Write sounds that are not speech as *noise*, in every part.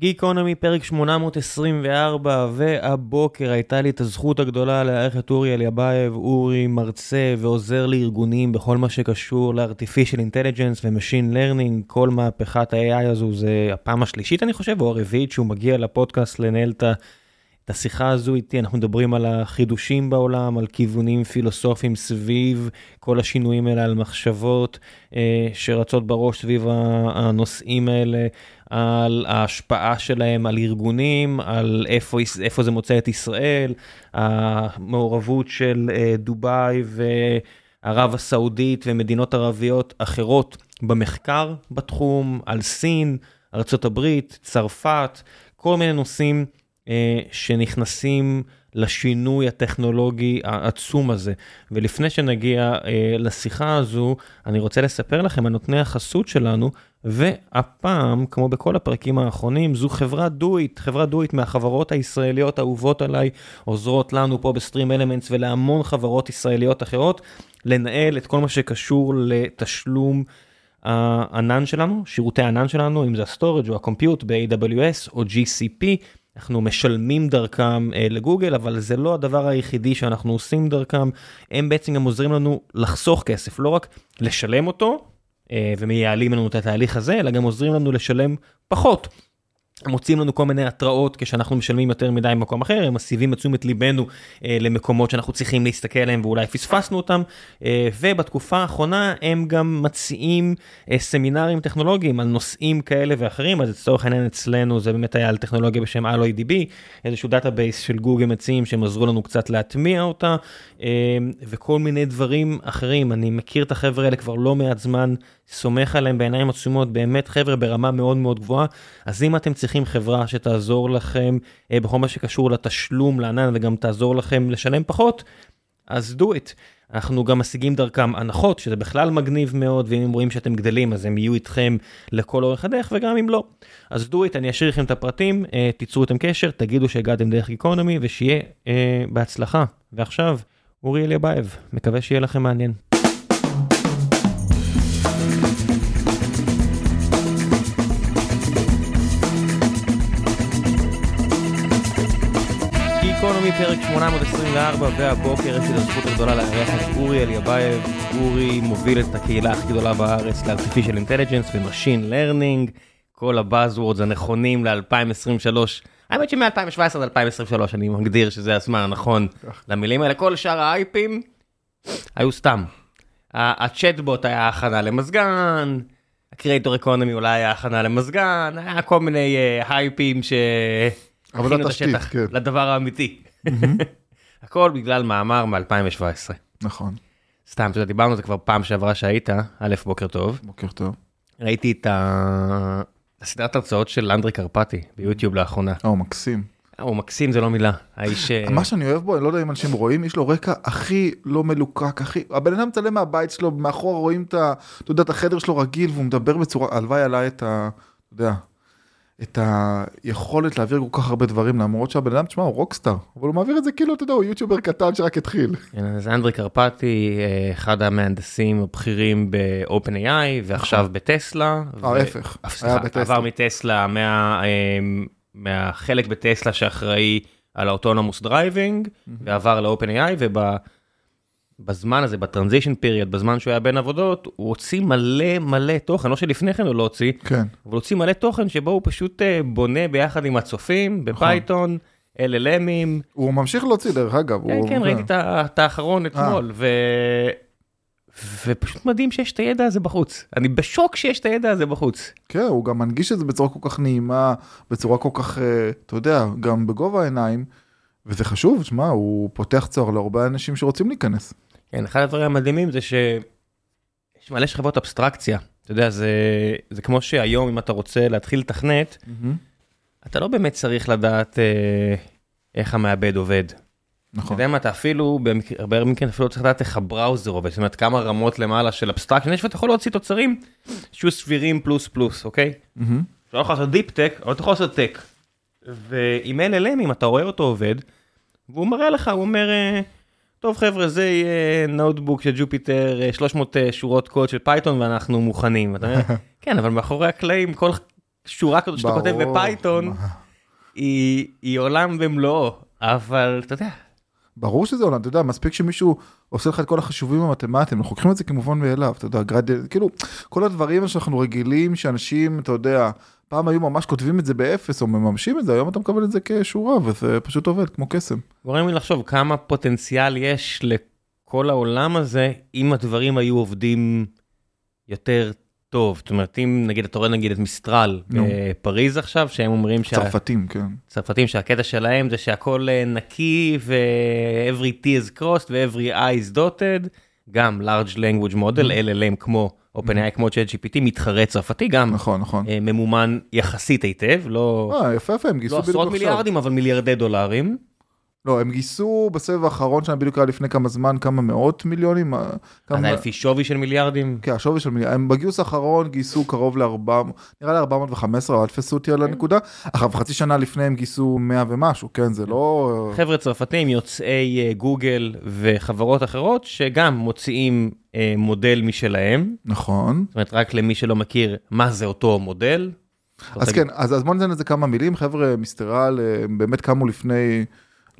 גיקונומי פרק 824, והבוקר הייתה לי את הזכות הגדולה לארח את אורי אליבייב, אורי מרצה ועוזר לארגונים בכל מה שקשור ל-artificial intelligence ו-machine learning, כל מהפכת ה-AI הזו זה הפעם השלישית אני חושב, או הרביעית שהוא מגיע לפודקאסט לנהל את השיחה הזו איתי, אנחנו מדברים על החידושים בעולם, על כיוונים פילוסופיים סביב כל השינויים האלה, על מחשבות אה, שרצות בראש סביב הנושאים האלה. על ההשפעה שלהם על ארגונים, על איפה, איפה זה מוצא את ישראל, המעורבות של אה, דובאי וערב הסעודית ומדינות ערביות אחרות במחקר בתחום, על סין, ארה"ב, צרפת, כל מיני נושאים שנכנסים לשינוי הטכנולוגי העצום הזה. ולפני שנגיע אה, לשיחה הזו, אני רוצה לספר לכם על נותני החסות שלנו, והפעם, כמו בכל הפרקים האחרונים, זו חברת דויט, חברת דויט מהחברות הישראליות האהובות עליי, עוזרות לנו פה ב StreamElements ולהמון חברות ישראליות אחרות, לנהל את כל מה שקשור לתשלום. הענן שלנו, שירותי הענן שלנו, אם זה ה storage או ה compute ב-AWS או GCP, אנחנו משלמים דרכם אה, לגוגל, אבל זה לא הדבר היחידי שאנחנו עושים דרכם, הם בעצם גם עוזרים לנו לחסוך כסף, לא רק לשלם אותו, אה, ומייעלים לנו את התהליך הזה, אלא גם עוזרים לנו לשלם פחות. מוצאים לנו כל מיני התראות כשאנחנו משלמים יותר מדי במקום אחר, הם מסיבים את תשומת ליבנו אה, למקומות שאנחנו צריכים להסתכל עליהם ואולי פספסנו אותם, אה, ובתקופה האחרונה הם גם מציעים אה, סמינרים טכנולוגיים על נושאים כאלה ואחרים, אז לצורך העניין אצלנו זה באמת היה על טכנולוגיה בשם alloy db, איזשהו database של גוגל מציעים שהם עזרו לנו קצת להטמיע אותה, אה, וכל מיני דברים אחרים, אני מכיר את החבר'ה האלה כבר לא מעט זמן. סומך עליהם בעיניים עצומות, באמת חבר'ה ברמה מאוד מאוד גבוהה. אז אם אתם צריכים חברה שתעזור לכם אה, בכל מה שקשור לתשלום לענן וגם תעזור לכם לשלם פחות, אז DoiT. אנחנו גם משיגים דרכם הנחות, שזה בכלל מגניב מאוד, ואם הם רואים שאתם גדלים אז הם יהיו איתכם לכל אורך הדרך, וגם אם לא. אז do it, אני אשאיר לכם את הפרטים, אה, תיצרו איתם קשר, תגידו שהגעתם דרך גיקונומי, ושיהיה אה, בהצלחה. ועכשיו, אורי אליאבייב, מקווה שיהיה לכם מעניין. גיקונומי פרק 824 והבוקר יש לי את הזכות הגדולה לארח את אורי אליאבייב. אורי מוביל את הקהילה הכי גדולה בארץ ל-artificial intelligence ו-machine learning. כל ה buzzwords הנכונים ל-2023. האמת שמ-2017 עד 2023 אני מגדיר שזה הזמן הנכון למילים האלה. כל שאר ההייפים היו סתם. הצ'טבוט היה הכנה למזגן, ה creator economy אולי היה הכנה למזגן, היה כל מיני uh, הייפים ש... עבודת תשתית, כן. לדבר האמיתי. *laughs* הכל בגלל מאמר מ-2017. נכון. סתם, אתה יודע, דיברנו על זה כבר פעם שעברה שהיית, א', בוקר טוב. בוקר טוב. ראיתי את. הסדרת הרצאות של אנדרי קרפטי ביוטיוב לאחרונה. אה, הוא מקסים. הוא מקסים זה לא מילה, האיש... אה, מה שאני אוהב בו, אני לא יודע אם אנשים רואים, יש לו רקע הכי לא מלוקק, הכי... הבן אדם מצלם מהבית שלו, מאחורה רואים את ה... אתה יודע, את החדר שלו רגיל, והוא מדבר בצורה... הלוואי עליי את ה... אתה יודע, את היכולת להעביר כל כך הרבה דברים למרות שהבן אדם תשמע הוא רוקסטאר אבל הוא מעביר את זה כאילו אתה יודע הוא יוטיובר קטן שרק התחיל. כן, אז אנדרי קרפטי אה, אחד המהנדסים הבכירים איי ועכשיו נכון. בטסלה. ההפך. עבר מטסלה מה, אה, מהחלק בטסלה שאחראי על ה autonomous driving ועבר וב... בזמן הזה, ב transition period, בזמן שהוא היה בין עבודות, הוא הוציא מלא מלא תוכן, לא שלפני כן הוא לא הוציא, כן. אבל הוציא מלא תוכן שבו הוא פשוט uh, בונה ביחד עם הצופים, נכון. ב Python, LLMים. הוא ממשיך להוציא דרך אגב. כן, הוא... כן, ראיתי את האחרון אה. אתמול, ו... ופשוט מדהים שיש את הידע הזה בחוץ. אני בשוק שיש את הידע הזה בחוץ. כן, הוא גם מנגיש את זה בצורה כל כך נעימה, בצורה כל כך, uh, אתה יודע, גם בגובה העיניים, וזה חשוב, שמע, הוא פותח צוהר להרבה אנשים שרוצים להיכנס. כן, אחד הדברים המדהימים זה שיש מלא שכבות אבסטרקציה. אתה יודע, זה, זה כמו שהיום אם אתה רוצה להתחיל לתכנת, mm-hmm. אתה לא באמת צריך לדעת אה, איך המעבד עובד. נכון. אתה יודע מה, אתה אפילו, בהרבה מקרים אפילו לא צריך לדעת איך ה browser עובד, זאת אומרת כמה רמות למעלה של אבסטרקציה, יש ואתה יכול להוציא תוצרים שיהיו סבירים פלוס פלוס, אוקיי? Mm-hmm. אתה לא יכול לעשות deep tech, אבל אתה יכול לעשות tech. ועם LLM, אם אתה רואה אותו עובד, והוא מראה לך, הוא אומר... טוב חבר'ה זה יהיה notebook של Jupyter 300 אה, אה, שורות קוד של Python ואנחנו מוכנים. *laughs* כן אבל מאחורי הקלעים כל שורה כזאת שאתה כותב. ב Python? היא היא עולם במלואו, אבל אתה יודע, ברור שזה עולם, אתה יודע, מספיק שמישהו עושה לך את כל החישובים המתמטיים, אנחנו לוקחים את זה כמובן מאליו, אתה יודע, grad, כאילו, כל הדברים שאנחנו רגילים שאנשים, אתה יודע, פעם היו ממש כותבים את זה באפס או מממשים את זה, היום אתה מקבל את זה כשורה וזה פשוט עובד כמו קסם. גורם לי לחשוב כמה פוטנציאל יש לכל העולם הזה, אם הדברים היו עובדים יותר טוב. זאת אומרת, אם נגיד אתה רואה נגיד את מיסטרל. בפריז עכשיו, שהם אומרים שה... צרפתים, כן. צרפתים שהקטע שלהם זה שהכל אה, נקי ו-every T is crossed ו-every I is dotted, גם large language model, LLM כמו OpenAI כמו ChatGPT, מתחרה צרפתי, גם נכון, נכון. אה, ממומן יחסית היטב, לא אה, יפה יפה, הם גייסו לא בדיוק עשרות עכשיו. מיליארדים, אבל מיליארדי דולרים. לא, הם גייסו בסבב האחרון שלהם בדיוק היה לפני כמה זמן, כמה מאות מיליונים. אז כמה... היה לפי שווי של מיליארדים. כן, השווי של מיליארד, הם בגיוס האחרון גייסו קרוב ל-400, נראה לי 415, אבל אל תפסו אותי על הנקודה. עכשיו חצי שנה לפני הם גייסו 100 ומשהו, כן, זה לא... חבר'ה צרפתים יוצאי אה, גוגל וחברות אחרות שגם מוציאים אה, מודל משלהם, נכון. זאת אומרת רק למי שלא מכיר מה זה אותו מודל. אז כן, אז, אז בוא ניתן לזה כמה מילים, חבר'ה, מיסטרל, אה, באמת קמו לפני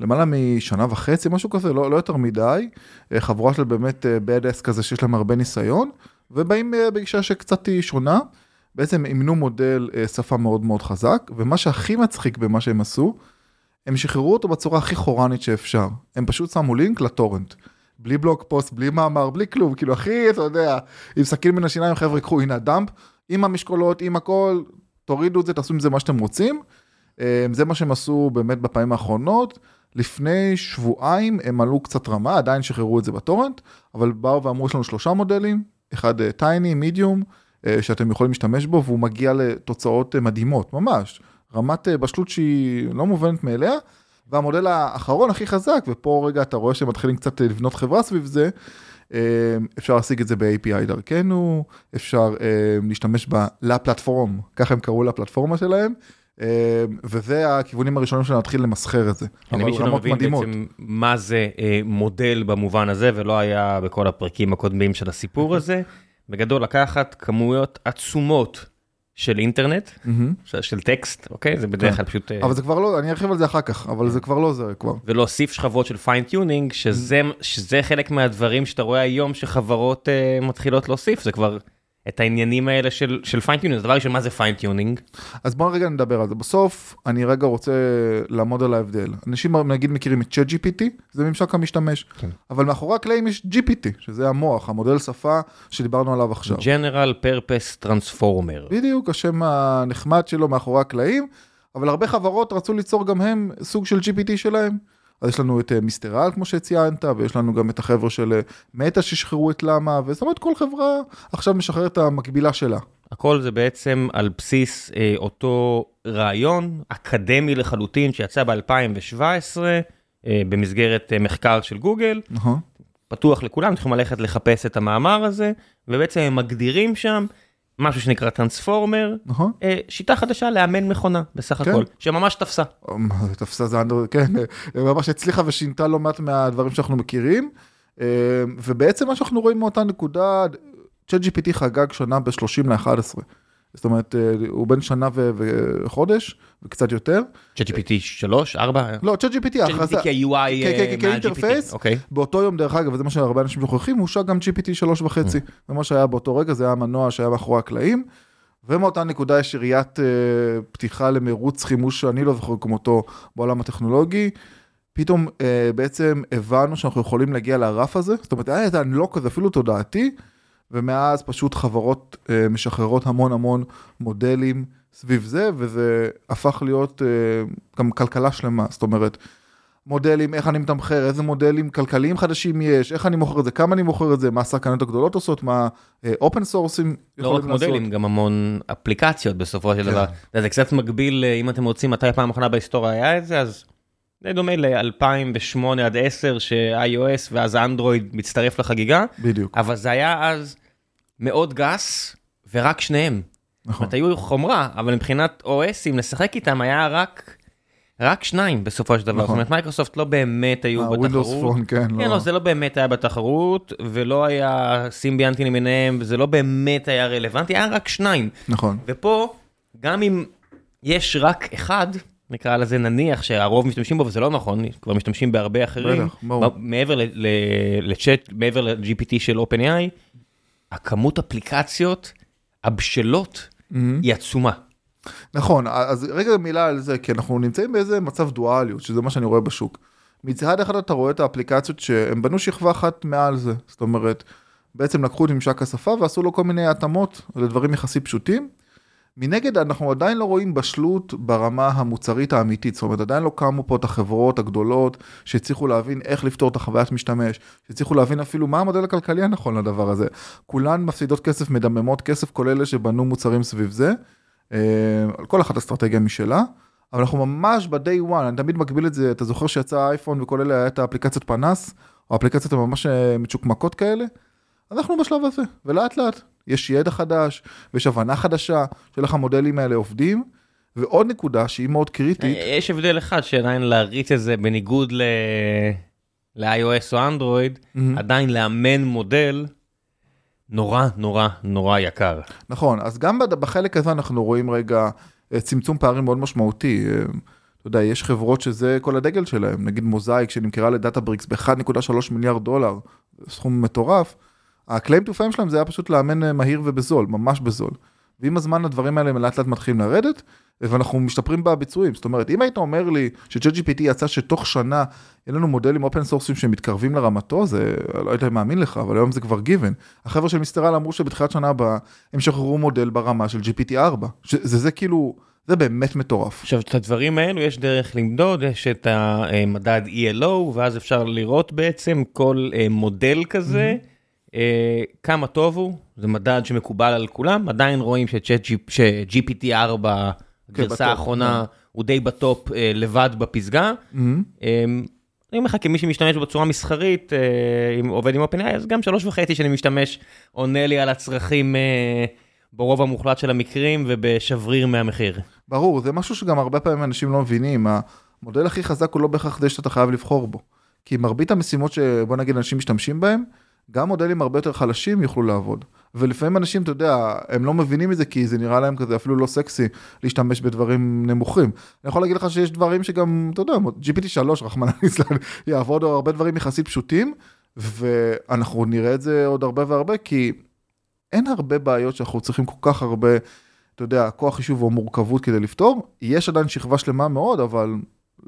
למעלה משנה וחצי, משהו כזה, לא, לא יותר מדי, אה, חבורה של באמת bad ass כזה שיש להם הרבה ניסיון, ובאים אה, בגישה שקצת היא שונה, בעצם אימנו מודל אה, שפה מאוד מאוד חזק, ומה שהכי מצחיק במה שהם עשו, הם שחררו אותו בצורה הכי חורנית שאפשר, הם פשוט שמו לינק לטורנט. בלי בלוג פוסט, בלי מאמר, בלי כלום, כאילו הכי, אתה יודע, עם סכין בין השיניים, חבר'ה, קחו, הנה הדאמפ, עם המשקולות, עם הכל, תורידו את זה, תעשו עם זה מה שאתם רוצים. אה, זה מה שהם עשו באמת בפעמים האחרונות. לפני שבועיים הם עלו קצת רמה, עדיין שחררו את זה בטורנט, אבל באו ואמרו, יש לנו שלושה מודלים, אחד טייני, מידיום, שאתם יכולים להשתמש בו, והוא מגיע לתוצאות אה, מדהימות, ממש. רמת אה, בשלות שהיא לא מובנת מאליה. והמודל האחרון הכי חזק, ופה רגע אתה רואה שהם מתחילים קצת אה, לבנות חברה סביב זה, אה, אפשר להשיג את זה ב-API דרכנו, אפשר אה, להשתמש בה ל platform, ככה הם קראו לפלטפורמה שלהם, אה, וזה הכיוונים הראשונים שלנו להתחיל למסחר את זה. למי אבל שלא מבין מדהימות. בעצם מה זה אה, מודל במובן הזה ולא היה בכל הפרקים הקודמים של הסיפור *laughs* הזה, בגדול לקחת כמויות עצומות של אינטרנט, מהמם. של- של טקסט, אוקיי? זה בדרך כלל פשוט... אה, אבל זה כבר לא, אני ארחיב על זה אחר כך, אבל זה כבר לא זה כבר. ולהוסיף שכבות של fine-tuning, שזה, שזה חלק מהדברים שאתה רואה היום שחברות uh, מתחילות להוסיף, זה כבר את העניינים האלה של, של fine-tuning, זה דבר ראשון, מה זה fine-tuning? אז בוא רגע נדבר על זה. בסוף, אני רגע רוצה לעמוד על ההבדל. אנשים נגיד מכירים את ChatGPT, זה ממשק המשתמש, כן. אבל מאחורי הקלעים יש GPT, שזה המוח, המודל שפה שדיברנו עליו עכשיו. General Purpose Transformer. בדיוק, השם הנחמד שלו מאחורי הקלעים, אבל הרבה חברות רצו ליצור גם הם סוג של GPT שלהם. אז יש לנו את אה, Mistral כמו שציינת, ויש לנו גם את החבר'ה של אה, מטא ששחררו את למה, וזאת אומרת כל חברה עכשיו משחררת את המקבילה שלה. הכל זה בעצם על בסיס אה, אותו רעיון אקדמי לחלוטין שיצא ב-2017 אה, במסגרת אה, מחקר של גוגל, נכון. פתוח לכולם, צריכים ללכת לחפש את המאמר הזה, ובעצם הם מגדירים שם משהו שנקרא טרנספורמר, נכון. אה, שיטה חדשה לאמן מכונה בסך כן. הכל, שממש תפסה. זה תפסה זה אנדר, כן, אה, ממש הצליחה ושינתה לא מעט מהדברים שאנחנו מכירים. אה, ובעצם מה שאנחנו רואים מאותה נקודה, ChatGPT חגג שנה ב-30 ל-11. זאת אומרת, אה, הוא בן שנה וחודש, וקצת יותר. ChatGPT 3, 4? לא, ChatGPT, ההכרזה, ChatGPT ה-UI כן, כן, כן, מעל כאינטרפייס. GPT, אוקיי. באותו יום, דרך אגב, וזה מה שהרבה אנשים שוכחים, הוא הושק גם GPT שלוש וחצי. זה מה שהיה באותו רגע, זה היה המנוע שהיה מאחורי הקלעים. ומאותה נקודה יש יריית אה, פתיחה למרוץ חימוש שאני לא זוכר כמותו בעולם הטכנולוגי. פתאום אה, בעצם הבנו שאנחנו יכולים להגיע לרף הזה, זאת אומרת, היה איזה אנלוק כזה אפילו תודעתי, ומאז פשוט חברות אה, משחררות המון המון מודלים סביב זה, וזה הפך להיות אה, גם כלכלה שלמה, זאת אומרת, מודלים, איך אני מתמחר, איזה מודלים כלכליים חדשים יש, איך אני מוכר את זה, כמה אני מוכר את זה, מה השחקנות הגדולות עושות, מה open source-ים לא רק מודלים, גם המון אפליקציות בסופו של כן. דבר. זה קצת מקביל, אה, אם אתם רוצים, מתי הפעם האחרונה בהיסטוריה היה את זה, אז די דומה ל-2008 עד 10 ש-iOS ואז אנדרואיד מצטרף לחגיגה, בדיוק, אבל זה היה אז מאוד גס ורק שניים. זאת נכון. אומרת, היו חומרה, אבל מבחינת OSים לשחק איתם היה רק... רק שניים בסופו של דבר, נכון. זאת אומרת מייקרוסופט לא באמת היו Windows בתחרות, Phone, כן, כן, לא, זה לא באמת היה בתחרות, ולא היה סימביאנים למיניהם, וזה לא באמת היה רלוונטי, היה רק שניים. נכון, ופה גם אם יש רק אחד, נקרא לזה נניח שהרוב משתמשים בו וזה לא נכון, כבר משתמשים בהרבה אחרים, בטח. מעבר לצ'אט, מעבר ל-GPT של OpenAI, הכמות אפליקציות הבשלות היא עצומה. נכון, אז רגע מילה על זה, כי אנחנו נמצאים באיזה מצב דואליות, שזה מה שאני רואה בשוק. מצד אחד אתה רואה את האפליקציות שהם בנו שכבה אחת מעל זה, זאת אומרת, בעצם לקחו את ממשק השפה ועשו לו כל מיני התאמות לדברים יחסית פשוטים. מנגד אנחנו עדיין לא רואים בשלות ברמה המוצרית האמיתית, זאת אומרת עדיין לא קמו פה את החברות הגדולות שהצליחו להבין איך לפתור את החוויית משתמש, שהצליחו להבין אפילו מה המודל הכלכלי הנכון לדבר הזה. כולן מפסידות כסף, מדממות כסף, כולל אלה שבנו מוצרים סביב זה. אה, כל אחת אסטרטגיה משלה, אבל אנחנו ממש ב-day one, אני תמיד מקביל את זה, אתה זוכר שיצא האייפון וכל אלה היה את האפליקציות פנס, או אפליקציות ממש אה, מצ'וקמקות כאלה? אנחנו בשלב הזה, ולאט לאט יש ידע חדש, ויש הבנה חדשה של איך המודלים האלה עובדים, ועוד נקודה שהיא מאוד קריטית, יש הבדל אחד שעדיין להריץ את זה בניגוד ל... ל-iOS או אנדרואיד, מהמם. עדיין לאמן מודל נורא נורא נורא יקר. נכון, אז גם בחלק הזה אנחנו רואים רגע אה, צמצום פערים מאוד משמעותי. אה, אתה יודע, יש חברות שזה כל הדגל שלהם, נגיד מוזאיק שנמכרה לדאטה בריקס ב-1.3 מיליארד דולר, סכום מטורף. ה-claim to fame שלהם זה היה פשוט לאמן אה, מהיר ובזול, ממש בזול. ועם הזמן הדברים האלה לאט לאט מתחילים לרדת, ואנחנו משתפרים בביצועים. זאת אומרת, אם היית אומר לי ש-JGPT יצא שתוך שנה יהיה לנו מודלים אופן סורסים שמתקרבים לרמתו, זה לא הייתי מאמין לך, אבל היום זה כבר given. החבר'ה של מיסטרל אמרו שבתחילת שנה הבאה הם שחררו מודל ברמה של GPT 4. שזה זה כאילו, זה באמת מטורף. עכשיו, את הדברים האלו יש דרך למדוד, יש את המדד ELO, ואז אפשר לראות בעצם כל אה, מודל כזה, אה, כמה טוב הוא, זה מדד שמקובל על כולם, עדיין רואים ש-GPT 4, כן, הגרסה בטופ, האחרונה, הוא די בטופ אה, לבד בפסגה. מהמם. אמ, אני אומר לך, כמי שמשתמש בצורה מסחרית, אה, אם עובד עם OpenAI, אז גם שלוש וחצי שאני משתמש, עונה לי על הצרכים אה, ברוב המוחלט של המקרים ובשבריר מהמחיר. ברור, זה משהו שגם הרבה פעמים אנשים לא מבינים, המודל הכי חזק הוא לא בהכרח זה שאתה חייב לבחור בו. כי מרבית המשימות שבוא נגיד אנשים משתמשים בהם, גם מודלים הרבה יותר חלשים יוכלו לעבוד. ולפעמים אנשים, אתה יודע, הם לא מבינים את זה כי זה נראה להם כזה אפילו לא סקסי להשתמש בדברים נמוכים. אני יכול להגיד לך שיש דברים שגם, אתה יודע, GPT 3, רחמנא ליצלן, *laughs* יעבוד או הרבה דברים יחסית פשוטים, ואנחנו נראה את זה עוד הרבה והרבה, כי אין הרבה בעיות שאנחנו צריכים כל כך הרבה, אתה יודע, כוח חישוב או מורכבות כדי לפתור. יש עדיין שכבה שלמה מאוד, אבל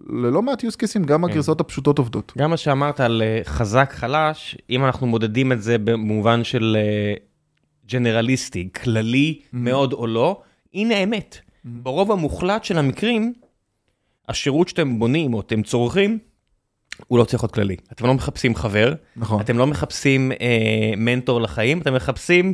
ללא מעט use cases, גם כן. הגרסאות הפשוטות עובדות. גם מה שאמרת על אה, חזק חלש, אם אנחנו מודדים את זה במובן של אה, ג'נרליסטי, כללי מאוד או לא, הנה האמת. ברוב המוחלט של המקרים, השירות שאתם בונים או אתם צורכים, הוא לא צריך להיות כללי. אתם לא מחפשים חבר, נכון. אתם לא מחפשים אה, מנטור לחיים, אתם מחפשים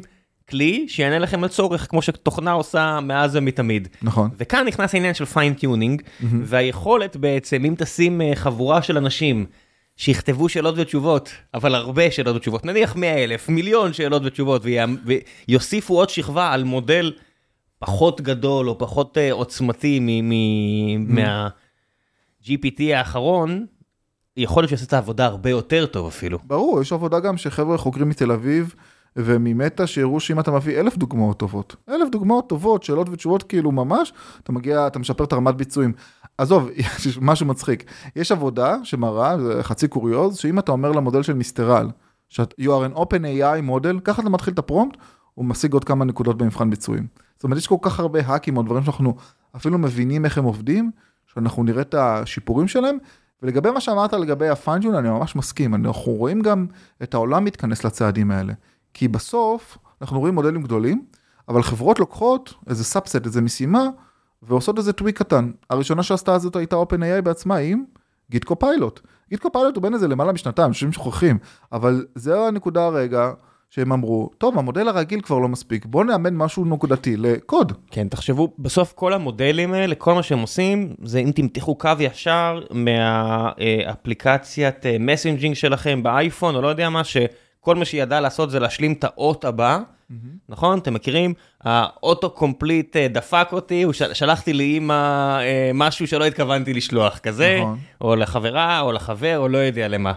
כלי שיענה לכם על צורך, כמו שתוכנה עושה מאז ומתמיד. נכון. וכאן נכנס העניין של fine-tuning, והיכולת בעצם, אם תשים אה, חבורה של אנשים שיכתבו שאלות ותשובות, אבל הרבה שאלות ותשובות, נניח 100 אלף, מיליון שאלות ותשובות, ויוסיפו עוד שכבה על מודל פחות גדול או פחות אה, עוצמתי מ- מ- מה-GPT האחרון, יכול להיות שיעשה את העבודה הרבה יותר טוב אפילו. ברור, יש עבודה גם שחבר'ה חוקרים מתל אביב וממטא שהראו שאם אתה מביא אלף דוגמאות טובות, אלף דוגמאות טובות, שאלות ותשובות כאילו ממש, אתה מגיע, אתה משפר את הרמת ביצועים. עזוב, *laughs* יש משהו מצחיק. יש עבודה שמראה, זה חצי קוריוז, שאם אתה אומר למודל של Mistral, שאת you are an OpenAI model, ככה אתה מתחיל את ה prompt, הוא משיג עוד כמה נקודות במבחן ביצועים. זאת אומרת, יש כל כך הרבה hack-ים או דברים שאנחנו אפילו מבינים איך הם עובדים, שאנחנו נראה את השיפורים שלהם. ולגבי מה שאמרת לגבי ה fine-tune, אני ממש מסכים, אנחנו רואים גם את העולם מתכנס לצעדים האלה. כי בסוף, אנחנו רואים מודלים גדולים, אבל חברות לוקחות איזה subset, איזה משימה, ועושות איזה tweak קטן. הראשונה שעשתה זאת הייתה OpenAI בעצמה עם GitHub Copilot. GitHub Copilot הוא בן איזה למעלה משנתיים, אנשים שוכחים, אבל זו הנקודה הרגע שהם אמרו, טוב, המודל הרגיל כבר לא מספיק, בוא נאמן משהו נקודתי לקוד. כן, תחשבו, בסוף כל המודלים האלה, כל מה שהם עושים, זה אם תמתחו קו ישר מהאפליקציית messaging שלכם באייפון, או לא יודע מה, שכל מה שהיא ידעה לעשות זה להשלים את האות הבא, נכון? אתם מכירים? האוטו קומפליט אה, דפק אותי, הוא של- שלחתי לאימא אה, משהו שלא התכוונתי לשלוח, כזה, נכון. או לחברה, או לחבר, או לא יודע למה.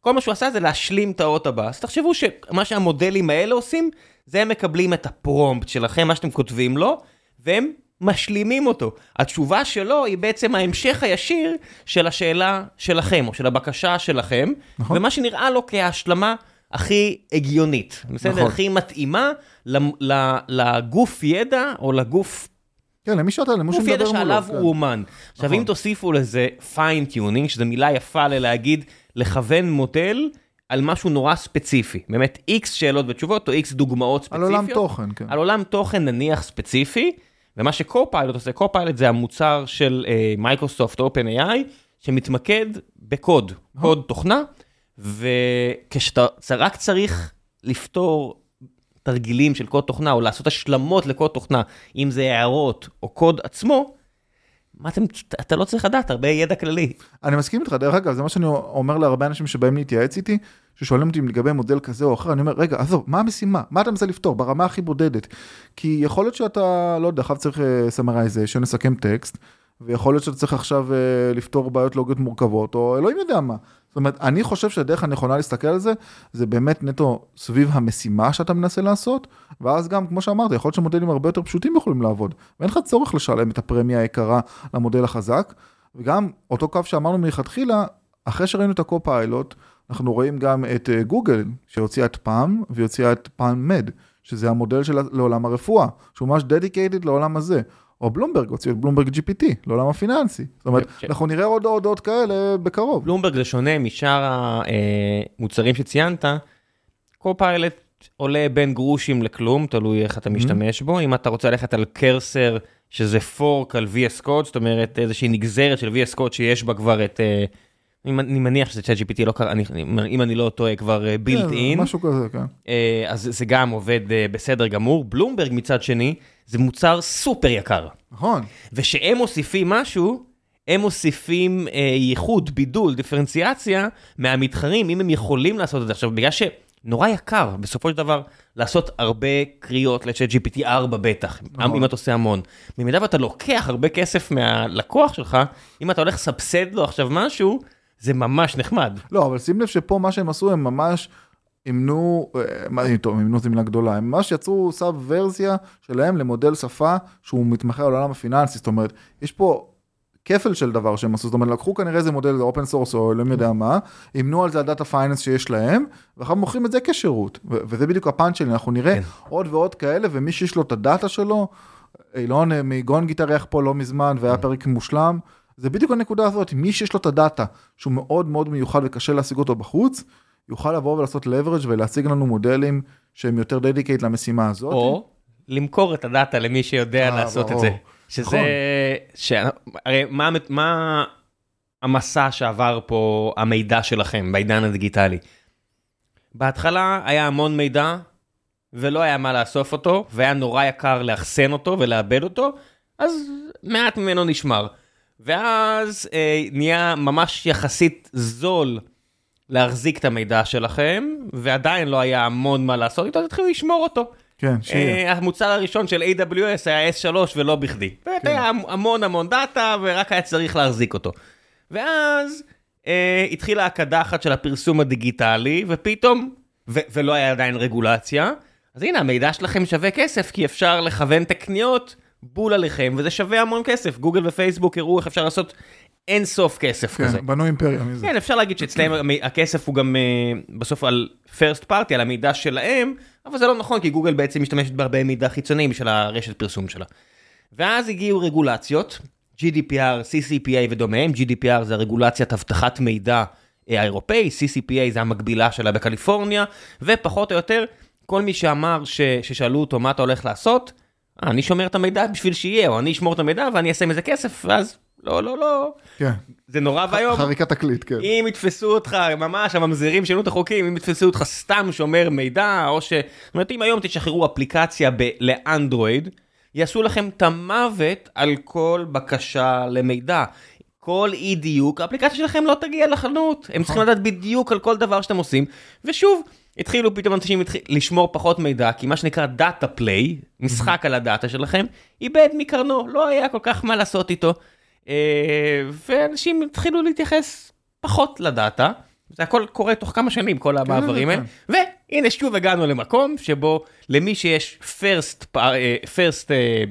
כל מה שהוא עשה זה להשלים את האות הבא. אז תחשבו שמה שהמודלים האלה עושים, זה הם מקבלים את הפרומפט שלכם, מה שאתם כותבים לו, והם משלימים אותו. התשובה שלו היא בעצם ההמשך הישיר של השאלה שלכם, או של הבקשה שלכם, נכון. ומה שנראה לו כהשלמה הכי הגיונית, בסדר? נכון. הכי מתאימה לגוף ידע, או לגוף כן, למי שאתה, למי גוף ידע שמדבר מולו. שעליו כן. הוא אומן. עכשיו, נכון. אם תוסיפו לזה fine-tuning, שזו מילה יפה להגיד, לכוון מודל על משהו נורא ספציפי. באמת, X שאלות ותשובות, או X דוגמאות על ספציפיות. עולם תוכן, כן. על עולם תוכן נניח ספציפי, ומה ש Copilot עושה, Copilot זה המוצר של אה, Microsoft OpenAI, שמתמקד בקוד, קוד תוכנה, וכשאתה רק צריך לפתור תרגילים של קוד תוכנה, או לעשות השלמות לקוד תוכנה, אם זה הערות או קוד עצמו, מה אתם, אתה לא צריך לדעת, הרבה ידע כללי. אני מסכים איתך, דרך אגב, זה מה שאני אומר להרבה אנשים שבאים להתייעץ איתי, ששואלים אותי לגבי מודל כזה או אחר, אני אומר, רגע, עזוב, מה המשימה? מה אתה מנסה לפתור? ברמה הכי בודדת. כי יכול להיות שאתה, לא יודע, עכשיו צריך summarization, לסכם טקסט, ויכול להיות שאתה צריך עכשיו אה, לפתור בעיות לוגיות מורכבות, או אלוהים יודע מה. זאת אומרת, אני חושב שהדרך הנכונה להסתכל על זה, זה באמת נטו סביב המשימה שאתה מנסה לעשות, ואז גם, כמו שאמרת, יכול להיות שמודלים הרבה יותר פשוטים יכולים לעבוד, ואין לך צורך לשלם את הפרמיה היקרה למודל החזק, וגם אותו קו שאמרנו מלכתחילה, אחרי שראינו את ה-Copilot, אנחנו רואים גם את אה, גוגל, שהוציאה את PaLM, והוציאה את פאם מד, שזה המודל של לעולם הרפואה, שהוא ממש dedicated לעולם הזה. או בלומברג הוציאו את בלומברג GPT, לעולם הפיננסי. זאת אומרת, ש- אנחנו נראה עוד הודעות כאלה בקרוב. בלומברג זה שונה משאר המוצרים שציינת, קו-פיילוט עולה בין גרושים לכלום, תלוי איך אתה משתמש בו. אם אתה רוצה ללכת על קרסר, שזה פורק על VS Code, זאת אומרת איזושהי נגזרת של VS Code שיש בה כבר את... אה, אני מניח שזה צ'אט GPT, לא קרה, אם אני לא טועה, כבר בילט כן, אין. משהו כזה, כן. אה, אז זה גם עובד אה, בסדר גמור. בלומברג מצד שני, זה מוצר סופר יקר. נכון. ושהם מוסיפים משהו, הם מוסיפים אה, ייחוד, בידול, דיפרנציאציה מהמתחרים, אם הם יכולים לעשות את זה. עכשיו, בגלל שנורא יקר, בסופו של דבר, לעשות הרבה קריאות ל-chat GPT 4 בטח, נכון. אם אתה עושה המון. במידה ואתה לוקח הרבה כסף מהלקוח שלך, אם אתה הולך לסבסד לו עכשיו משהו, זה ממש נחמד. לא, אבל שים לב שפה מה שהם עשו, הם ממש אימנו, אה, מה, טוב, אימנו זו מילה גדולה, הם ממש יצרו sub ורסיה שלהם למודל שפה שהוא מתמחה על העולם הפיננסי, זאת אומרת, יש פה כפל של דבר שהם עשו, זאת אומרת, לקחו כנראה איזה מודל open source או אלוהים יודע מה, אימנו על זה הדאטה finance שיש להם, ואחר כך מוכרים את זה כשירות, וזה בדיוק ה-punch שלי, אנחנו נראה כן. עוד ועוד כאלה, ומי שיש לו את הדאטה שלו, אילון אה, מגון התארח פה לא מזמן, והיה פרק מושלם, זה בדיוק הנקודה הזאת, מי שיש לו את הדאטה, שהוא מאוד מאוד מיוחד וקשה להשיג אותו בחוץ, יוכל לבוא ולעשות leverage ולהציג לנו מודלים שהם יותר dedicated למשימה הזאת. או למכור את הדאטה למי שיודע אה, לעשות את ברור. זה. שזה, נכון. ש... הרי מה, מה המסע שעבר פה המידע שלכם בעידן הדיגיטלי? בהתחלה היה המון מידע ולא היה מה לאסוף אותו, והיה נורא יקר לאחסן אותו ולאבד אותו, אז מעט ממנו נשמר. ואז אה, נהיה ממש יחסית זול להחזיק את המידע שלכם, ועדיין לא היה המון מה לעשות איתו, אז התחילו לשמור אותו. כן, שיהיה. אה, המוצר הראשון של AWS היה S3 ולא בכדי. באמת כן. היה המון המון דאטה ורק היה צריך להחזיק אותו. ואז אה, התחילה הקדחת של הפרסום הדיגיטלי ופתאום, ו- ולא היה עדיין רגולציה, אז הנה המידע שלכם שווה כסף כי אפשר לכוון את הקניות בול עליכם וזה שווה המון כסף. גוגל ופייסבוק הראו איך אפשר לעשות אין סוף כסף כזה. כן, בנו אימפריה מזה. כן, אפשר להגיד שאצלם *clears throat* הכסף הוא גם אה, בסוף על first party, על המידע שלהם, אבל זה לא נכון, כי גוגל בעצם משתמשת בהרבה מידע חיצוני בשביל הרשת פרסום שלה. ואז הגיעו רגולציות, GDPR, CCPA ודומיהם, GDPR זה הרגולציית אבטחת מידע אה, האירופאי, CCPA זה המקבילה שלה בקליפורניה, ופחות או יותר, כל מי שאמר ש, ששאלו אותו מה אתה הולך לעשות, אה, אני שומר את המידע בשביל שיהיה, או אני אשמור את המידע ואני אעשה מזה כסף, ואז לא, לא, לא, כן. זה נורא ואיום. חריקת תקליט, כן. אם יתפסו אותך, ממש הממזרים שינו את החוקים, אם יתפסו אותך סתם שומר מידע, או ש... זאת אומרת, אם היום תשחררו אפליקציה ב... לאנדרואיד, יעשו לכם את המוות על כל בקשה למידע. כל אי דיוק, האפליקציה שלכם לא תגיע לחנות. הם צריכים לדעת בדיוק על כל דבר שאתם עושים. ושוב, התחילו פתאום אנשים התחיל- לשמור פחות מידע, כי מה שנקרא data play, משחק על הדאטה שלכם, איבד מקרנו, לא היה כל כך מה לעשות איתו. אה, ואנשים התחילו להתייחס פחות לדאטה. זה הכל קורה תוך כמה שנים, כל המעברים האלה. והנה שוב הגענו למקום שבו למי שיש first, אה, first אה,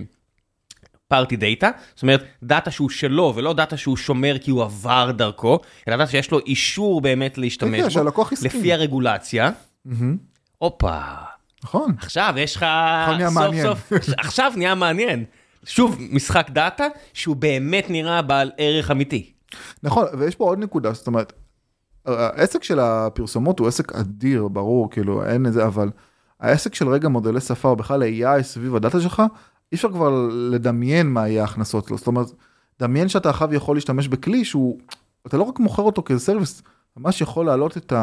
party data, זאת אומרת דאטה שהוא שלו ולא דאטה שהוא שומר כי הוא עבר דרכו, אלא דאטה שיש לו אישור באמת כן, להשתמש בו, שהלקוח הסכים. לפי הרגולציה. הופה, נכון. עכשיו יש לך סוף מעניין. סוף, עכשיו נהיה מעניין. שוב, משחק דאטה שהוא באמת נראה בעל ערך אמיתי. נכון, ויש פה עוד נקודה, זאת אומרת, העסק של הפרסומות הוא עסק אדיר, ברור, כאילו, אין את זה, אבל העסק של רגע מודלי שפה, או בכלל ה-AI סביב הדאטה שלך, אי אפשר כבר לדמיין מה יהיה ההכנסות לו. זאת אומרת, דמיין שאתה עכשיו יכול להשתמש בכלי שהוא, אתה לא רק מוכר אותו כסרוויס, ממש יכול להעלות את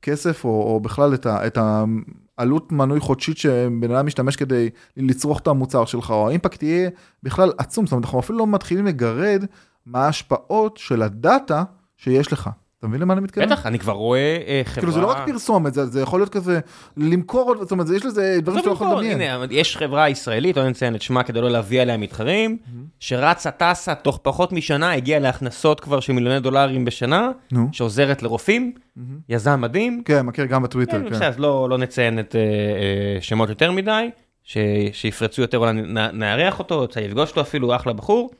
הכסף, או, או בכלל את, ה, את העלות מנוי חודשית שבן אדם משתמש כדי לצרוך את המוצר שלך, או האימפקט יהיה בכלל עצום, זאת אומרת, אנחנו אפילו לא מתחילים לגרד מה ההשפעות של הדאטה שיש לך. אתה מבין למה אני מתכוון? בטח, אני כבר רואה אה, חברה... כאילו זה לא רק פרסומת, זה, זה יכול להיות כזה למכור, זאת אומרת, יש לזה דברים שאתה יכול לדמיין. הנה, יש חברה ישראלית, לא נציין את שמה כדי לא להביא עליה מתחרים, שרצה טסה תוך פחות משנה, הגיעה להכנסות כבר של מיליוני דולרים בשנה, נו. שעוזרת לרופאים, יזם מדהים. כן, מכיר גם בטוויטר, כן, כן. אז לא לא נציין את אה, אה, שמות יותר מדי, ש- שיפרצו יותר, אולי נארח אותו, יוצא לפגוש אותו אפילו, אחלה בחור.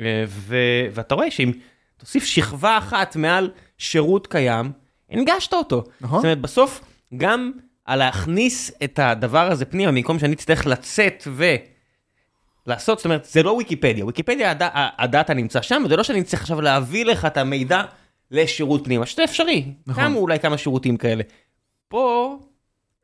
אה, ו- ואתה רואה שאם תוסיף שכבה אחת מעל שירות קיים, הנגשת אותו. נכון. זאת אומרת, בסוף, גם על להכניס את הדבר הזה פנימה, במקום שאני אצטרך לצאת ו... לעשות, זאת אומרת, זה לא ויקיפדיה, ויקיפדיה הד... הדאטה נמצא שם, וזה לא שאני צריך עכשיו להביא לך את המידע לשירות פנימה, שזה אפשרי, נכון. קמו אולי כמה שירותים כאלה. פה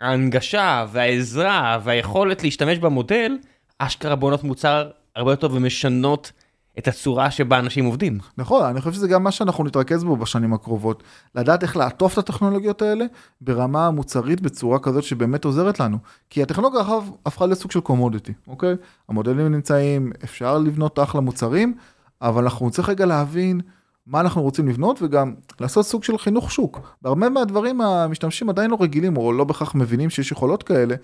ההנגשה והעזרה והיכולת להשתמש במודל, אשכרה בונות מוצר הרבה יותר ומשנות את הצורה שבה אנשים עובדים. נכון, אני חושב שזה גם מה שאנחנו נתרכז בו בשנים הקרובות. לדעת איך לעטוף את הטכנולוגיות האלה ברמה המוצרית בצורה כזאת שבאמת עוזרת לנו. כי הטכנולוגיה עכשיו הפכה לסוג של קומודיטי, אוקיי? המודלים נמצאים, אפשר לבנות אחלה מוצרים, אבל אנחנו צריכים רגע להבין מה אנחנו רוצים לבנות וגם לעשות סוג של חינוך שוק. בהרבה מהדברים המשתמשים עדיין לא רגילים או לא בהכרח מבינים שיש יכולות כאלה,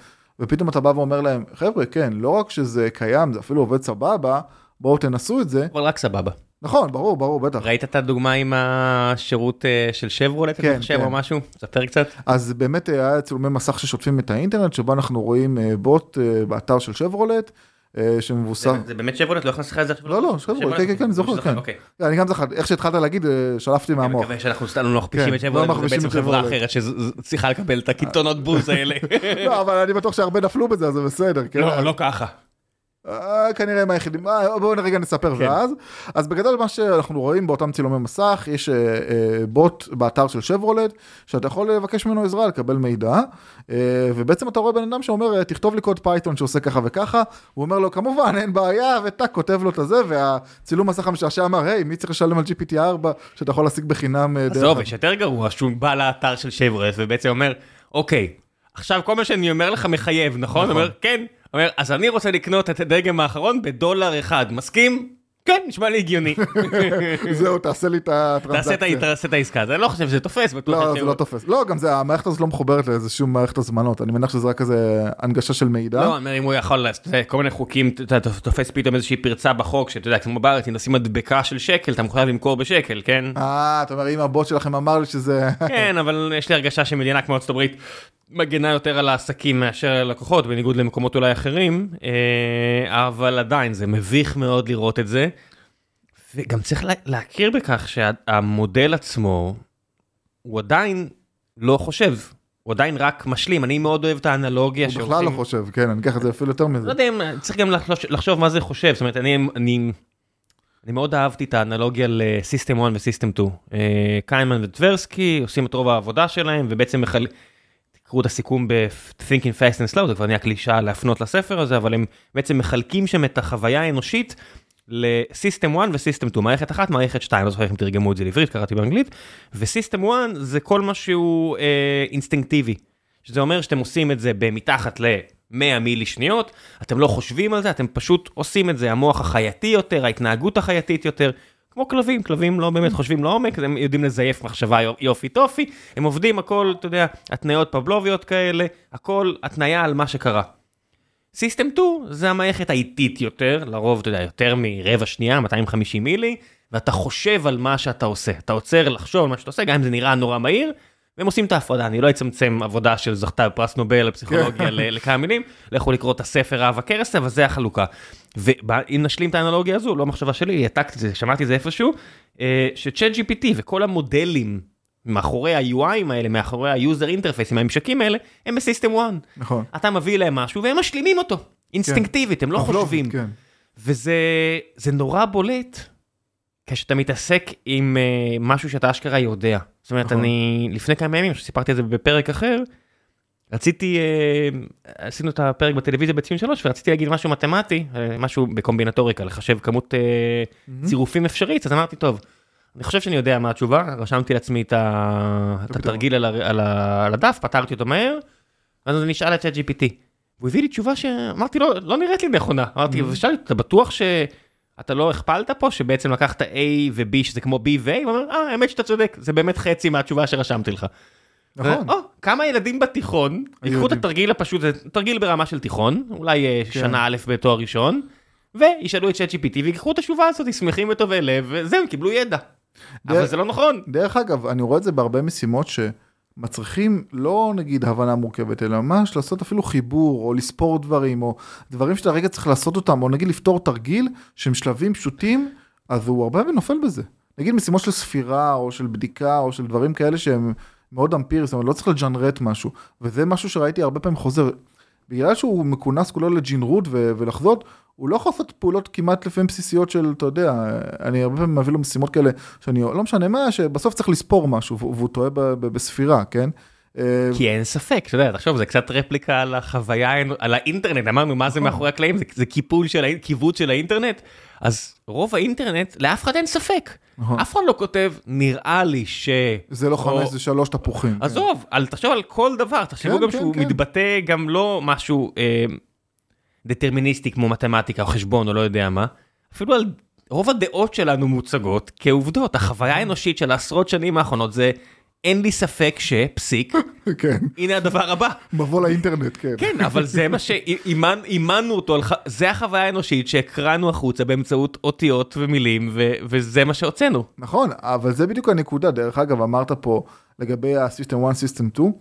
ופתאום אתה בא ואומר להם, חבר'ה, כן, לא רק שזה קיים, זה אפילו עובד סבבה, בואו תנסו את זה. אבל רק סבבה. נכון, ברור, ברור, בטח. ראית את הדוגמה עם השירות אה, של שברולט, כן, אני חושב, כן. או משהו? ספר קצת. אז באמת אה, היה צילומי מסך ששוטפים את האינטרנט, שבו אנחנו רואים אה, בוט באתר של שברולט, שמבוסס... זה- זה באמת שברולט? לא הכנסתי לך את זה עכשיו? לא, לא, שברולט, כן, כן, כן, אני זוכר, כן. אוקיי. אני גם זוכר, איך שהתחלת להגיד, שלפתי אני מהמוח. מקווה שאנחנו סתם לא מכפישים כן, את שברולט, לא זה מכפישים בעצם חברה שברולט. אחרת שצריכה לקבל את הקיתונות בוז האלה. *laughs* לא, אבל אני בטוח שהרבה נפלו בזה, אז זה בסדר. כן? לא, לא ככה. אה, כנראה הם היחידים, אה, בואו רגע נספר כן. ואז. אז בגדול מה שאנחנו רואים באותם צילומי מסך, יש אה, בוט באתר של שברולט, שאתה יכול לבקש ממנו עזרה, לקבל מידע, ובעצם אתה רואה בן אדם שאומר, תכתוב לי קוד Python שעושה ככה וככה, הוא אומר לו, כמובן, אין בעיה, וטאק, כותב לו את הזה, והצילום מסך המשעשע אמר, היי, מי צריך לשלם על GPT-4, שאתה יכול להשיג בחינם דרך... עזוב, יש יותר גרוע, שהוא בא לאתר של שברולט ובעצם אומר, אוקיי, עכשיו כל מה שאני אומר לך מחייב, נכון? הוא אומר, כן. אומר, אז אני רוצה לקנות את הדגם האחרון בדולר אחד, מסכים? כן, נשמע לי הגיוני. *laughs* זהו, תעשה לי את הטרנזקציה. תעשה את העסקה, אני לא חושב שזה תופס, לא, זה לא תופס. לא, גם זה, המערכת הזאת לא מחוברת לאיזושהי מערכת הזמנות. אני מניח שזה רק איזה הנגשה של מידע. לא, אני אומר, אם הוא יכול, כל מיני חוקים, אתה תופס פתאום איזושהי פרצה בחוק, שאתה יודע, כמו בארץ, אם נשים מדבקה של שקל, אתה מחויב למכור בשקל, כן? אה, אתה אומר, אם הבוט שלכם אמר לי שזה... כן, אבל יש לי הרגשה שמדינה כמו ארצות הברית מגנה יותר על העסקים מאשר על הלקוחות, בניגוד למקומות אולי אחרים, אה, אבל עדיין זה מביך מאוד לראות את זה. וגם צריך לה- להכיר בכך שהמודל עצמו, הוא עדיין לא חושב, הוא עדיין רק משלים, אני מאוד אוהב את האנלוגיה הוא בכלל לא חושב, כן, אני אקח את זה אפילו יותר מזה. לא יודע אם צריך גם לחשוב, מה זה חושב, זאת אומרת, אני, אני, אני מאוד אהבתי את האנלוגיה לסיסטם 1 וסיסטם 2. אה, קיימן וטברסקי עושים את רוב העבודה שלהם, ובעצם מחל... תקראו את הסיכום ב-Thinking Fast and Slow, זה כבר נהיה קלישה להפנות לספר הזה, אבל הם בעצם מחלקים שם את החוויה האנושית לסיסטם 1 וסיסטם 2, מערכת אחת, מערכת 2, לא זוכר איך הם תרגמו את זה לעברית, קראתי באנגלית, וסיסטם 1 זה כל מה שהוא אה, אינסטינקטיבי. שזה אומר שאתם עושים את זה במתחת ל-100 מילי שניות, אתם לא חושבים על זה, אתם פשוט עושים את זה, המוח החייתי יותר, ההתנהגות החייתית יותר, כמו כלבים, כלבים לא באמת חושבים לעומק, הם יודעים לזייף מחשבה יופי טופי, הם עובדים הכל, אתה יודע, התניות פבלוביות כאלה, הכל התניה על מה שקרה. סיסטם 2 זה המערכת האיטית יותר, לרוב אתה יודע, יותר מרבע שנייה, 250 מילי, ואתה חושב על מה שאתה עושה, אתה עוצר לחשוב על מה שאתה עושה, גם אם זה נראה נורא מהיר, והם עושים את ההפרדה, אני לא אצמצם עבודה של זכתה בפרס נובל לפסיכולוגיה *laughs* לכמה מילים, לכו לקרוא את הספר אהב הכרס, אבל זה החלוקה. ואם נשלים את האנלוגיה הזו, לא מחשבה שלי, העתקתי את זה, שמעתי את זה איפשהו, אה, שצ'אט GPT וכל המודלים מאחורי ה-UIים האלה, מאחורי ה-user interface, עם הממשקים האלה, הם בסיסטם 1. נכון. אתה מביא להם משהו והם משלימים אותו, אינסטינקטיבית, הם לא פבלובית, חושבים. כן. וזה זה נורא בולט כשאתה מתעסק עם uh, משהו שאתה אשכרה יודע. זאת אומרת, נכון. אני לפני כמה ימים, שסיפרתי את זה בפרק אחר, רציתי, uh, עשינו את הפרק בטלוויזיה ב-93 ורציתי להגיד משהו מתמטי, uh, משהו בקומבינטוריקה, לחשב כמות uh, צירופים אפשרית, אז אמרתי, טוב, אני חושב שאני יודע מה התשובה, רשמתי לעצמי את, ה... את הפתרון. התרגיל על, ה... על, ה... על הדף, פתרתי אותו מהר, ואז אני נשאל את ChatGPT. והוא הביא לי תשובה שאמרתי לו, לא נראית לי נכונה. אמרתי, ושאלתי, אתה בטוח שאתה לא הכפלת פה, שבעצם לקחת A ו-B, שזה כמו B ו-A? הוא אומר, אה, האמת שאתה צודק, זה באמת חצי מהתשובה שרשמתי לך. נכון. ו- או, כמה ילדים בתיכון, היו ייקחו את. התרגיל הפשוט, זה תרגיל ברמה של תיכון, אולי אה, כן. שנה א' בתואר ראשון, וישאלו את ChatGPT ויקחו את התשובה הזאת, שמחים וטובי לב, וזהו, קיבלו ידע. אבל דרך- זה לא נכון. דרך אגב, אני רואה את זה בהרבה משימות שמצריכים לא נגיד הבנה מורכבת, אלא ממש לעשות אפילו חיבור, או לספור דברים, או דברים שאתה רגע צריך לעשות אותם, או נגיד לפתור תרגיל שהם שלבים פשוטים, אז הוא הרבה נופל בזה. נגיד משימות של ספירה, או של בדיקה, או של דברים כאלה שהם מאוד אמפיריים, זאת אומרת, לא צריך לג'נרט משהו, וזה משהו שראיתי הרבה פעמים חוזר. בגלל שהוא מכונס כולו לג'ינרות ולחזות, הוא לא יכול לעשות פעולות כמעט לפעמים בסיסיות של, אתה יודע, אני הרבה פעמים מביא לו משימות כאלה, שאני לא משנה מה, שבסוף צריך לספור משהו, והוא טועה בספירה, כן? כי אין ספק, אתה יודע, תחשוב, זה קצת רפליקה על החוויה, על האינטרנט, אמרנו מה זה נכון. מאחורי הקלעים, זה- זה קיפול של, כיווץ של האינטרנט, אז רוב האינטרנט, לאף אחד אין ספק. נכון. אף אחד לא כותב, נראה לי ש... זה לא חמש, זה שלוש תפוחים. כן. עזוב, על, תחשוב על כל דבר, תחשבו כן, גם כן, שהוא כן. מתבטא גם לא משהו אה, דטרמיניסטי כמו מתמטיקה או חשבון או לא יודע מה, אפילו על רוב הדעות שלנו מוצגות כעובדות, החוויה האנושית של העשרות שנים האחרונות זה אין לי ספק שפסיק, *laughs* כן, הנה הדבר הבא. מבוא לאינטרנט, כן. כן, אבל זה מה שאימנו *laughs* אותו, זה החוויה האנושית שהקרנו החוצה באמצעות אותיות ומילים, ו- וזה מה שהוצאנו. נכון, אבל זה בדיוק הנקודה. דרך אגב, אמרת פה לגבי ה-System 1, System 2,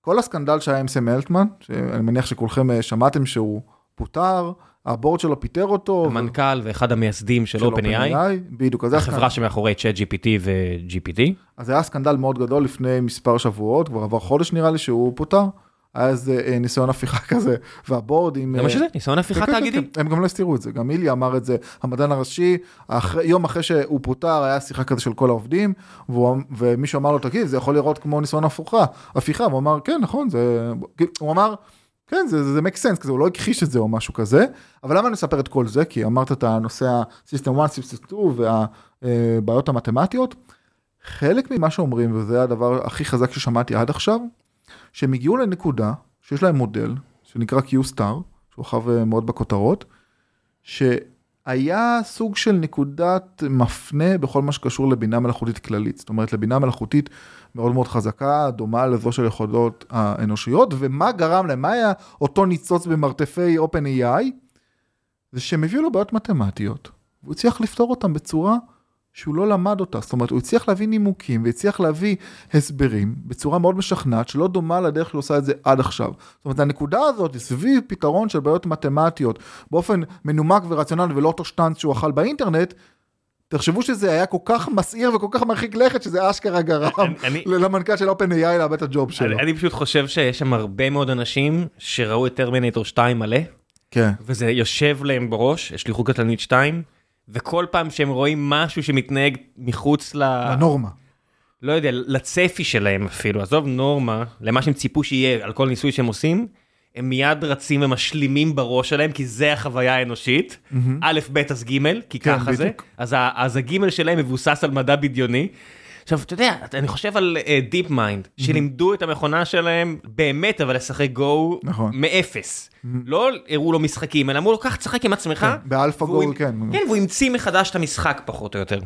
כל הסקנדל שהיה עם סם אלטמן, שאני מניח שכולכם אה, שמעתם שהוא פוטר, הבורד שלו פיטר אותו. המנכ"ל ואחד המייסדים של של OpenAI, בדיוק, אז. החברה שמאחורי ChatGPT ו-GPT. אז היה סקנדל מאוד גדול לפני מספר שבועות, כבר עבר חודש נראה לי שהוא פוטר. היה איזה אה, ניסיון הפיכה *laughs* כזה, והבורד עם... זה מה אה, שזה, ניסיון כן, הפיכה כן, תאגידי. כן, הם גם לא הסתירו את זה, גם אילי אמר את זה, המדען הראשי, יום אחרי שהוא פוטר היה שיחה כזה של כל העובדים, ומישהו אמר לו, תגיד, זה יכול לראות כמו ניסיון הפוכה, הפיכה, והוא אמר, כן, נכון, זה, הוא אמר, כן, זה, זה, זה make sense, כזה, הוא לא הכחיש את זה או משהו כזה, אבל למה אני מספר את כל זה? כי אמרת את הנושא ה-System 1, System 2 והבעיות המתמטיות, חלק ממה שאומרים, וזה הדבר הכי חזק ששמעתי עד עכשיו, שהם הגיעו לנקודה שיש להם מודל שנקרא Q-Star, שהוא אחר אה, מאוד בכותרות, שהיה סוג של נקודת מפנה בכל מה שקשור לבינה מלאכותית כללית. זאת אומרת, לבינה מלאכותית מאוד מאוד חזקה, דומה לזו של יכולות האנושיות, ומה גרם להם, מה היה אותו ניצוץ במרתפי OpenAI? זה שהם הביאו לו בעיות מתמטיות, והוא הצליח לפתור אותם בצורה שהוא לא למד אותה, זאת אומרת הוא הצליח להביא נימוקים והצליח להביא הסברים בצורה מאוד משכנעת שלא דומה לדרך שהוא עושה את זה עד עכשיו. זאת אומרת הנקודה הזאת סביב פתרון של בעיות מתמטיות באופן מנומק ורציונלי ולא אותו שטאנץ שהוא אכל באינטרנט, תחשבו שזה היה כל כך מסעיר וכל כך מרחיק לכת שזה אשכרה גרם אני- למנכ"ל של OpenAI לאבד את הג'וב שלו. אני אני פשוט חושב שיש שם הרבה מאוד אנשים שראו את טרמינטור 2 מלא, כן, וזה יושב להם בראש, יש לי חוג קטלנית 2, וכל פעם שהם רואים משהו שמתנהג מחוץ ל... הנורמה. לא יודע, לצפי שלהם אפילו, עזוב נורמה, למה שהם ציפו שיהיה על כל ניסוי שהם עושים, הם מיד רצים ומשלימים בראש שלהם, כי זה החוויה האנושית. א', ב', אז ג', כי כן, ככה זה. אז ה- אז הג' שלהם מבוסס על מדע בדיוני. עכשיו, אתה יודע, אני חושב על DeepMind, שלימדו את המכונה שלהם באמת, אבל לשחק גו נכון. מאפס. לא הראו לו משחקים, אלא אמרו לו, קח תשחק עם עצמך. כן, באלפא גו, כן. כן, והוא המציא מחדש את המשחק פחות או יותר.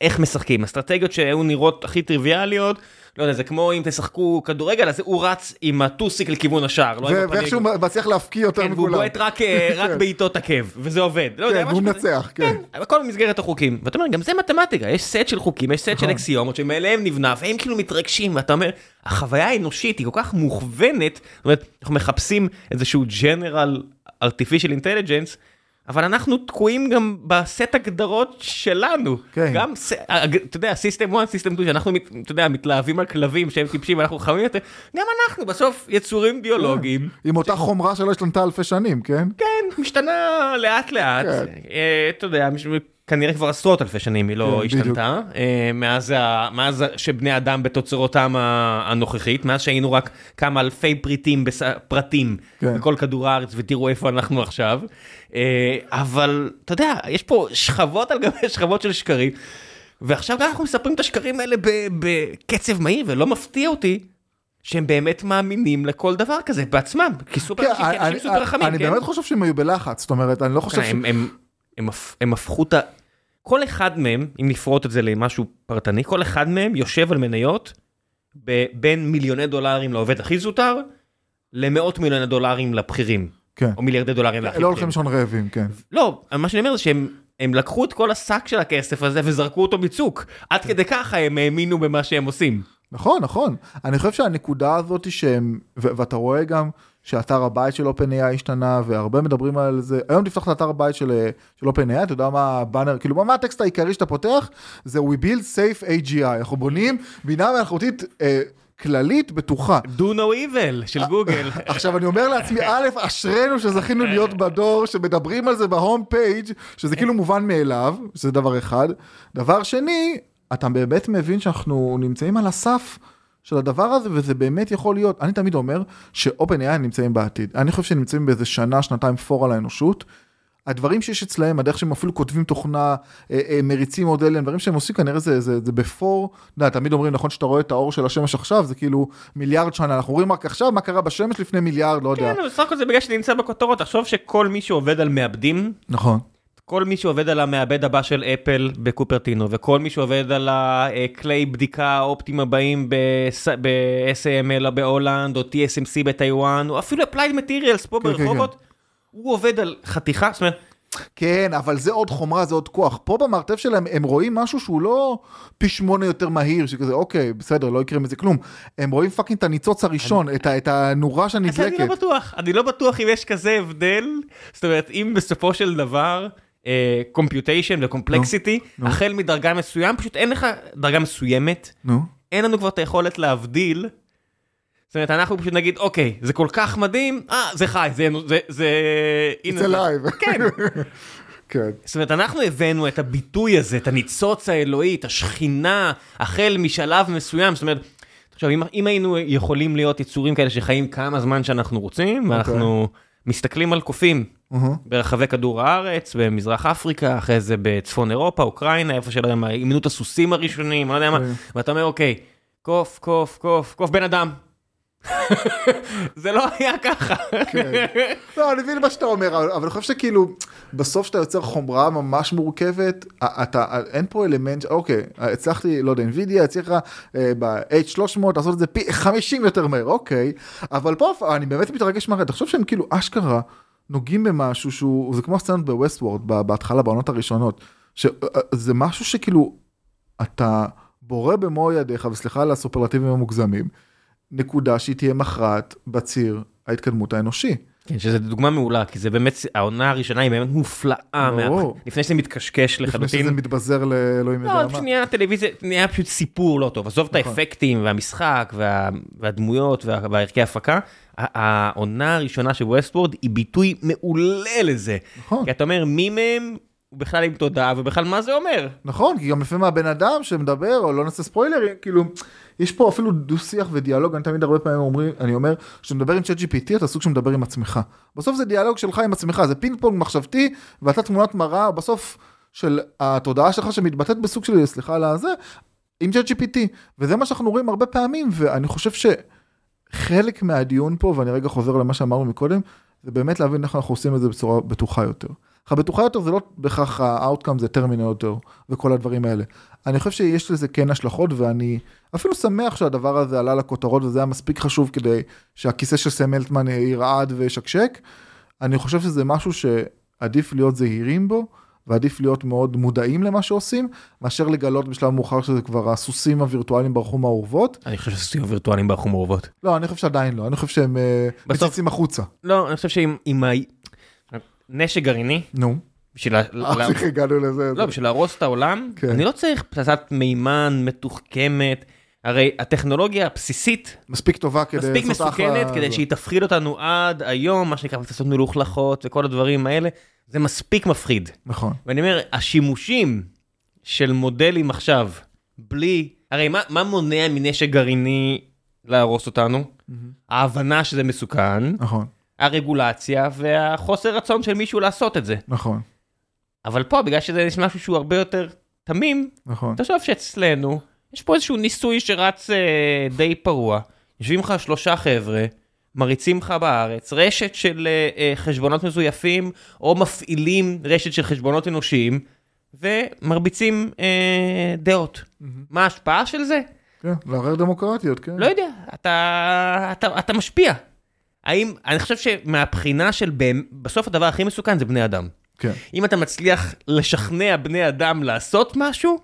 איך משחקים, אסטרטגיות שהיו נראות הכי טריוויאליות, לא יודע, זה כמו אם תשחקו כדורגל, אז הוא רץ עם הטוסיק לכיוון השער. לא. ואיכשהו מצליח להפקיע יותר כן, והוא מכולם. בועט רק, אה, *laughs* רק כן. בעיטות עקב, וזה עובד. לא יודע, כן, והוא משהו כזה. מנצח, כן. הכל במסגרת החוקים. ואתה אומר, גם זה מתמטיקה, יש סט של חוקים, יש סט של נכון. אקסיומות שמאליהם נבנה, והם כאילו מתרגשים, ואתה אומר, החוויה האנושית היא כל כך מוכוונת, זאת אומרת, אנחנו מחפשים איזשהו general artificial intelligence, אבל אנחנו תקועים גם בסט הגדרות שלנו. כן. גם, אתה יודע, System 1, System 2, שאנחנו, אתה יודע, מתלהבים על כלבים שהם טיפשים ואנחנו חכמים יותר, גם אנחנו בסוף יצורים ביולוגיים. עם אותה חומרה שלא השתנתה אלפי שנים, כן? כן, משתנה לאט לאט, כן. אה, אתה יודע, כנראה כבר עשרות אלפי שנים היא לא כן, השתנתה, אה, מאז מאז שבני אדם בתוצרותם הנוכחית, מאז שהיינו רק כמה אלפי פריטים, בס- פרטים כן. בכל כדור הארץ, ותראו איפה אנחנו עכשיו, אה, אבל אתה יודע, יש פה שכבות על גבי *laughs* שכבות של שקרים, ועכשיו גם אנחנו מספרים את השקרים האלה בקצב מהיר, ולא מפתיע אותי. שהם באמת מאמינים לכל דבר כזה בעצמם, כי סופר כן, אנשים, סופר חכמים, אני כן? באמת חושב שהם היו בלחץ, זאת אומרת, אני לא חושב כן, ש... הם, הם, הם, הם הפכו את ה... כל אחד מהם, אם נפרוט את זה למשהו פרטני, כל אחד מהם יושב על מניות בין מיליוני דולרים לעובד הכי זוטר, למאות מיליוני דולרים לבכירים, כן. או מיליארדי דולרים להכי לא. הולכים לישון רעבים, כן. לא, מה שאני אומר זה שהם הם לקחו את כל השק של הכסף הזה וזרקו אותו מצוק. עד כדי ככה הם האמינו במה שהם עושים. נכון, נכון. אני חושב שהנקודה הזאת שהם, ואתה רואה גם שאתר הבית של OpenAI השתנה, והרבה מדברים על זה. היום תפתח את אתר הבית של, אה, של OpenAI, אתה יודע מה הבאנר, כאילו מה- מה הטקסט העיקרי שאתה פותח? זה We build safe AGI. אנחנו בונים בינה מלאכותית אה, כללית בטוחה. do no evil של גוגל. *laughs* עכשיו אני אומר לעצמי, א', אשרינו שזכינו *laughs* להיות בדור שמדברים על זה בהום פייג', שזה כאילו מובן מאליו, שזה דבר אחד. דבר שני, אתה באמת מבין שאנחנו נמצאים על הסף של הדבר הזה, וזה באמת יכול להיות, אני תמיד אומר ש-OpenAI נמצאים בעתיד. אני חושב שהם נמצאים באיזה שנה, שנתיים פור על האנושות. הדברים שיש אצלהם, הדרך שהם אפילו כותבים תוכנה, אה, אה, מריצים מודלים, דברים שהם עושים כנראה זה, זה, זה בפור, אתה יודע, תמיד אומרים, נכון שאתה רואה את האור של השמש עכשיו, זה כאילו מיליארד שנה, אנחנו רואים רק עכשיו מה קרה בשמש לפני מיליארד, לא יודע. כן, בסך הכל זה בגלל שזה נמצא בכותרות, תחשוב שכל מי שעובד על מעבדים, נכון. כל מי שעובד על המעבד הבא של אפל בקופרטינו, וכל מי שעובד על הכלי בדיקה האופטיים הבאים ב-ASML בהולנד, או TSMC בטיוואן, או אפילו Applied Materials פה כן, כן, ברחובות, הוא עובד על חתיכה, זאת אומרת, כן, אבל זה עוד חומרה, זה עוד כוח. פה במרתף שלהם הם רואים משהו שהוא לא פי שמונה יותר מהיר, שכזה, אוקיי, בסדר, לא יקרה מזה כלום. הם רואים fucking את הניצוץ הראשון, את, ה- את הנורה אז אני. לא בטוח, אני לא בטוח אם יש כזה הבדל, זאת אומרת, אם בסופו של דבר, computation ו-complexity, נו. החל מדרגה מסוים, פשוט אין לך דרגה מסוימת, נו. אין לנו כבר את היכולת להבדיל. זאת אומרת, אנחנו פשוט נגיד, אוקיי, זה כל כך מדהים, אה, זה חי, זה... זה... זה... It's זה." alive. כן. *laughs* כן. זאת אומרת, אנחנו הבאנו את הביטוי הזה, את הניצוץ האלוהי, את השכינה, החל משלב מסוים, זאת אומרת, עכשיו, אם, אם היינו יכולים להיות יצורים כאלה שחיים כמה זמן שאנחנו רוצים, ואנחנו מסתכלים על קופים. ברחבי כדור הארץ, במזרח אפריקה, אחרי זה בצפון אירופה, אוקראינה, איפה שלא יודע מה, אימנו את הסוסים הראשונים, אני לא יודע מה, כן. ואתה אומר, אוקיי, קוף, קוף, קוף, קוף בן אדם. *laughs* זה לא היה ככה. כן. לא, אני מבין מה שאתה אומר, אבל אני חושב שכאילו, בסוף שאתה יוצר חומרה ממש מורכבת, אתה, אין פה אלמנט, אוקיי, הצלחתי, לא יודע, NVIDIA הצליחה אה, ב-H300 לעשות את זה פי 50 יותר מהר, אוקיי, אבל פה אני באמת מתרגש מהר, תחשוב שהם כאילו אשכרה נוגעים במשהו שהוא, זה כמו הסצנות בווסט וורד, בהתחלה, בעונות הראשונות, שזה משהו שכאילו, אתה בורא במו ידיך, וסליחה על הסופרלטיבים המוגזמים, נקודה שהיא תהיה מכרעת בציר ההתקדמות האנושי. כן, שזה דוגמה מעולה, כי זה באמת, העונה הראשונה היא באמת מופלאה, לפני שזה מתקשקש לפני לחלוטין. שזה מתבזר לאלוהים לא, יודע פשוט מה. נהיה טלוויזיה, נהיה פשוט סיפור לא טוב. עזוב את נכון. האפקטים והמשחק וה- והדמויות וה- והערכי ההפקה. העונה הראשונה של ווסטוורד היא ביטוי מעולה לזה. נכון. כי אתה אומר, מי מהם בכלל עם תודעה ובכלל מה זה אומר? נכון, כי גם לפעמים הבן אדם שמדבר, או לא נעשה ספוילרים, כאילו, יש פה אפילו דו שיח ודיאלוג, אני תמיד הרבה פעמים אומרים, אני אומר, כשאתה מדבר עם צ'אט GPT, אתה סוג שמדבר עם עצמך. בסוף זה דיאלוג שלך עם עצמך, זה פינג פונג מחשבתי, ואתה תמונת מראה, בסוף, של התודעה שלך שמתבטאת בסוג של, סליחה על הזה, עם צ'אט GPT. וזה מה שאנחנו רואים הרבה פעמים, ואני חושב שחלק מהדיון פה, ואני רגע חוזר למה שאמרנו מקודם, זה באמת להבין איך אנחנו עושים את זה בצורה בטוחה יותר. הבטוחה יותר זה לא בהכרח ה-outcome זה טרמינטור וכל הדברים האלה. אני חושב שיש לזה כן השלכות ואני אפילו שמח שהדבר הזה עלה לכותרות וזה היה מספיק חשוב כדי שהכיסא של סם אלטמן ירעד וישקשק. אני חושב שזה משהו שעדיף להיות זהירים בו ועדיף להיות מאוד מודעים למה שעושים מאשר לגלות בשלב מאוחר שזה כבר הסוסים הווירטואליים ברחו מהאורוות. אני חושב שסוסים הווירטואליים ברחו מהאורוות. לא אני חושב שעדיין לא אני חושב שהם אה, בסוף- מציצים החוצה. לא, אני חושב שאם. נשק גרעיני, נו. בשביל אה, איך הגענו לזה? לא, בשביל להרוס את העולם, כן. אני לא צריך פצצת מימן מתוחכמת. הרי הטכנולוגיה הבסיסית מספיק טובה כדי מספיק לעשות אחלה- מסוכנת כדי. שהיא תפחיד אותנו עד היום, מה שנקרא פצצות מלוכלכות וכל הדברים האלה, זה מספיק מפחיד. נכון. ואני אומר, השימושים של מודלים עכשיו, בלי, הרי מה, מה מונע מנשק גרעיני להרוס אותנו? ההבנה שזה מסוכן, נכון הרגולציה והחוסר רצון של מישהו לעשות את זה. נכון אבל פה, בגלל שזה יש משהו שהוא הרבה יותר תמים, נכון תחשוב שאצלנו, יש פה איזשהו ניסוי שרץ אה, די פרוע. יושבים לך שלושה חבר'ה, מריצים לך בארץ, רשת של אה, אה, חשבונות מזויפים, או מפעילים רשת של חשבונות אנושיים, ומרביצים אה, דעות. מה ההשפעה של זה? כן, לערער דמוקרטיות כן. לא יודע, אתה, אתה, אתה משפיע. האם, אני חושב שמהבחינה של, בסוף הדבר הכי מסוכן זה בני אדם. כן. אם אתה מצליח לשכנע בני אדם לעשות משהו,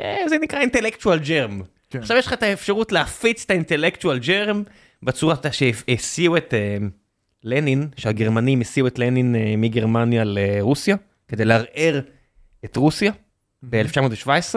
אה, זה נקרא אינטלקטואל ג'רם. כן. עכשיו יש לך את האפשרות להפיץ את האינטלקטואל ג'רם בצורה שהסיעו את אה, לנין, שהגרמנים הסיעו את לנין אה, מגרמניה לרוסיה, כדי לערער את רוסיה ב-1917.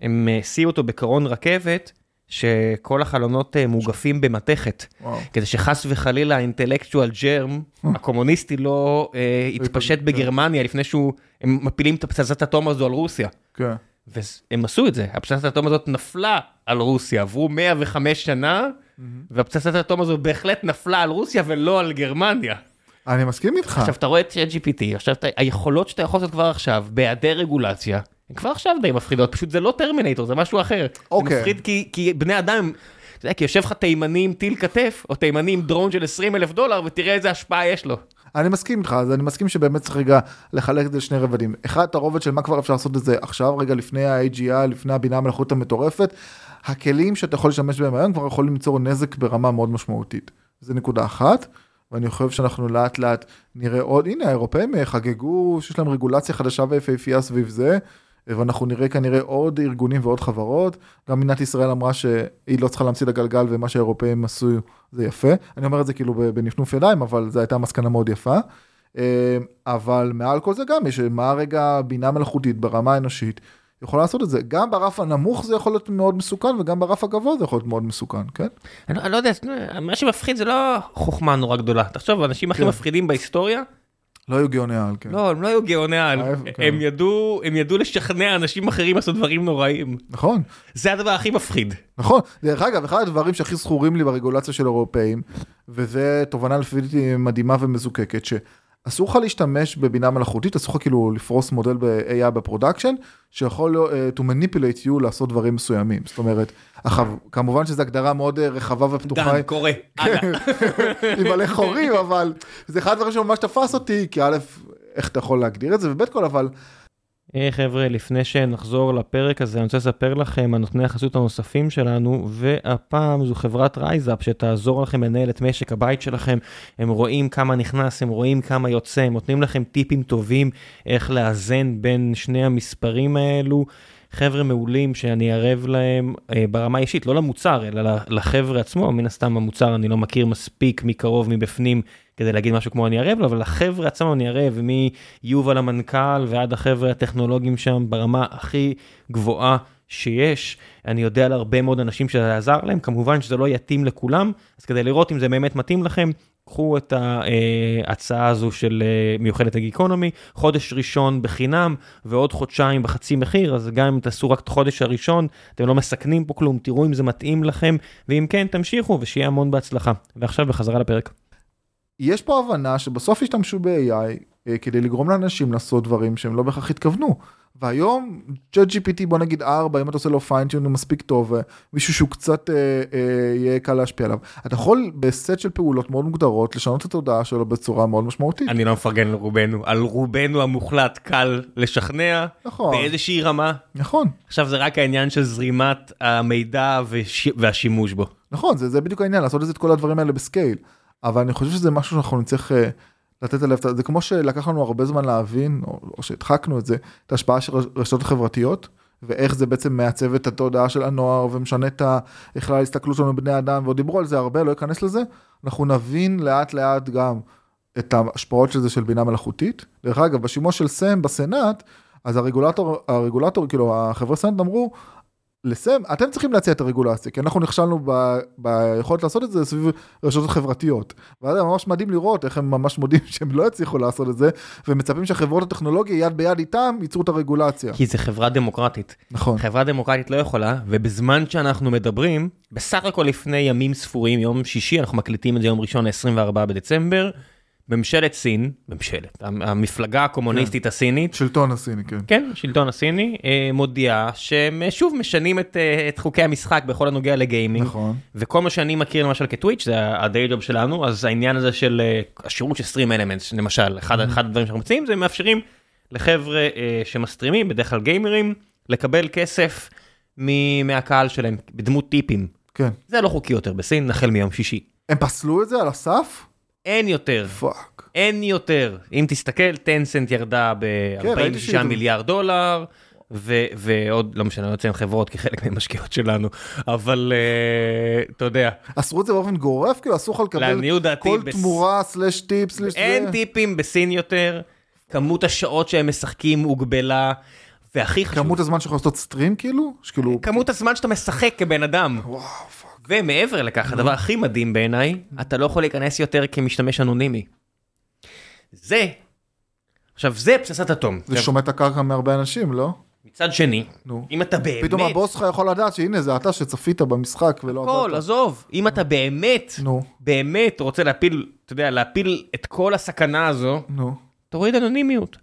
הם הסיעו אותו בקרון רכבת, שכל החלונות אה, מוגפים במתכת, וואו. כדי שחס וחלילה האינטלקטואל ג'רם הקומוניסטי לא אה, יתפשט. בגרמניה לפני שהוא, הם מפילים את הפצצת אטום הזו על רוסיה. כן. והם עשו את זה, הפצצת האטום הזאת נפלה על רוסיה, עברו 105 שנה, והפצצת האטום הזו בהחלט נפלה על רוסיה ולא על גרמניה. אני מסכים איתך. עכשיו אתה רואה את GPT, עכשיו היכולות שאתה יכול לעשות כבר עכשיו, בהיעדר רגולציה, הן כבר עכשיו די מפחידות, פשוט זה לא טרמינטור, זה משהו אחר. אוקיי. זה מפחיד כי, כי בני אדם, אתה יודע, כי יושב לך תימני עם טיל כתף, או תימני עם דרון של 20 אלף דולר, ותראה איזה השפעה יש לו. אני מסכים איתך, אז אני מסכים שבאמת צריך רגע לחלק את זה לשני רבדים. אחד, את הרובד של מה כבר אפשר לעשות את זה עכשיו, רגע לפני ה-AGI, לפני הבינה המלאכותית המטורפת. הכלים שאתה יכול להשתמש בהם היום כבר יכולים ליצור נזק ברמה מאוד משמעותית. זה נקודה אחת, ואני חושב שאנחנו לאט לאט נראה עוד, הנה האירופאים חגגו שיש להם רגולציה חדשה ויפהפייה סביב זה. ואנחנו נראה כנראה עוד ארגונים ועוד חברות. גם מדינת ישראל אמרה שהיא לא צריכה להמציא את הגלגל ומה שהאירופאים עשו זה יפה. אני אומר את זה כאילו בנפנוף ידיים, אבל זו הייתה מסקנה מאוד יפה. אה, אבל מעל כל זה גם יש מה רגע בינה מלאכותית ברמה האנושית יכולה לעשות את זה. גם ברף הנמוך זה יכול להיות מאוד מסוכן וגם ברף הגבוה זה יכול להיות מאוד מסוכן, כן? אני לא, אני לא יודע, מה שמפחיד זה לא חוכמה נורא גדולה. תחשוב, האנשים הכי כן. מפחידים בהיסטוריה, לא היו גאוני על, כן. לא, הם לא היו גאוני על, כן. הם ידעו, הם ידעו לשכנע אנשים אחרים לעשות דברים נוראים. נכון. זה הדבר הכי מפחיד. נכון, דרך אגב, אחד הדברים שהכי זכורים לי ברגולציה של אירופאים, וזה תובנה לפי דעתי מדהימה ומזוקקת, שאסור לך להשתמש בבינה מלאכותית, אסור לך כאילו לפרוס מודל ב-AI ב production, שיכול uh, to manipulate you לעשות דברים מסוימים. זאת אומרת, עכשיו, כמובן שזו הגדרה מאוד uh, רחבה ופתוחה, דן, קורא. *laughs* הלאה. עם מלא חורים, *laughs* אבל זה אחד הדברים שממש תפס אותי, כי א', איך אתה יכול להגדיר את זה, וב' כל אבל, היי חבר'ה, לפני שנחזור לפרק הזה, אני רוצה לספר לכם על נותני החסות הנוספים שלנו, והפעם זו חברת רייזאפ שתעזור לכם לנהל את משק הבית שלכם. הם רואים כמה נכנס, הם רואים כמה יוצא, הם נותנים לכם טיפים טובים איך לאזן בין שני המספרים האלו. חבר'ה מעולים שאני ערב להם אה, ברמה האישית, לא למוצר, אלא לחבר'ה עצמו, מן הסתם המוצר אני לא מכיר מספיק מקרוב מבפנים כדי להגיד משהו כמו אני ערב לו, אבל לחבר'ה עצמם אני ערב, מיובל המנכ"ל ועד החבר'ה הטכנולוגיים שם ברמה הכי גבוהה שיש. אני יודע על הרבה מאוד אנשים שזה עזר להם, כמובן שזה לא יתאים לכולם, אז כדי לראות אם זה באמת מתאים לכם, קחו את ההצעה הזו של אה, מיוחדת הגיקונומי, חודש ראשון בחינם ועוד חודשיים בחצי מחיר, אז גם אם תעשו רק את החודש הראשון, אתם לא מסכנים פה כלום, תראו אם זה מתאים לכם, ואם כן, תמשיכו ושיהיה המון בהצלחה. ועכשיו בחזרה לפרק. יש פה הבנה שבסוף ישתמשו ב-AI אה, כדי לגרום לאנשים לעשות דברים שהם לא בהכרח התכוונו. והיום, ChatGPT בוא נגיד 4, אם אתה עושה לו פיינטיון הוא מספיק טוב, אה, מישהו שהוא קצת אה, אה, יהיה קל להשפיע עליו. אתה יכול בסט של פעולות מאוד מוגדרות לשנות את התודעה שלו בצורה מאוד משמעותית. אני לא מפרגן על רובנו, על רובנו המוחלט קל לשכנע, נכון. באיזושהי רמה. נכון, עכשיו זה רק העניין של זרימת המידע וש... והשימוש בו. נכון, זה, זה בדיוק העניין, לעשות את כל הדברים האלה בסקייל. אבל אני חושב שזה משהו שאנחנו נצטרך אה, לתת עליו, זה כמו שלקח לנו הרבה זמן להבין, או, או שהדחקנו את זה, את ההשפעה של רשתות חברתיות, ואיך זה בעצם מעצב את התודעה של הנוער ומשנה את בכלל ההסתכלות שלנו בבני אדם, ועוד דיברו על זה הרבה, לא אכנס לזה, אנחנו נבין לאט לאט גם את ההשפעות של זה של בינה מלאכותית. דרך אגב, בשימוע של סם בסנאט, אז הרגולטור, הרגולטור, כאילו החברי סנאט אמרו, לסם, אתם צריכים להציע את הרגולציה, כי אנחנו נכשלנו ב, ביכולת לעשות את זה סביב רשתות חברתיות. ואז זה ממש מדהים לראות איך הם ממש מודים *laughs* שהם לא הצליחו לעשות את זה, ומצפים שהחברות הטכנולוגיה יד ביד איתם ייצרו את הרגולציה. כי זה חברה דמוקרטית. נכון. חברה דמוקרטית לא יכולה, ובזמן שאנחנו מדברים, בסך הכל לפני ימים ספורים, יום שישי, אנחנו מקליטים את זה יום ראשון, 24 בדצמבר, ממשלת סין, ממשלת, המפלגה הקומוניסטית הסינית, שלטון הסיני, כן. כן, השלטון הסיני, אה, מודיעה שהם אה, שוב משנים את, אה, את חוקי המשחק בכל הנוגע לגיימינג. נכון. וכל מה שאני מכיר למשל כטוויץ' זה ה-day job שלנו, אז העניין הזה של אה, השירות של סטרים אלמנטס, למשל, אחד, אחד הדברים שאנחנו מציעים זה מאפשרים לחבר'ה אה, שמסטרימים, בדרך כלל גיימרים, לקבל כסף מ- מהקהל שלהם בדמות טיפים. כן. זה לא חוקי יותר בסין, החל מיום שישי. הם פסלו את זה על הסף? אין יותר. fuck. אין יותר. אם תסתכל, טנסנט ירדה כן, ראיתי ב-46 שזה- מיליארד דולר, ו- ועוד, לא משנה, אני לא אציין חברות כחלק מהמשקיעות שלנו, אבל uh, אתה יודע, אסרו את זה באופן גורף? כאילו אסור לך לקבל דעתי, כל בס- תמורה slash טיפ slash אין זה? טיפים בסין יותר, כמות השעות שהם משחקים הוגבלה, והכי חשוב, כמות הזמן שיכול לעשות stream כאילו? שכאילו... כמות הזמן שאתה משחק כבן אדם. וואו. ומעבר לכך, הדבר הכי מדהים בעיניי, אתה לא יכול להיכנס יותר כמשתמש אנונימי. זה, עכשיו זה פצצת אטום. זה שומט את הקרקע מהרבה אנשים, לא? מצד שני, נו. אם אתה באמת, פתאום הבוס שלך יכול לדעת שהנה זה אתה שצפית במשחק ולא הכל. עזוב, אם אתה באמת, נו, באמת רוצה להפיל, אתה יודע, להפיל את כל הסכנה הזו, נו. תוריד אנונימיות.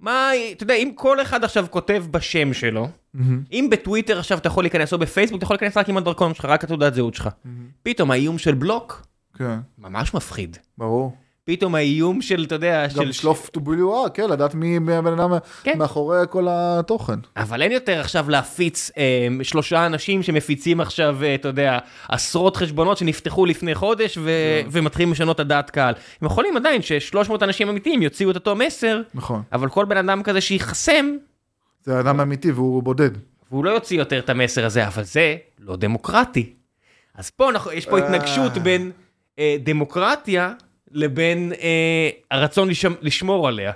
מה, אתה יודע, אם כל אחד עכשיו כותב בשם שלו. אם בטוויטר עכשיו אתה יכול להיכנס, או בפייסבוק, אתה יכול להיכנס רק עם הדרכון שלך, רק התעודת זהות שלך. פתאום האיום של בלוק, כן, ממש מפחיד. ברור. פתאום האיום של, אתה יודע, גם של... לשלוף to WR, כן, לדעת מי הבן אדם כן. מאחורי כל התוכן. אבל אין יותר עכשיו להפיץ אה, שלושה אנשים שמפיצים עכשיו, אה, אתה יודע, עשרות חשבונות שנפתחו לפני חודש ו- ומתחילים לשנות את הדעת קהל. הם יכולים עדיין ש-300 אנשים אמיתיים יוציאו את אותו מסר, נכון. אבל כל בן אדם כזה שיחסם, זה אדם אמיתי והוא בודד. והוא לא יוציא יותר את המסר הזה, אבל זה לא דמוקרטי. אז פה אנחנו, יש פה התנגשות אה. בין אה, דמוקרטיה לבין אה, הרצון לשמ- לשמור עליה.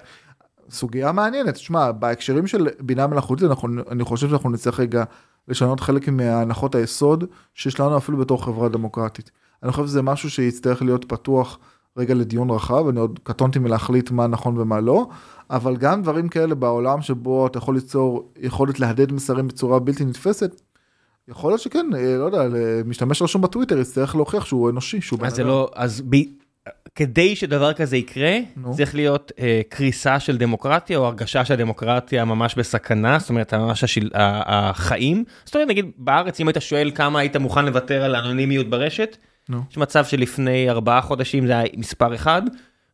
סוגיה מעניינת, תשמע, בהקשרים של בינה מלאכותית, אנחנו, אני חושב שאנחנו נצטרך רגע לשנות חלק מהנחות היסוד שיש לנו אפילו בתור חברה דמוקרטית. אני חושב שזה משהו שיצטרך להיות פתוח רגע לדיון רחב, אני עוד קטונתי מלהחליט מה נכון ומה לא, אבל גם דברים כאלה בעולם שבו אתה יכול ליצור יכולת להדהד מסרים בצורה בלתי נתפסת, יכול להיות שכן, אה, לא יודע, משתמש רשום בטוויטר יצטרך להוכיח שהוא אנושי, שהוא בן אז זה אדם. לא, אז ב... כדי שדבר כזה יקרה, נו. צריך להיות אה, קריסה של דמוקרטיה או הרגשה שהדמוקרטיה ממש בסכנה, זאת אומרת ממש השיל... החיים. זאת אומרת נגיד בארץ אם היית שואל כמה היית מוכן לוותר על האנונימיות ברשת, נו. יש מצב שלפני ארבעה חודשים זה היה מספר אחד,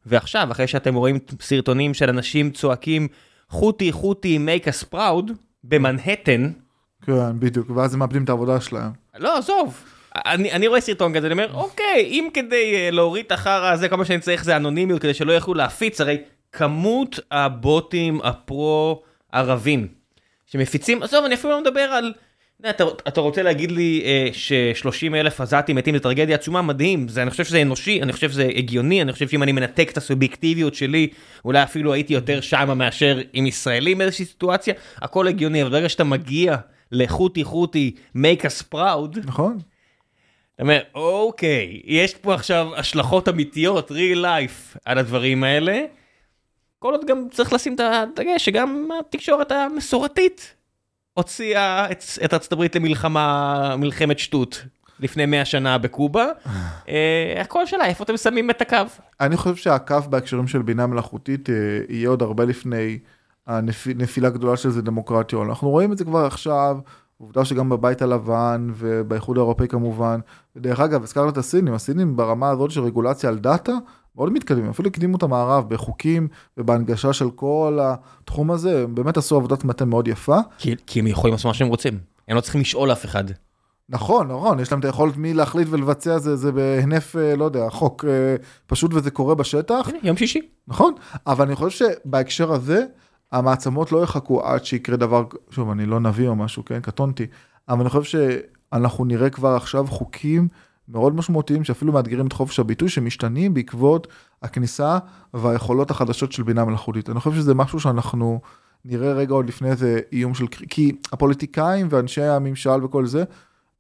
ועכשיו אחרי שאתם רואים סרטונים של אנשים צועקים חוטי חוטי make us proud במנהטן, כן, בדיוק, ואז הם מאבדים את העבודה שלהם. לא, עזוב. אני, אני רואה סרטון כזה, אני אומר, אוקיי, אם כדי uh, להוריד את החרא הזה, כל מה שאני צריך זה אנונימיות, כדי שלא יוכלו להפיץ, הרי כמות הבוטים הפרו-ערבים שמפיצים, עזוב, אני אפילו לא מדבר על... אתה, אתה רוצה להגיד לי uh, ש-30 אלף עזתים מתים זה טרגדיה עצומה? מדהים, זה, אני חושב שזה אנושי, אני חושב שזה הגיוני, אני חושב שאם אני מנתק את הסובייקטיביות שלי, אולי אפילו הייתי יותר שמה מאשר עם ישראלים באיזושהי סיטואציה, הכל הגיוני, אבל ברגע שאתה מגיע לחוטי חוטי, make us proud, נכון? אתה אומר, אוקיי, יש פה עכשיו השלכות אמיתיות, real life, על הדברים האלה. כל עוד גם צריך לשים את הדגש שגם התקשורת המסורתית הוציאה את, את ארצות הברית למלחמה, מלחמת שטות. לפני 100 שנה בקובה. *laughs* אה, הכל שאלה, איפה אתם שמים את הקו? אני חושב שהקו בהקשרים של בינה מלאכותית אה, יהיה עוד הרבה לפני הנפילה הגדולה של זה דמוקרטיה. אנחנו רואים את זה כבר עכשיו, עובדה שגם בבית הלבן ובאיחוד האירופאי כמובן. ודרך אגב, הזכרת את הסינים, הסינים ברמה הזאת של רגולציה על דאטה, מאוד מתקדמים, אפילו הקדימו את המערב בחוקים ובהנגשה של כל התחום הזה, הם באמת עשו עבודת מטה מאוד יפה. כי, כי הם יכולים לעשות מה שהם רוצים, הם לא צריכים לשאול אף אחד. נכון, נכון, יש להם את היכולת מי להחליט ולבצע זה, זה בהינף, אה, לא יודע, חוק אה, פשוט וזה קורה בשטח. הנה, יום שישי. נכון, אבל אני חושב שבהקשר הזה, המעצמות לא יחכו עד שיקרה דבר, שוב, אני לא נביא או משהו, כן, קטונתי, אבל אני חושב שאנחנו נראה כבר עכשיו חוקים מאוד משמעותיים שאפילו מאתגרים את חופש הביטוי שמשתנים בעקבות הכניסה והיכולות החדשות של בינה מלאכותית. אני חושב שזה משהו שאנחנו נראה רגע עוד לפני איזה איום של, כי הפוליטיקאים ואנשי הממשל וכל זה,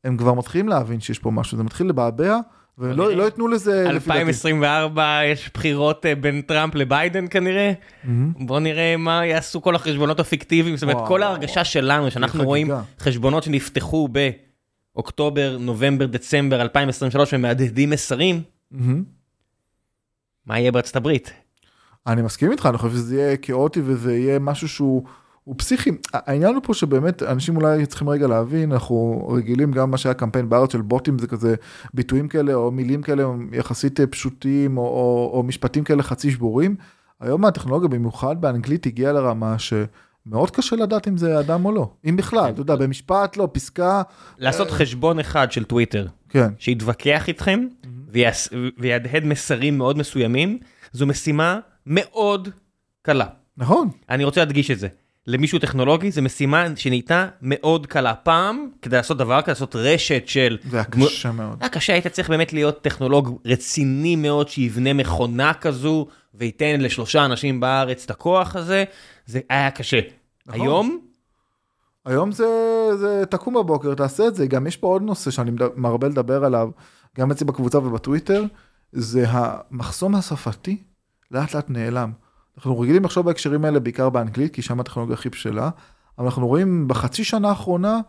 הם כבר מתחילים להבין שיש פה משהו, זה מתחיל לבעבע. ולא לא ייתנו לזה... 2024 יש בחירות אה, בין טראמפ לביידן כנראה. Mm-hmm. בוא נראה מה יעשו כל החשבונות הפיקטיביים. זאת אומרת, כל ההרגשה שלנו, שאנחנו רואים חשבונות שנפתחו באוקטובר, נובמבר, דצמבר 2023 ומהדהדים מסרים, mm-hmm. מה יהיה בארצות הברית? אני מסכים איתך, אני חושב שזה יהיה כאוטי וזה יהיה משהו שהוא... הוא פסיכי. העניין הוא פה שבאמת אנשים אולי צריכים רגע להבין, אנחנו רגילים גם מה שהיה קמפיין בארץ של בוטים, זה כזה ביטויים כאלה או מילים כאלה יחסית פשוטים או, או, או משפטים כאלה חצי שבורים. היום הטכנולוגיה במיוחד באנגלית הגיעה לרמה ש... מאוד קשה לדעת אם זה אדם או לא, אם בכלל, אתה יודע, במשפט, לא, פסקה. לעשות אה, חשבון אחד של טוויטר, כן. שיתווכח איתכם ויהדהד מסרים מאוד מסוימים, זו משימה מאוד קלה. נכון. אני רוצה להדגיש את זה. למישהו טכנולוגי זה משימה שנהייתה מאוד קלה פעם כדי לעשות דבר כזה לעשות רשת של זה היה קשה מאוד היה קשה היית צריך באמת להיות טכנולוג רציני מאוד שיבנה מכונה כזו וייתן לשלושה אנשים בארץ את הכוח הזה זה היה קשה נכון. היום. היום זה, זה תקום בבוקר תעשה את זה גם יש פה עוד נושא שאני מרבה לדבר עליו גם אצלי בקבוצה ובטוויטר זה המחסום השפתי לאט לאט נעלם. אנחנו רגילים לחשוב בהקשרים האלה בעיקר באנגלית, כי שם הטכנולוגיה הכי בשלה, אבל אנחנו רואים בחצי שנה האחרונה,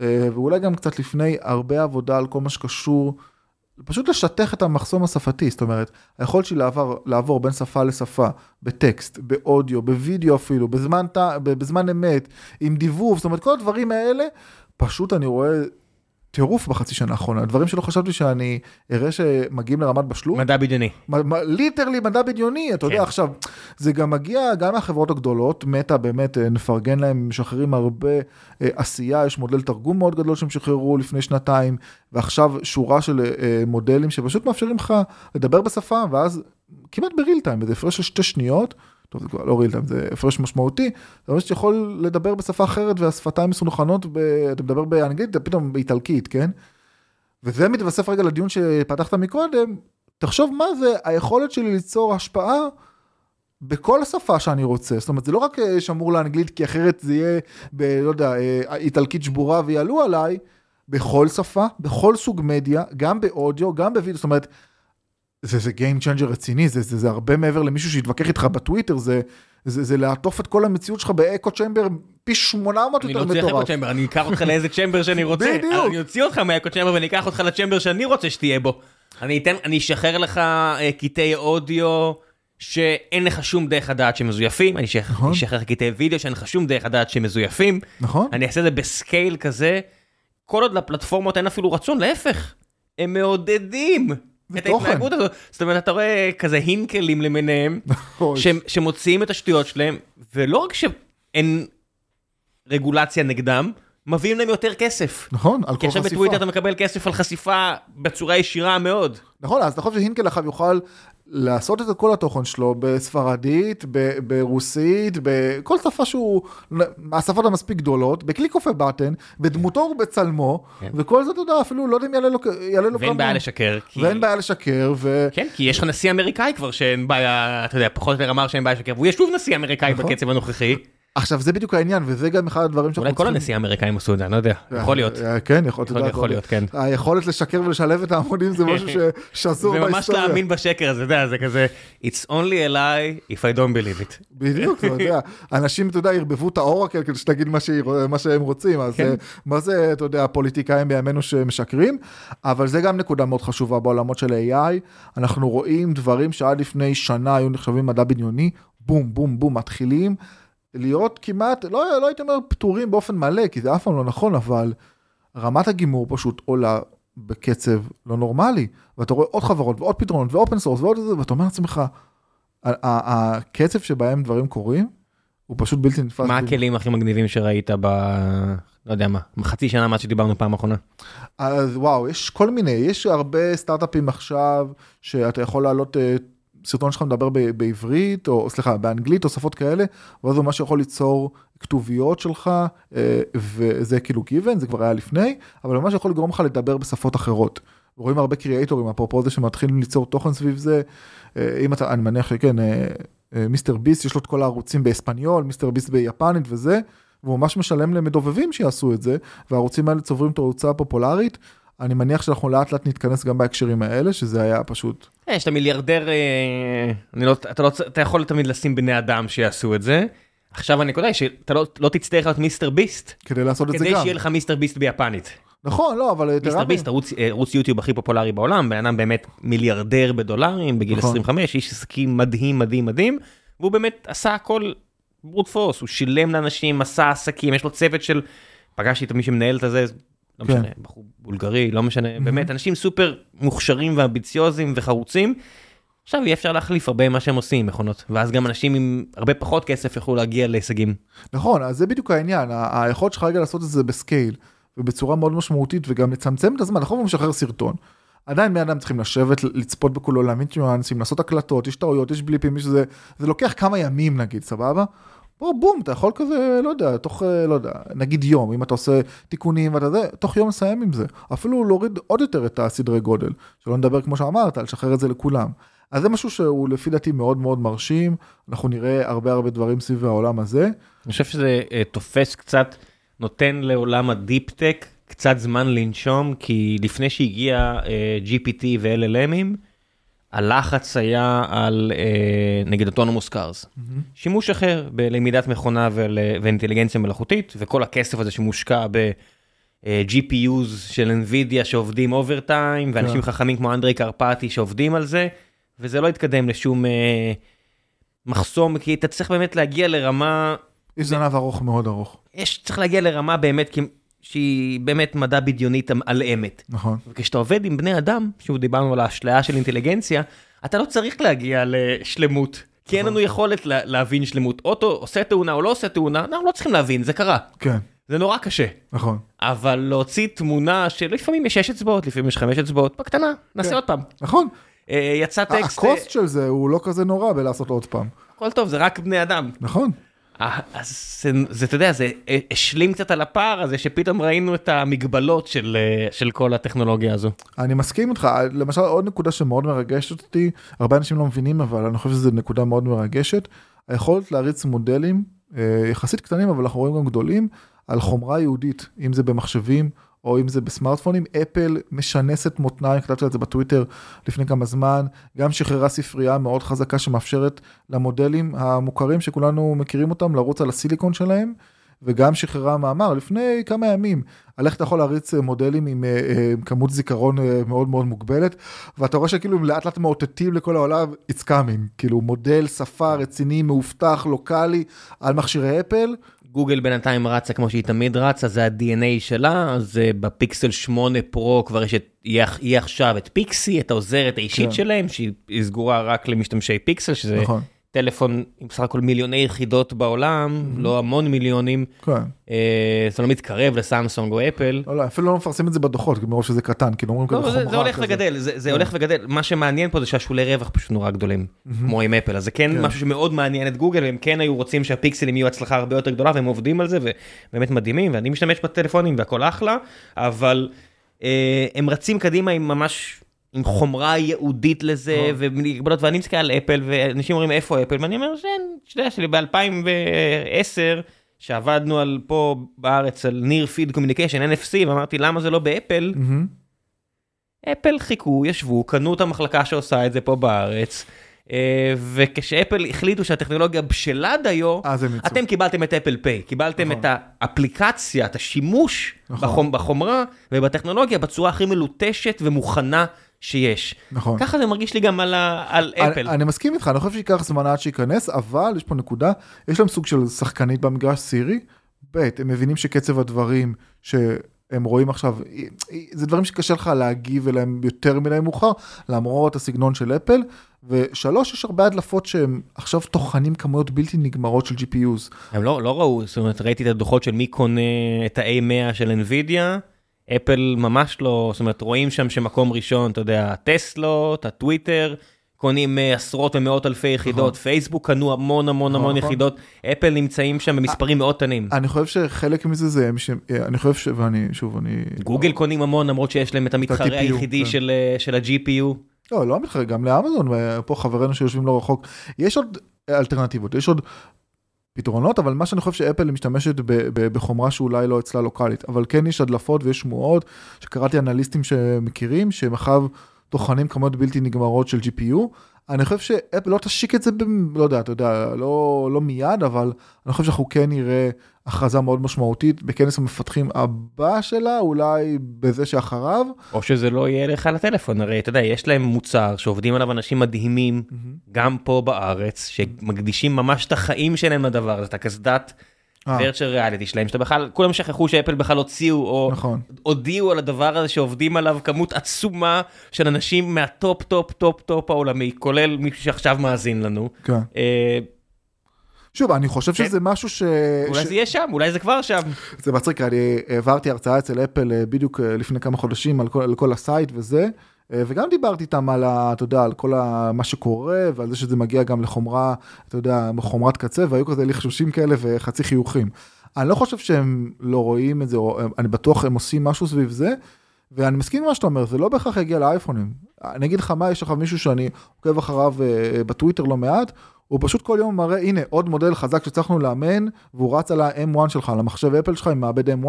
אה, ואולי גם קצת לפני, הרבה עבודה על כל מה שקשור, פשוט לשטח את המחסום השפתי, זאת אומרת, היכולת שלי לעבור, לעבור בין שפה לשפה, בטקסט, באודיו, בווידאו אפילו, בזמן, בזמן אמת, עם דיבוב, זאת אומרת, כל הדברים האלה, פשוט אני רואה טירוף בחצי שנה האחרונה, דברים שלא חשבתי שאני אראה שמגיעים לרמת בשלות. מדע בדיוני. ליטרלי מדע בדיוני, אתה כן. יודע עכשיו, זה גם מגיע גם מהחברות הגדולות, מטא באמת, אה, נפרגן להם, משחררים הרבה אה, עשייה, יש מודל תרגום מאוד גדול שהם שחררו לפני שנתיים, ועכשיו שורה של אה, מודלים שפשוט מאפשרים לך לדבר בשפה, ואז כמעט בריל טיים, באיזה הפרש של שתי שניות. טוב זה כבר לא רילטיים זה הפרש משמעותי, זה אומר שאתה יכול לדבר בשפה אחרת והשפתיים מסונכנות, ב... אתה מדבר באנגלית פתאום באיטלקית כן. וזה מתווסף רגע לדיון שפתחת מקודם, תחשוב מה זה היכולת שלי ליצור השפעה בכל השפה שאני רוצה, זאת אומרת זה לא רק אה, שמור לאנגלית כי אחרת זה יהיה ב... לא יודע, אה, איטלקית שבורה ויעלו עליי, בכל שפה, בכל סוג מדיה, גם באודיו, גם בווידאו, זאת אומרת זה, זה Game Changer רציני, זה, זה, זה הרבה מעבר למישהו שיתווכח איתך בטוויטר, זה, זה, זה לעטוף את כל המציאות שלך באקו צ'מבר פי 800 יותר מטורף. אני לא צריך אקו צ'מבר, אני אקח אותך לאיזה צ'מבר שאני רוצה. בדיוק. אני אוציא אותך מאקו צ'מבר ואני אקח אותך לצ'מבר שאני רוצה שתהיה בו. אני אתן, אני אשחרר לך אה, קטעי אודיו שאין לך שום דרך לדעת שמזויפים, אני נכון. אשחרר לך קטעי וידאו שאין לך שום דרך לדעת שמזויפים. נכון. אני אעשה את זה בסקייל כזה, כל עוד לפלטפורמות אין אפילו רצון, להפך, הם מעודדים. את ההתנהגות הזאת. זאת אומרת, אתה רואה כזה הינקלים למיניהם, שמוציאים את השטויות שלהם, ולא רק שאין רגולציה נגדם, מביאים להם יותר כסף. נכון, על כל חשיפה. כי עכשיו בטוויטר אתה מקבל כסף על חשיפה בצורה ישירה מאוד. נכון, אז אתה חושב שהינקל עכשיו יוכל לעשות את כל התוכן שלו בספרדית, ברוסית, בכל שפה שהוא, מהשפות המספיק גדולות, בקליק אוף בטן, בדמותו ובצלמו, כן. וכל זה אתה יודע, אפילו לא יודע אם יעלה לו יעלה לו ואין בעיה לשקר. כי... ואין בעיה לשקר. ו... כן, כי יש לך נשיא אמריקאי כבר שאין בעיה, אתה יודע, פחות או יותר אמר שאין בעיה לשקר, והוא יהיה שוב נשיא אמריקאי נכון. בקצב הנוכחי. עכשיו זה בדיוק העניין וזה גם אחד הדברים שאנחנו אולי כל הנשיאים האמריקאים עשו את זה, אני לא יודע, יכול להיות. אה, כן, יכול להיות, יכול להיות, כן. היכולת לשקר ולשלב את ההמונים זה משהו ש- ששזור זה ממש בהיסטוריה. להאמין בשקר הזה, אתה יודע, זה כזה, It's only a lie if I don't believe it. בדיוק, אתה יודע, אנשים, אתה יודע, ערבבו את האורקל כדי שתגיד מה שהם רוצים, אז כן. אה, מה זה, אתה יודע, הפוליטיקאים בימינו שמשקרים, אבל זה גם נקודה מאוד חשובה בעולמות של AI, אנחנו רואים דברים שעד לפני שנה היו נחשבים מדע בדיוני, בום, בום, בום, מתחילים להיות כמעט, לא, לא הייתי אומר פתורים באופן מלא, כי זה אף פעם לא נכון, אבל רמת הגימור פשוט עולה בקצב לא נורמלי, ואתה רואה עוד חברות ועוד פתרונות ו open source ועוד זה, ואתה אומר לעצמך, הקצב שבהם דברים קורים הוא פשוט בלתי נתפס. מה הכלים הכי מגניבים שראית ב... לא יודע מה, חצי שנה מאז שדיברנו פעם אחרונה. אז וואו, יש כל מיני, יש הרבה סטארט-אפים עכשיו שאתה יכול להעלות אה, סרטון שלך מדבר ב- בעברית, או סליחה, באנגלית או שפות כאלה, ואז הוא ממש יכול ליצור כתוביות שלך, אה, וזה כאילו גיוון, זה כבר היה לפני, אבל ממש יכול לגרום לך לדבר בשפות אחרות. רואים הרבה קריאייטורים, אפרופו זה שמתחילים ליצור תוכן סביב זה, אה, אם אתה, אני מניח שכן, אה, מיסטר ביסט יש לו את כל הערוצים באספניול, מיסטר ביסט ביפנית וזה, והוא ממש משלם למדובבים שיעשו את זה, והערוצים האלה צוברים תאוצה פופולרית. אני מניח שאנחנו לאט לאט נתכנס גם בהקשרים האלה, שזה היה פשוט, אה, יש את המיליארדר, אה, לא, אתה, לא, אתה יכול תמיד לשים בני אדם שיעשו את זה. עכשיו הנקודה היא שאתה לא, לא תצטרך להיות מיסטר ביסט, כדי לעשות את זה כדי גם. שיהיה לך מיסטר ביסט ביפנית. נכון, לא, אבל... מיסטר ביסט, ערוץ, אה, ערוץ יוטיוב הכי פופולרי בעולם, בן אדם באמת מיליארדר בדולרים בגיל נכון. 25, איש עסקים מדהים מדהים מדהים, והוא באמת עשה הכל ברוט פורס, הוא שילם לאנשים, עשה עסקים, יש לו צוות של, פגשתי את מי שמנהל את הזה, לא כן. משנה, בחור בולגרי, לא משנה, באמת אנשים סופר מוכשרים ואמביציוזים וחרוצים. עכשיו יהיה אפשר להחליף הרבה ממה שהם עושים מכונות, ואז גם אנשים עם הרבה פחות כסף יוכלו להגיע להישגים. נכון, אז זה בדיוק העניין, היכולת שלך רגע לעשות את זה בסקייל, ובצורה מאוד משמעותית, וגם לצמצם את הזמן, נכון, הוא משחרר סרטון. עדיין בני אדם צריכים לשבת, לצפות בכולו, להבין ניואנסים, לעשות הקלטות, יש טעויות, יש בליפים, יש זה, זה לוקח כמה ימים נגיד, סבבה? בוא, בום, אתה יכול כזה, לא יודע, תוך, אה, לא יודע, נגיד יום, אם אתה עושה תיקונים ואתה זה, תוך יום לסיים עם זה. אפילו להוריד עוד יותר את הסדרי גודל, שלא נדבר כמו שאמרת, לשחרר את זה לכולם. אז זה משהו שהוא לפי דעתי מאוד מאוד מרשים, אנחנו נראה הרבה הרבה דברים סביב העולם הזה. אני חושב שזה אה, תופס קצת, נותן לעולם ה deep-tech קצת זמן לנשום, כי לפני שהגיע אה, GPT ו-LLM ים, הלחץ היה על אה, נגיד autonomous cars. שימוש אחר בלמידת מכונה ול, ואינטליגנציה מלאכותית, וכל הכסף הזה שמושקע ב... אה, GPUs של NVIDIA שעובדים overtime, ואנשים כן. חכמים כמו אנדרי קרפטי שעובדים על זה, וזה לא התקדם לשום אה, מחסום, כי אתה צריך באמת להגיע לרמה יש זנב ארוך מאוד ארוך, יש, צריך להגיע לרמה באמת כי- שהיא באמת מדע בדיונית על אמת. נכון. וכשאתה עובד עם בני אדם, שוב דיברנו על האשליה של אינטליגנציה, אתה לא צריך להגיע לשלמות. כי אין לנו יכולת לה, להבין שלמות. אוטו עושה תאונה או לא עושה תאונה, אנחנו לא צריכים להבין, זה קרה. כן, זה נורא קשה. נכון, אבל להוציא תמונה שלפעמים יש שש אצבעות, לפעמים יש חמש אצבעות, בקטנה, נעשה כן. עוד פעם. נכון. אה, יצא טקסט, אה, הקוסט של זה הוא לא כזה נורא בלעשות עוד פעם, הכל טוב, זה רק בני אדם. נכון. אה, אז זה, אתה יודע, זה אה, השלים קצת על הפער הזה שפתאום ראינו את המגבלות של, אה, של כל הטכנולוגיה הזו. אני מסכים איתך, למשל עוד נקודה שמאוד מרגשת אותי, הרבה אנשים לא מבינים אבל אני חושב שזו נקודה מאוד מרגשת, היכולת להריץ מודלים יחסית קטנים אבל אנחנו רואים גם גדולים, על חומרה יהודית, אם זה במחשבים או אם זה בסמארטפונים, אפל משנסת מותניים, כתבתי על זה בטוויטר לפני כמה זמן, גם שחררה ספרייה מאוד חזקה שמאפשרת למודלים המוכרים שכולנו מכירים אותם לרוץ על הסיליקון שלהם. וגם שחררה מאמר לפני כמה ימים על איך אתה יכול להריץ אה, מודלים עם אה, אה, כמות זיכרון מאוד מאוד מוגבלת ואתה רואה שכאילו הם לאט לאט מאותתים לכל העולם it's coming כאילו מודל שפה רציני מאובטח לוקאלי על מכשירי אפל גוגל בינתיים רצה כמו שהיא תמיד רצה, זה ה-DNA שלה, אז בפיקסל 8 פרו כבר יש את, יהיה עכשיו את פיקסי, את העוזרת האישית כן. שלהם, שהיא סגורה רק למשתמשי פיקסל, שזה נכון טלפון עם בסך הכל מיליוני יחידות בעולם, לא המון מיליונים, כן. אה, זה לא מתקרב לסמסונג או אפל. לא, לא, אפילו לא מפרסמים את זה בדוחות כי מרוב שזה קטן כאילו אומרים לא, כזה זה, חומרה זה הולך כזה. וגדל, זה, זה הולך וגדל, מה שמעניין פה זה שהשולי רווח פשוט נורא גדולים, כמו עם אפל, אז זה כן, כן. משהו שמאוד מעניין את גוגל, והם כן היו רוצים שהפיקסלים יהיו הצלחה הרבה יותר גדולה, והם עובדים על זה, ובאמת מדהימים, ואני משתמש בטלפונים והכל אחלה, אבל אה, הם רצים קדימה עם ממש, עם חומרה ייעודית לזה, נכון. ומגבלות, ואני מסתכל על אפל, ואנשים אומרים איפה אפל, ואני אומר שאין, שאתה יודע, שלי ב-2010, שעבדנו על פה בארץ על near field communication, NFC, ואמרתי למה זה לא באפל. אפל חיכו, ישבו, קנו את המחלקה שעושה את זה פה בארץ, אה, וכשאפל החליטו שהטכנולוגיה בשלה דיו, יצאו. אתם קיבלתם את אפל פיי, קיבלתם נכון. את האפליקציה, את השימוש נכון. בחומ, בחומרה ובטכנולוגיה בצורה הכי מלוטשת ומוכנה שיש. נכון. ככה זה מרגיש לי גם על, ה, על אפל. אני, אני מסכים איתך, אני חושב שייקח זמן עד שייכנס, אבל יש פה נקודה, יש להם סוג של שחקנית במגרש סירי, ב', הם מבינים שקצב הדברים שהם רואים עכשיו, זה דברים שקשה לך להגיב אליהם יותר מדי מאוחר, למרות הסגנון של אפל, ושלוש, יש הרבה הדלפות שהם עכשיו טוחנים כמויות בלתי נגמרות של GPUs. הם לא, לא ראו, זאת אומרת, ראיתי את הדוחות של מי קונה את ה-A100 של NVIDIA, אפל ממש לא, זאת אומרת, רואים שם שמקום ראשון, אתה יודע, הטסלות, הטוויטר, קונים אה, עשרות ומאות אלפי יחידות, פייסבוק קנו המון המון נכון, המון נכון. יחידות, אפל נמצאים שם במספרים מאוד קטנים. אני חושב שחלק מזה זה, ש... אני חושב ש... ואני, שוב, אני... גוגל קונים המון למרות שיש להם את המתחרה היחידי כן. של, אה, של ה-GPU. לא, לא המתחרה, גם לאמזון, ופה חברינו שיושבים לא רחוק. יש עוד אלטרנטיבות, יש עוד פתרונות, אבל מה שאני חושב שאפל משתמשת בחומרה שאולי לא אצלה לוקאלית, אבל כן יש הדלפות ויש שמועות, שקראתי אנליסטים שמכירים, עכשיו טוחנים כמויות בלתי נגמרות של GPU. אני חושב שאפל לא תשיק את זה, ב- לא יודע, אתה יודע, לא, לא מיד, אבל אני חושב שאנחנו כן נראה הכרזה מאוד משמעותית בכנס המפתחים הבא שלה, אולי בזה שאחריו. או שזה לא יהיה לך לטלפון, הרי אתה יודע, יש להם מוצר שעובדים עליו אנשים מדהימים, גם פה בארץ, שמקדישים ממש את החיים שלהם לדבר הזה, את הקסדת אה. וירצ'ר ריאליטי שלהם, שאתה בכלל, כולם שכחו שאפל בכלל הוציאו, או נכון. הודיעו על הדבר הזה שעובדים עליו כמות עצומה של אנשים מה top top top top העולמי, כולל מישהו שעכשיו מאזין לנו. כן. שוב, אני חושב כן. שזה משהו ש... אולי ש... זה יהיה שם, אולי זה כבר שם. זה מצחיק, אני העברתי הרצאה אצל אפל אה, בדיוק אה, לפני כמה חודשים על כל, על כל ה site וזה, אה, וגם דיברתי איתם על, ה, אתה יודע, על כל ה, מה שקורה ועל זה שזה מגיע גם לחומרה, אתה יודע, חומרת קצה, והיו כזה לחשושים כאלה וחצי חיוכים. אני לא חושב שהם לא רואים את זה, או אני בטוח הם עושים משהו סביב זה, ואני מסכים עם מה שאתה אומר, זה לא בהכרח יגיע לאייפונים. אני אגיד לך מה, יש לך מישהו שאני עוקב אחריו בטוויטר לא מעט, הוא פשוט כל יום מראה, הנה, עוד מודל חזק שהצלחנו לאמן, והוא רץ על ה-M1 שלך, על המחשב אפל שלך עם מעבד M1,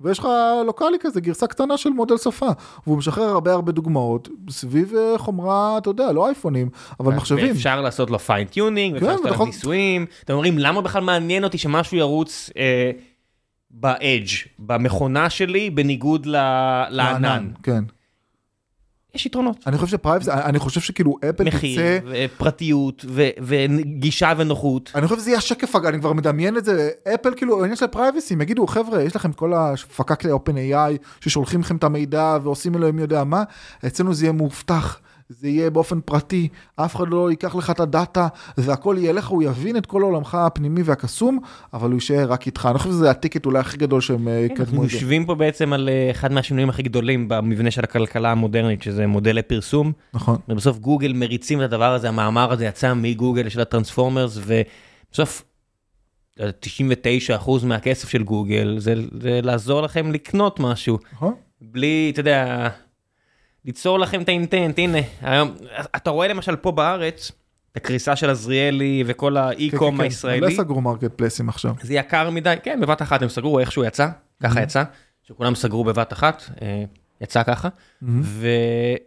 ויש לך לוקאלי כזה, גרסה קטנה של מודל שפה. והוא משחרר הרבה הרבה דוגמאות סביב אה, חומרה, אתה יודע, לא אייפונים, אבל מחשבים. אפשר לעשות לו fine-tuning, כן, אפשר לעשות לו ניסויים. אתם אומרים, למה בכלל מעניין אותי שמשהו ירוץ אה, ב edge, במכונה שלי, בניגוד ל- לענן? כן. יש יתרונות. אני חושב ש privacy, אני חושב שכאילו אפל מחר, תצא, פרטיות, וגישה ונוחות. אני חושב שזה יהיה השקף, אני כבר מדמיין את זה, אפל כאילו, העניין של ה privacy, הם יגידו, חבר'ה, יש לכם כל הפקק ל- OpenAI, ששולחים לכם את המידע ועושים אלוהים יודע מה, אצלנו זה יהיה מאובטח. זה יהיה באופן פרטי, אף אחד לא ייקח לך את הדאטה, זה הכל יהיה לך, הוא יבין את כל עולמך הפנימי והקסום, אבל הוא יישאר רק איתך. אני חושב שזה הטיקט אולי הכי גדול שהם אה, יקדמו אנחנו את זה. יושבים פה בעצם על אה, אחד מהשינויים הכי גדולים במבנה של הכלכלה המודרנית, שזה מודלי פרסום. נכון. ובסוף גוגל מריצים את הדבר הזה, המאמר הזה יצא מגוגל של הטרנספורמרס, ובסוף 99% מהכסף של גוגל זה, זה לעזור לכם לקנות משהו, נכון? בלי, אתה יודע, ליצור לכם את האינטנט, הנה, היום, אתה רואה למשל פה בארץ, את הקריסה של עזריאלי וכל ה e-com כן, כן, הישראלי, לא סגרו market place ים עכשיו. זה יקר מדי, כן, בבת אחת הם סגרו, איכשהו יצא, ככה Mhm. יצא, שכולם סגרו בבת אחת, אה, יצא ככה, ו-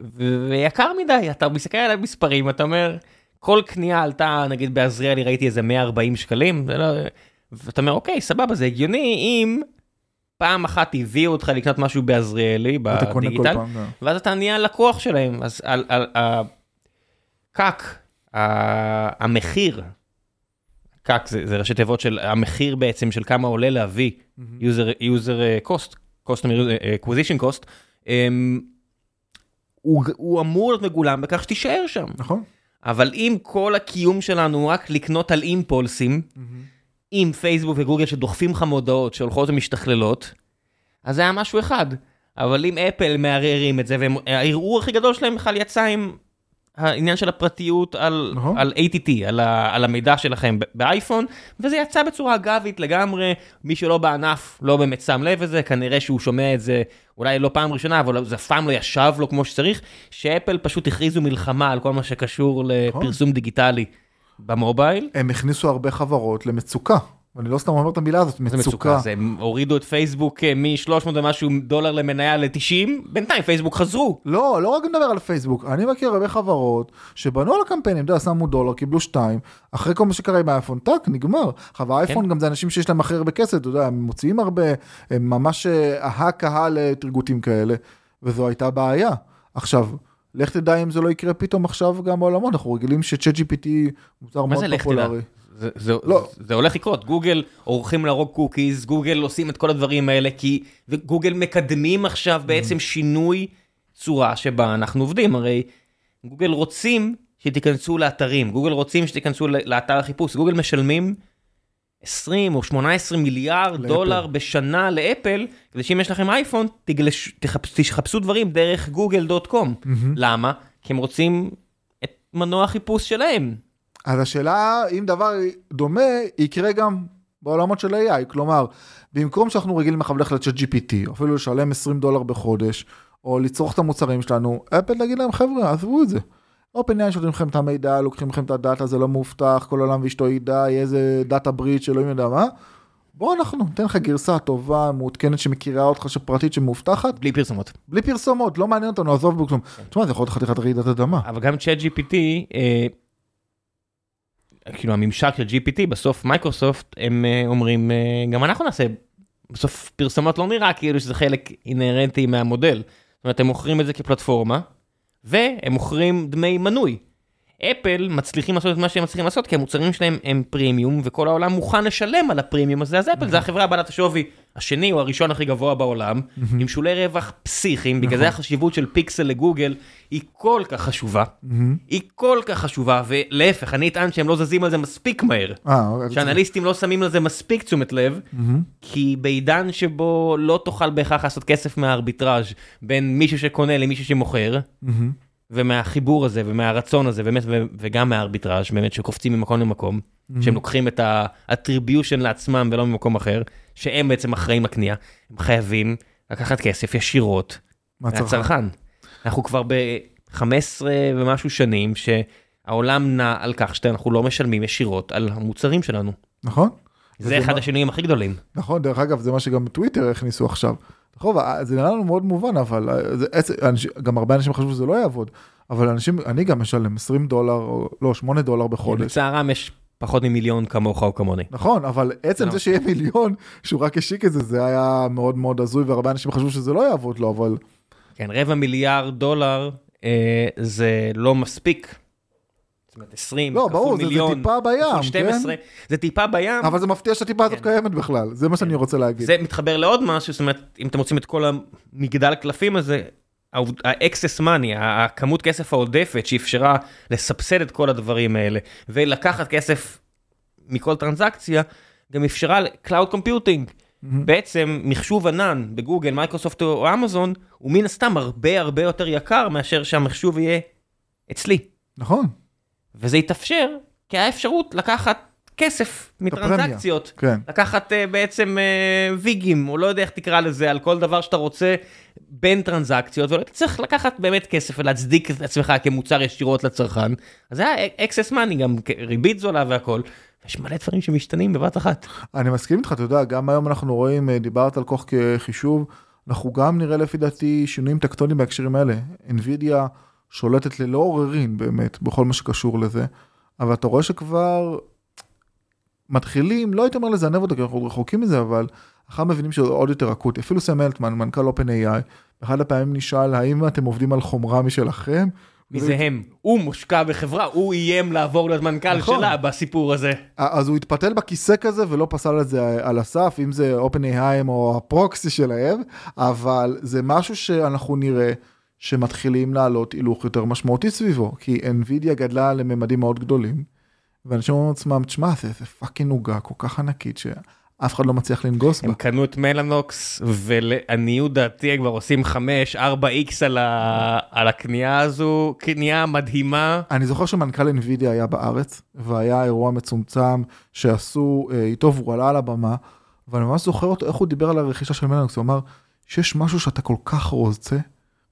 ו- ויקר מדי, אתה מסתכל על המספרים, אתה אומר, כל קנייה עלתה, נגיד בעזריאלי ראיתי איזה 140 שקלים, זה לא... ואתה אומר, אוקיי, סבבה, זה הגיוני אם פעם אחת הביאו אותך לקנות משהו בעזריאלי, בדיגיטל, לא. ואז אתה נהיה לקוח שלהם, אז על, על, ה- המחיר, קק זה, זה ראשי תיבות של המחיר בעצם של כמה עולה להביא user, uh, cost, customer uh, acquisition cost, um, הוא, הוא אמור להיות מגולם בכך שתישאר שם. נכון? אבל אם כל הקיום שלנו הוא רק לקנות על אימפולסים, עם פייסבוק וגוגל שדוחפים לך מודעות שהולכות ומשתכללות, אז זה היה משהו אחד. אבל אם אפל מערערים את זה, והערעור הכי גדול שלהם בכלל יצא עם העניין של הפרטיות על, נכון. על ATT, על, ה, על המידע שלכם באייפון, וזה יצא בצורה אגבית לגמרי, מי שלא בענף לא באמת שם לב לזה, כנראה שהוא שומע את זה אולי לא פעם ראשונה, אבל זה אף פעם לא ישב לו כמו שצריך, שאפל פשוט הכריזו מלחמה על כל מה שקשור נכון. לפרסום דיגיטלי במובייל. הם הכניסו הרבה חברות למצוקה. ואני לא סתם אומר את המילה הזאת, זה מצוקה. מצוקה, זה הם הורידו את פייסבוק אה, מ-300 ומשהו דולר למניה ל-90, בינתיים פייסבוק חזרו. לא, לא רק נדבר על פייסבוק, אני מכיר הרבה חברות שבנו על הקמפיינים, אתה יודע, שמו דולר, קיבלו שתיים, אחרי כל מה שקרה עם האייפון, טאק, נגמר. עכשיו האייפון גם זה אנשים שיש להם הכי הרבה כסף, אתה יודע, הם מוציאים הרבה, הם ממש אה, הקהל לתרגותים כאלה, וזו הייתה בעיה. עכשיו, לך תדע אם זה לא יקרה פתאום עכשיו גם בעולמות, אנחנו רגילים שצ'אט GPT מוצר מה מאוד זה לך תדע? פופולרי. זה, זה, לא. זה, זה הולך לקרות, גוגל הולכים להרוג cookies, גוגל עושים את כל הדברים האלה, כי וגוגל מקדמים עכשיו בעצם שינוי צורה שבה אנחנו עובדים, הרי גוגל רוצים שתיכנסו לאתרים, גוגל רוצים שתיכנסו לאתר החיפוש, גוגל משלמים 20 או 18 מיליארד לאפל. דולר בשנה לאפל, כדי שאם יש לכם אייפון, תגלש, תחפש, תחפשו דברים דרך דוט קום. למה? כי הם רוצים את מנוע החיפוש שלהם. אז השאלה אם דבר דומה יקרה גם בעולמות של AI, כלומר, במקום שאנחנו רגילים עכשיו ללכת לצ'אט GPT, אפילו לשלם 20 דולר בחודש, או לצרוך את המוצרים שלנו, אפל תגיד להם חבר'ה, עזבו את זה. OpenAI שותים לכם את המידע, לוקחים לכם את הדאטה, זה לא מאובטח, כל העולם ואשתו ידע, יהיה איזה דאטה בריץ' אלוהים יודע מה. בוא אנחנו ניתן לך גרסה טובה, מעודכנת שמכירה אותך, שפרטית, שמאובטחת, בלי פרסומות. בלי פרסומות, לא מעניין אותנו, עזוב בכלום. תשמע, זה יכול להיות חתיכת רעידת אדמה. אבל גם צ'אט GPT, אה, כאילו הממשק של GPT, בסוף מייקרוסופט, הם אה, אומרים, אה, גם אנחנו נעשה, בסוף פרסומות לא נראה כאילו שזה חלק אינהרנטי מהמודל. זאת אומרת, הם מוכרים את זה כפלטפורמה, והם מוכרים דמי מנוי. אפל מצליחים לעשות את מה שהם מצליחים לעשות, כי המוצרים שלהם הם פרימיום, וכל העולם מוכן לשלם על הפרימיום הזה, אז אפל זה החברה בעלת השווי השני או הראשון הכי גבוה בעולם, עם שולי רווח פסיכיים, בגלל זה החשיבות של פיקסל לגוגל היא כל כך חשובה, היא כל כך חשובה, ולהפך, אני אטען שהם לא זזים על זה מספיק מהר. אה, אוקיי. שאנליסטים לא שמים לזה מספיק תשומת לב, כי בעידן שבו לא תוכל בהכרח לעשות כסף מהארביטראז' בין מישהו שקונה למישהו שמוכר. ומהחיבור הזה ומהרצון הזה באמת וגם מהארביטראז' באמת שקופצים ממקום למקום, שהם לוקחים את ה-attribution לעצמם ולא ממקום אחר, שהם בעצם אחראים לקנייה, הם חייבים לקחת כסף ישירות. מהצרכן. אנחנו כבר ב-15 ומשהו שנים שהעולם נע על כך שאנחנו לא משלמים ישירות על המוצרים שלנו. נכון? זה אחד מה- השינויים הכי גדולים. נכון, דרך אגב, זה מה שגם בטוויטר הכניסו עכשיו. נכון, זה נראה לנו מאוד מובן, אבל אה, זה, אנשים- גם הרבה אנשים חשבו שזה לא יעבוד, אבל אנשים, אני גם משלם 20 דולר, או לא, 8 דולר בחודש. לצערם יש פחות ממיליון כמוך או כמוני. נכון, אבל עצם לא. זה שיהיה מיליון, שהוא רק השיק את זה, זה היה מאוד מאוד הזוי, והרבה אנשים חשבו שזה לא יעבוד לו, אבל כן, רבע מיליארד דולר אה, זה לא מספיק. זאת אומרת, 20 לא, כפול ברור, זה- זה מיליון, טיפה בים, כפול כן? 12, זה טיפה בים. אבל זה מפתיע שהטיפה הזאת כן. קיימת בכלל, זה מה שאני רוצה להגיד. זה מתחבר לעוד משהו, זאת אומרת, אם אתם רוצים את כל המגדל הקלפים הזה, ה-excess money, הכמות כסף העודפת שאפשרה לסבסד את כל הדברים האלה, ולקחת כסף מכל טרנזקציה, גם אפשרה Cloud Computing. בעצם מחשוב ענן בגוגל, מייקרוסופט או אמזון, הוא מן הסתם הרבה הרבה יותר יקר מאשר שהמחשוב יהיה אצלי. נכון, וזה יתאפשר כי האפשרות לקחת כסף מטרנזקציות. כן. לקחת uh, בעצם uh, ויגים, או לא יודע איך תקרא לזה, על כל דבר שאתה רוצה בין טרנזקציות, ולא צריך לקחת באמת כסף ולהצדיק את עצמך כמוצר ישירות לצרכן. אז זה היה אקסס מאני, גם ריבית זולה והכל. יש מלא דברים שמשתנים בבת אחת. אני מסכים איתך, אתה יודע, גם היום אנחנו רואים, אה, דיברת על כוח כחישוב, אנחנו גם נראה לפי דעתי שינויים טקטוניים בהקשרים האלה. NVIDIA שולטת ללא עוררין באמת בכל מה שקשור לזה, אבל אתה רואה שכבר מתחילים, לא הייתי אומר לזנב אותו כי אנחנו רחוקים מזה, אבל אחר מבינים שזה עוד יותר אקוטי. אפילו סם אלטמן, מנכ"ל OpenAI, באחד הפעמים נשאל האם אתם עובדים על חומרה משלכם? מי זה הם? הוא מושקע בחברה, הוא איים לעבור להיות מנכ"ל נכון. שלה בסיפור הזה. אז הוא התפתל בכיסא כזה ולא פסל את זה על הסף, אם זה OpenAI או הפרוקסי שלהם, אבל זה משהו שאנחנו נראה שמתחילים לעלות הילוך יותר משמעותי סביבו, כי NVIDIA גדלה לממדים מאוד גדולים, ואנשים אומרים לעצמם, תשמע, זה, זה fucking עוגה כל כך ענקית, אף אחד לא מצליח לנגוס בה. הם קנו את מלאנוקס, ולעניות דעתי הם כבר עושים 5-4x על, ה... על הקנייה הזו, קנייה מדהימה. אני זוכר שמנכ"ל NVIDIA היה בארץ, והיה אירוע מצומצם שעשו אה, איתו והוא עלה על הבמה, ואני ממש זוכר אותו, איך הוא דיבר על הרכישה של מלאנוקס, הוא אמר שיש משהו שאתה כל כך רוצה,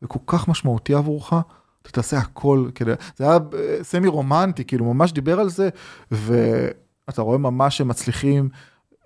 וכל כך משמעותי עבורך, אתה תעשה הכל כדי, זה היה אה, סמי רומנטי, כאילו ממש דיבר על זה, ואתה רואה ממש שהם מצליחים.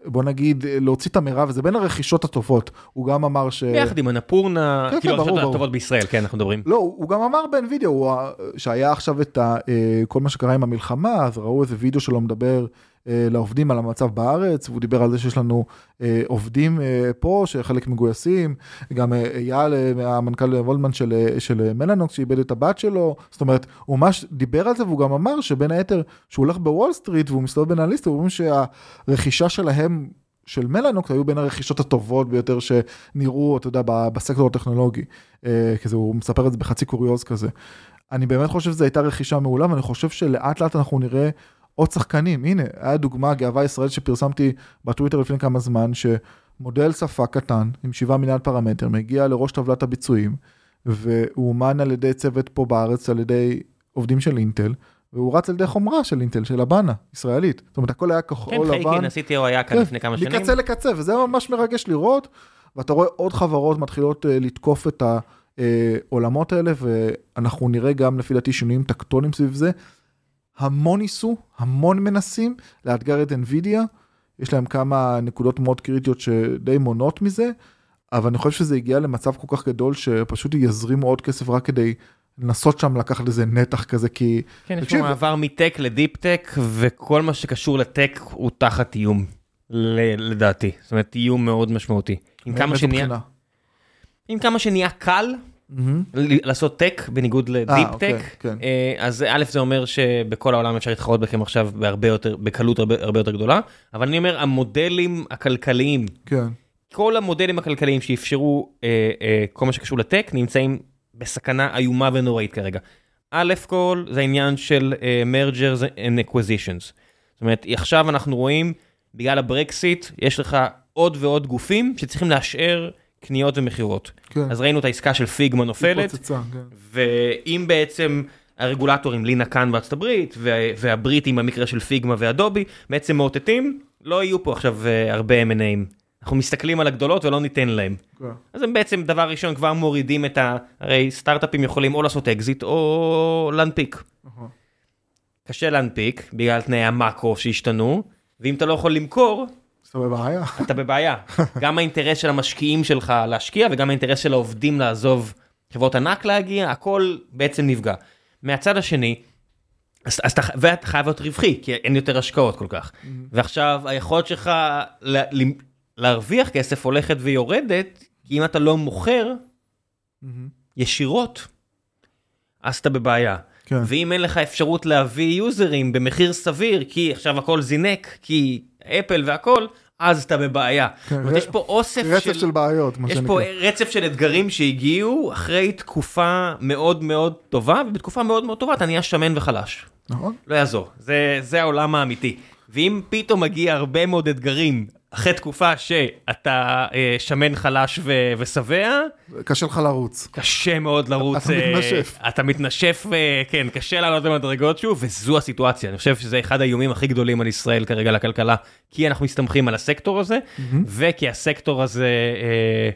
בוא נגיד להוציא את המרב זה בין הרכישות הטובות הוא גם אמר ש... ביחד עם אנפורנה, כן, כאילו כן, ברור. הטובות בישראל, כן אנחנו מדברים. לא, הוא גם אמר באנווידאו, שהיה עכשיו את ה, אה, כל מה שקרה עם המלחמה, אז ראו איזה וידאו שלו מדבר לעובדים על המצב בארץ, והוא דיבר על זה שיש לנו אה, עובדים אה, פה, שחלק מגויסים, גם אה, אייל, אה, המנכ"ל וולדמן של, אה, של מלאנוקס, שאיבד את הבת שלו, זאת אומרת, הוא ממש דיבר על זה, והוא גם אמר שבין היתר, שהוא הולך בוול סטריט והוא מסתובב בין האנליסטים, הוא אומר שהרכישה שלהם, של מלאנוקס היו בין הרכישות הטובות ביותר שנראו, אתה יודע, בסקטור הטכנולוגי. אה, כזה, הוא מספר את זה בחצי קוריוז כזה. אני באמת חושב שזו הייתה רכישה מעולה, ואני חושב שלאט לאט אנחנו נראה עוד שחקנים. הנה, היה דוגמה, גאווה ישראל שפרסמתי בטוויטר לפני כמה זמן, שמודל שפה קטן, עם 7 מיליארד פרמטר, מגיע לראש טבלת הביצועים, והוא אומן על ידי צוות פה בארץ, על ידי עובדים של אינטל, והוא רץ על ידי חומרה של אינטל, של הבאנה, ישראלית. זאת אומרת, הכל היה כן, כחול לבן. חייקין, ה-CTO היה כאן כן, לפני כמה שנים. מקצה לקצה, וזה ממש מרגש לראות, ואתה רואה עוד חברות מתחילות אה, לתקוף את העולמות האלה, ואנחנו נראה גם לפי דעתי שינויים טקטונים סביב זה. המון ניסו, המון מנסים לאתגר את NVIDIA, יש להם כמה נקודות מאוד קריטיות שדי מונות מזה, אבל אני חושב שזה הגיע למצב כל כך גדול שפשוט יזרימו עוד כסף רק כדי לנסות שם לקחת איזה נתח כזה, כי כן, יש תקשיב, פה מעבר מטק לדיפ טק, וכל מה שקשור לטק הוא תחת איום, ל- לדעתי. זאת אומרת, איום מאוד משמעותי. עם כמה שנהיה? עם כמה שנהיה קל לעשות טק, בניגוד לדיפ אוקיי, טק, כן. אה, אז א' זה אומר שבכל העולם אפשר להתחרות בכם עכשיו בהרבה יותר, בקלות הרבה, יותר גדולה, אבל אני אומר, המודלים הכלכליים, כן. כל המודלים הכלכליים שאפשרו אה, אה, כל מה שקשור לטק נמצאים בסכנה איומה ונוראית כרגע. א' כל זה העניין של אה, mergers and acquisitions. זאת אומרת עכשיו אנחנו רואים בגלל הברקסיט יש לך עוד ועוד גופים שצריכים לאשר קניות ומכירות. כן. אז ראינו את העסקה של פיגמה נופלת התפוצצה, כן. ואם בעצם הרגולטורים לינה כאן בארצות הברית וה- והבריטים במקרה של פיגמה ואדובי בעצם מאותתים לא יהיו פה עכשיו אה, הרבה M&A ים. אנחנו מסתכלים על הגדולות ולא ניתן להם. כן. אז הם בעצם דבר ראשון כבר מורידים את ה... הרי סטארט-אפים יכולים או לעשות אקזיט או להנפיק. נכון. קשה להנפיק בגלל תנאי המאקרו שהשתנו, ואם אתה לא יכול למכור, אתה בבעיה. *laughs* אתה בבעיה. גם האינטרס של המשקיעים שלך להשקיע וגם האינטרס של העובדים לעזוב חברות ענק להגיע, הכל בעצם נפגע. מהצד השני, אז, אז אתה, ואתה חייב להיות רווחי, כי אין יותר השקעות כל כך. ועכשיו היכולת שלך לה, לה, להרוויח כסף הולכת ויורדת, כי אם אתה לא מוכר מהמם. ישירות, אז אתה בבעיה. כן. ואם אין לך אפשרות להביא יוזרים במחיר סביר, כי עכשיו הכל זינק, כי אפל והכל, אז אתה בבעיה. כן, זאת אומרת, ר- יש פה אוסף רצף של... של בעיות, מה יש שנקרא. פה רצף של אתגרים שהגיעו אחרי תקופה מאוד מאוד טובה, ובתקופה מאוד מאוד טובה אתה נהיה שמן וחלש. נכון? לא יעזור, זה, זה העולם האמיתי. ואם פתאום מגיע הרבה מאוד אתגרים אחרי תקופה שאתה אה, שמן חלש ו- ושבע, קשה לך לרוץ. קשה מאוד לרוץ. אתה אה, מתנשף. אתה מתנשף, אה, כן, קשה לעלות למדרגות שוב, וזו הסיטואציה. אני חושב שזה אחד האיומים הכי גדולים על ישראל כרגע לכלכלה, כי אנחנו מסתמכים על הסקטור הזה, וכי הסקטור הזה אה,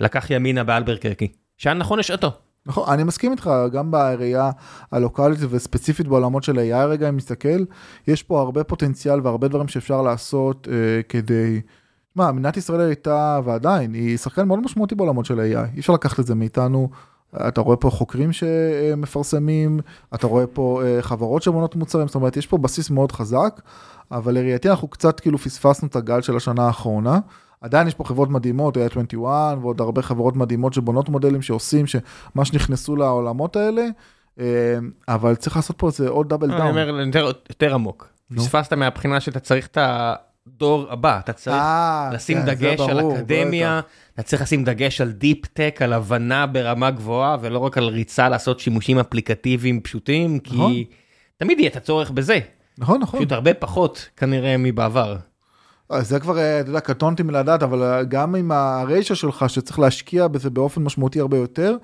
לקח ימינה באלברקרקי. שהיה נכון לשעתו. נכון, אני מסכים איתך, גם בראייה הלוקאלית וספציפית בעולמות של AI רגע, אם נסתכל, יש פה הרבה פוטנציאל והרבה דברים שאפשר לעשות אה, כדי... מה, מדינת ישראל הייתה, ועדיין, היא שחקן מאוד משמעותי בעולמות של AI, אי אפשר לקחת את זה מאיתנו. אתה רואה פה חוקרים שמפרסמים, אתה רואה פה אה, חברות שבונות מוצרים, זאת אומרת, יש פה בסיס מאוד חזק, אבל לראייתי אנחנו קצת כאילו פספסנו את הגל של השנה האחרונה. עדיין יש פה חברות מדהימות, היה 21 ועוד הרבה חברות מדהימות שבונות מודלים שעושים, שממש נכנסו לעולמות האלה, אה, אבל צריך לעשות פה איזה עוד דאבל אני דאון. אומר יותר, יותר עמוק. פספסת מהבחינה שאתה צריך את הדור הבא, אתה צריך אה, לשים כן, דגש על ברור, אקדמיה, אתה צריך לשים דגש על דיפ טק, על הבנה ברמה גבוהה, ולא רק על ריצה לעשות שימושים אפליקטיביים פשוטים, נכון. כי תמיד יהיה את הצורך בזה, נכון, נכון. פשוט הרבה פחות כנראה מבעבר. אז זה כבר, אה, אתה יודע, קטונתי מלדעת, אבל אה, גם עם הריישה שלך שצריך להשקיע בזה באופן משמעותי הרבה יותר.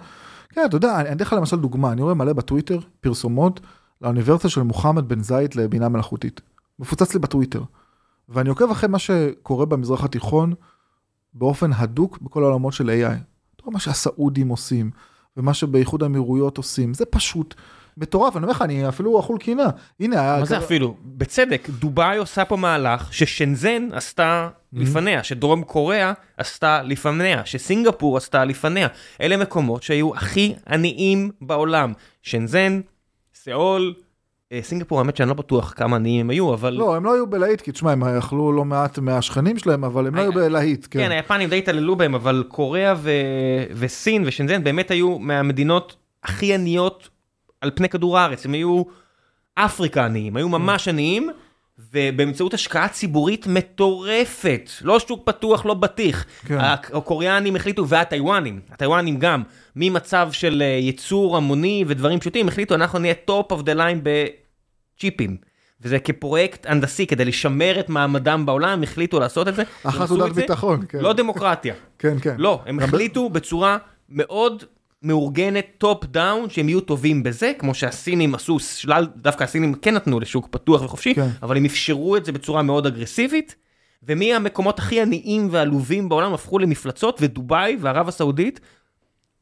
כן, אתה יודע, אני אתן לך למשל דוגמה, אני רואה מלא בטוויטר פרסומות לאוניברסיטה של מוחמד בן זית לבינה מלאכותית. מפוצץ לי בטוויטר. ואני עוקב אחרי מה שקורה במזרח התיכון באופן הדוק בכל העולמות של AI. אתה רואה מה שהסעודים עושים, ומה שבאיחוד האמירויות עושים, זה פשוט מטורף, אני אומר לך, אני אפילו אכול קינה. הנה, מה זה אפילו? בצדק, דובאי עושה פה מהלך ששנזן עשתה לפניה, שדרום קוריאה עשתה לפניה, שסינגפור עשתה לפניה. אלה מקומות שהיו הכי עניים בעולם. שנזן, סאול, אה, סינגפור, האמת שאני לא בטוח כמה עניים הם היו, אבל... לא, הם לא היו בלהיט, כי תשמע, הם אכלו לא מעט מהשכנים שלהם, אבל הם לא היו בלהיט, כן. כן, היפנים די התעללו בהם, אבל קוריאה וסין ושנזן באמת היו מהמדינות הכי עניות על פני כדור הארץ, הם היו אפריקה עניים, היו ממש עניים, ובאמצעות השקעה ציבורית מטורפת, לא שוק פתוח, לא בטיח. כן. הקוריאנים החליטו, והטיוואנים, הטיוואנים גם, ממצב של אה, ייצור המוני ודברים פשוטים, החליטו, אנחנו נהיה top of the line ב צ'יפים. וזה כפרויקט הנדסי, כדי לשמר את מעמדם בעולם, הם החליטו לעשות את זה. אחת תעודת ביטחון, כן. לא דמוקרטיה. כן, כן. לא, הם החליטו בצורה מאוד מאורגנת top down שהם יהיו טובים בזה כמו שהסינים עשו של... דווקא הסינים כן נתנו לשוק פתוח וחופשי כן. אבל הם אפשרו את זה בצורה מאוד אגרסיבית. ומי המקומות הכי עניים ועלובים בעולם הפכו למפלצות ודובאי וערב הסעודית.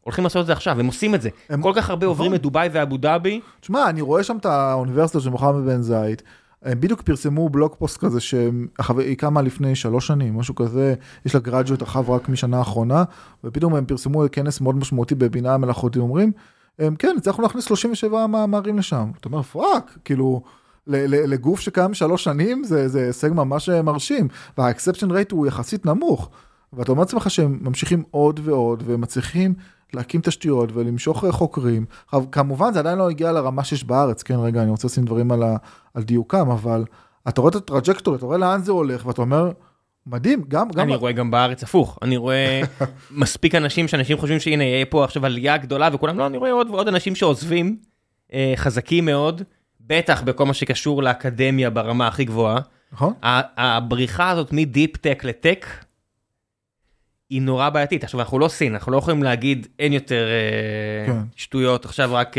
הולכים לעשות את זה עכשיו הם עושים את זה הם... כל כך הרבה נכון. עוברים את דובאי ואבו דאבי. תשמע אני רואה שם את האוניברסיטה של מוחמד בן זאיד הם בדיוק פרסמו blog post כזה שהיא קמה לפני שלוש שנים, משהו כזה, יש לה graduate רחב רק משנה האחרונה, ופתאום הם פרסמו כנס מאוד משמעותי בבינה המלאכותית, אומרים, כן, הצלחנו להכניס 37 מאמרים לשם. אתה אומר, fuck, כאילו, לגוף שקיים שלוש שנים זה הישג ממש מרשים, וה- acceptance rate הוא יחסית נמוך, ואתה אומר לעצמך שהם ממשיכים עוד ועוד, ומצליחים להקים תשתיות ולמשוך חוקרים. עכשיו, כמובן זה עדיין לא הגיע לרמה שיש בארץ, כן, רגע, אני רוצה לשים דברים על, ה, על דיוקם, אבל אתה רואה את הטראג'קטורי, אתה רואה לאן זה הולך, ואתה אומר, מדהים, גם... גם אני רואה גם בארץ הפוך, אני רואה *laughs* מספיק אנשים שאנשים חושבים שהנה יהיה פה עכשיו עלייה גדולה וכולם, לא, אני רואה עוד ועוד אנשים שעוזבים, אה, חזקים מאוד, בטח בכל מה שקשור לאקדמיה ברמה הכי גבוהה. נכון. הבריחה הזאת מ deep tech ל tech, היא נורא בעייתית. עכשיו, אנחנו לא סין, אנחנו לא יכולים להגיד אין יותר אה, כן. שטויות, עכשיו רק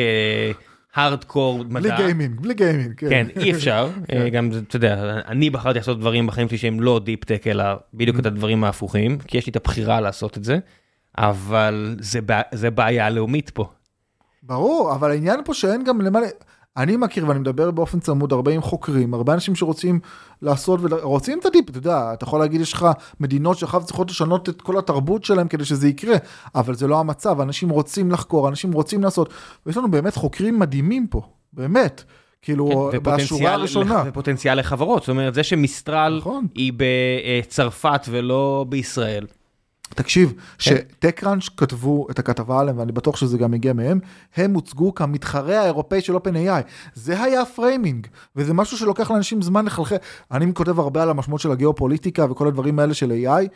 הארדקור אה, מדע. בלי גיימינג, בלי גיימינג, כן. כן, אי אפשר. *laughs* כן. אה, גם, אתה יודע, אני בחרתי לעשות דברים בחיים שלי שהם לא deep tech, אלא בדיוק את הדברים ההפוכים, כי יש לי את הבחירה לעשות את זה, אבל זה בעיה לאומית פה. ברור, אבל העניין פה שאין גם למעלה... אני מכיר ואני מדבר באופן צמוד הרבה עם חוקרים, הרבה אנשים שרוצים לעשות ורוצים את הדיפ, אתה יודע, אתה יכול להגיד יש לך מדינות שאחר צריכות לשנות את כל התרבות שלהם כדי שזה יקרה, אבל זה לא המצב, אנשים רוצים לחקור, אנשים רוצים לעשות, ויש לנו באמת חוקרים מדהימים פה, באמת. כאילו כן, בשורה הראשונה. ופוטנציאל לחברות, זאת אומרת זה שמיסטרל נכון. היא בצרפת ולא בישראל. תקשיב, כן. שטקראנץ' כתבו את הכתבה עליהם, ואני בטוח שזה גם הגיע מהם, הם הוצגו כמתחרה האירופאי של OpenAI. זה היה framing, וזה משהו שלוקח לאנשים זמן לחלחל. אני כותב הרבה על המשמעות של הגיאופוליטיקה וכל הדברים האלה של AI.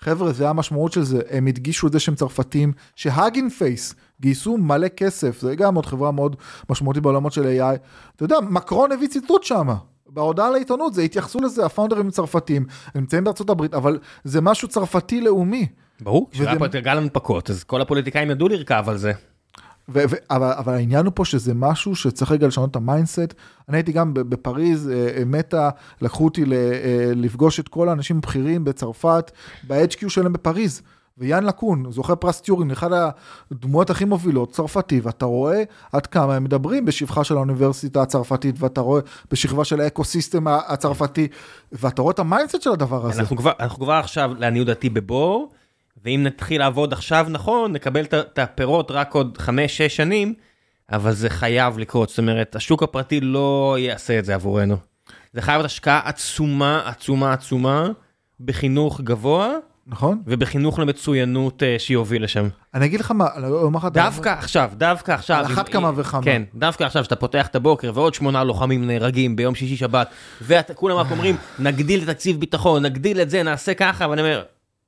חבר'ה, זה המשמעות של זה, הם הדגישו את זה שהם צרפתים, ש Hugging Face גייסו מלא כסף, זה גם עוד חברה מאוד משמעותית בעולמות של AI. אתה יודע, מקרון הביא ציטוט שמה. בהודעה לעיתונות זה התייחסו לזה ה founderים צרפתים נמצאים בארצות הברית אבל זה משהו צרפתי לאומי. ברור, כשהיה פה את גל הנפקות אז כל הפוליטיקאים ידעו לרכב על זה. ו- ו- אבל, אבל העניין הוא פה שזה משהו שצריך רגע לשנות את ה mindset. אני הייתי גם בפריז, אה, אה, מטה, לקחו אותי ל- אה, לפגוש את כל האנשים הבכירים בצרפת, ב-HQ שלהם בפריז. ויאן לקון, זוכה פרס טיורינג, אחד הדמויות הכי מובילות, צרפתי, ואתה רואה עד כמה הם מדברים בשבחה של האוניברסיטה הצרפתית, ואתה רואה בשבחה של ה ecosystem הצרפתי, ואתה רואה את ה mindset של הדבר הזה. אנחנו כבר, אנחנו כבר עכשיו, לעניות דעתי, בבור, ואם נתחיל לעבוד עכשיו נכון, נקבל את הפירות רק עוד 5-6 שנים, אבל זה חייב לקרות, זאת אומרת, השוק הפרטי לא יעשה את זה עבורנו. זה חייב להיות השקעה עצומה, עצומה, עצומה, בחינוך גבוה. נכון. ובחינוך למצוינות אה, שיוביל לשם. אני אגיד לך מה, אומר לך... דווקא עכשיו, דווקא עכשיו. על אחת כמה וכמה. כן, דווקא עכשיו שאתה פותח את הבוקר ועוד שמונה לוחמים נהרגים ביום שישי שבת, וכולם רק אומרים, *sighs* נגדיל את תקציב ביטחון, נגדיל את זה, נעשה ככה, ואני אומר,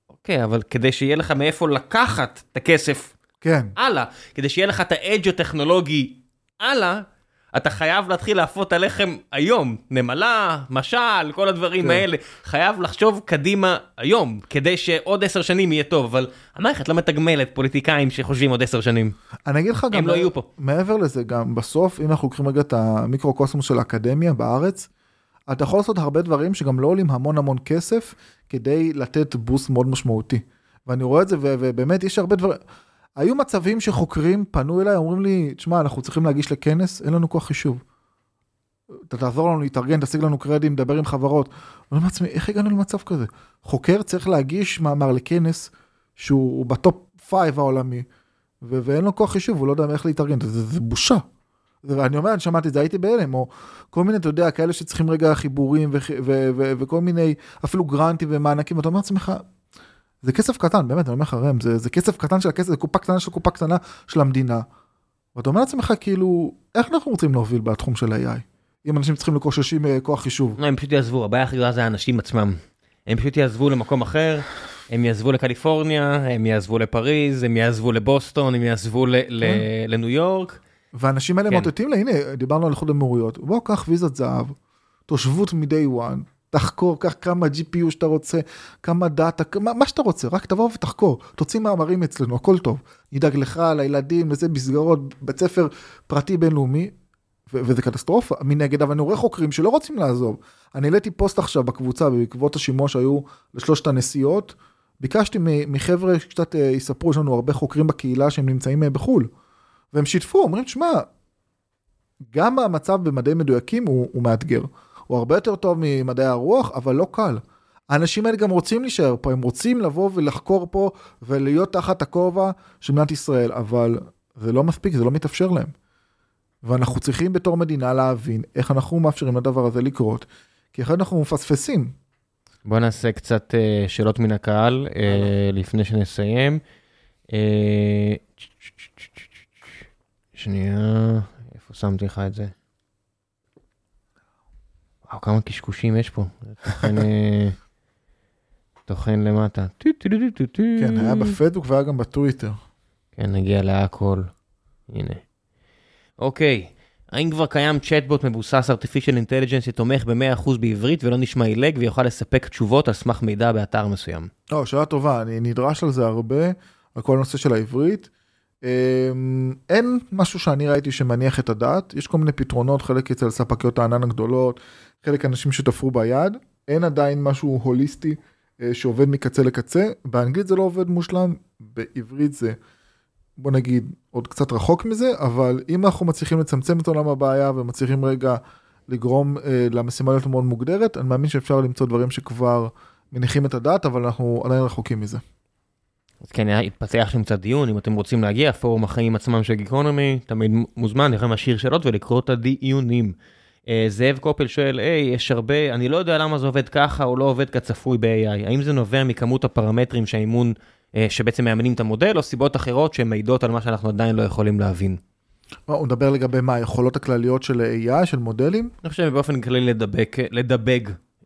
אוקיי, אבל כדי שיהיה לך מאיפה לקחת את הכסף, כן. הלאה, כדי שיהיה לך את האדג' הטכנולוגי, הלאה, אתה חייב להתחיל להפות הלחם היום, נמלה, משל, כל הדברים כן. האלה. חייב לחשוב קדימה היום, כדי שעוד עשר שנים יהיה טוב, אבל המערכת לא מתגמלת פוליטיקאים שחושבים עוד עשר שנים. אני אגיד לך גם, לא יהיו פה. מעבר לזה גם בסוף אם אנחנו לוקחים רגע את המיקרוקוסמוס של האקדמיה בארץ, אתה יכול לעשות הרבה דברים שגם לא עולים המון המון כסף כדי לתת בוסט מאוד משמעותי. ואני רואה את זה ובאמת יש הרבה דברים. היו מצבים שחוקרים פנו אליי אומרים לי תשמע אנחנו צריכים להגיש לכנס אין לנו כוח חישוב. אתה תעזור לנו להתארגן תשיג לנו קרדיט דבר עם חברות. אני אומר לעצמי איך הגענו למצב כזה חוקר צריך להגיש מאמר לכנס שהוא בטופ 5 העולמי ו- ואין לו כוח חישוב הוא לא יודע איך להתארגן זה, זה, זה בושה. ואני אומר אני שמעתי את זה הייתי בהלם או כל מיני אתה יודע כאלה שצריכים רגע חיבורים ו- ו- ו- וכל מיני אפילו גרנטים ומענקים ואתה אומר לעצמך. זה כסף קטן באמת אני אומר לך ראם זה, זה כסף קטן של הכסף זה קופה קטנה של קופה קטנה של המדינה. ואתה אומר לעצמך כאילו איך אנחנו רוצים להוביל בתחום של AI אם אנשים צריכים לקוששים אה, כוח חישוב. לא, הם פשוט יעזבו, הבעיה הכי גדולה זה האנשים עצמם. הם פשוט יעזבו למקום אחר, הם יעזבו לקליפורניה, הם יעזבו לפריז, הם יעזבו לבוסטון, הם יעזבו ל- ל- לניו יורק. והאנשים האלה כן. מאותתים לה הנה דיברנו על איחוד האמירויות בוא קח ויזת זהב תושבות מ-day one תחקור קח כמה GPU שאתה רוצה כמה דאטה כמה מה שאתה רוצה רק תבוא ותחקור תוציא מאמרים אצלנו הכל טוב נדאג לך לילדים לזה מסגרות בית ספר פרטי בינלאומי. ו- וזה קטסטרופה מנגד אבל אני רואה חוקרים שלא רוצים לעזוב אני העליתי פוסט עכשיו בקבוצה בעקבות השימוע שהיו לשלושת הנשיאות ביקשתי מחבר'ה שקצת אה, יספרו יש לנו הרבה חוקרים בקהילה שהם נמצאים אה, בחול. והם שיתפו אומרים שמע גם המצב במדעים מדויקים הוא, הוא מאתגר הוא הרבה יותר טוב ממדעי הרוח אבל לא קל. האנשים האלה גם רוצים להישאר פה הם רוצים לבוא ולחקור פה ולהיות תחת הכובע של מדינת ישראל אבל זה לא מספיק זה לא מתאפשר להם. ואנחנו צריכים בתור מדינה להבין איך אנחנו מאפשרים לדבר הזה לקרות כי אחרת אנחנו מפספסים. בוא נעשה קצת אה, שאלות מן הקהל אה, לפני שנסיים. אה, שנייה, איפה שמתי לך את זה? וואו, כמה קשקושים יש פה. תוכן, אה, תוכן למטה. כן היה בפייסבוק והיה גם בטוויטר. כן, נגיע להכל. הנה. אוקיי, האם כבר קיים צ'טבוט מבוסס artificial intelligence שתומך ב-100% בעברית ולא נשמע עילג ויוכל לספק תשובות על סמך מידע באתר מסוים? לא, שאלה טובה, אני נדרש על זה הרבה, על כל הנושא של העברית. אמ, אין משהו שאני ראיתי שמניח את הדעת, יש כל מיני פתרונות, חלק אצל ספקיות הענן הגדולות, חלק אנשים שתפרו ביד, אין עדיין משהו הוליסטי אה, שעובד מקצה לקצה, באנגלית זה לא עובד מושלם, בעברית זה, בוא נגיד, עוד קצת רחוק מזה, אבל אם אנחנו מצליחים לצמצם את עולם הבעיה ומצליחים רגע לגרום אה, למשימה להיות מאוד מוגדרת, אני מאמין שאפשר למצוא דברים שכבר מניחים את הדעת, אבל אנחנו עדיין רחוקים מזה. אז כן, התפתח שם קצת דיון, אם אתם רוצים להגיע, פורום החיים עצמם של גיקונומי, תמיד מוזמן, יכולים להשאיר שאלות ולקרוא את הדיונים. אה, זאב קופל שואל, היי, יש הרבה, אני לא יודע למה זה עובד ככה או לא עובד כצפוי ב-AI, האם זה נובע מכמות הפרמטרים שהאימון, אה, שבעצם מאמנים את המודל, או סיבות אחרות שמעידות על מה שאנחנו עדיין לא יכולים להבין? הוא מדבר לגבי מה, היכולות הכלליות של AI, של מודלים? אני חושב באופן כללי לדבק, לדבג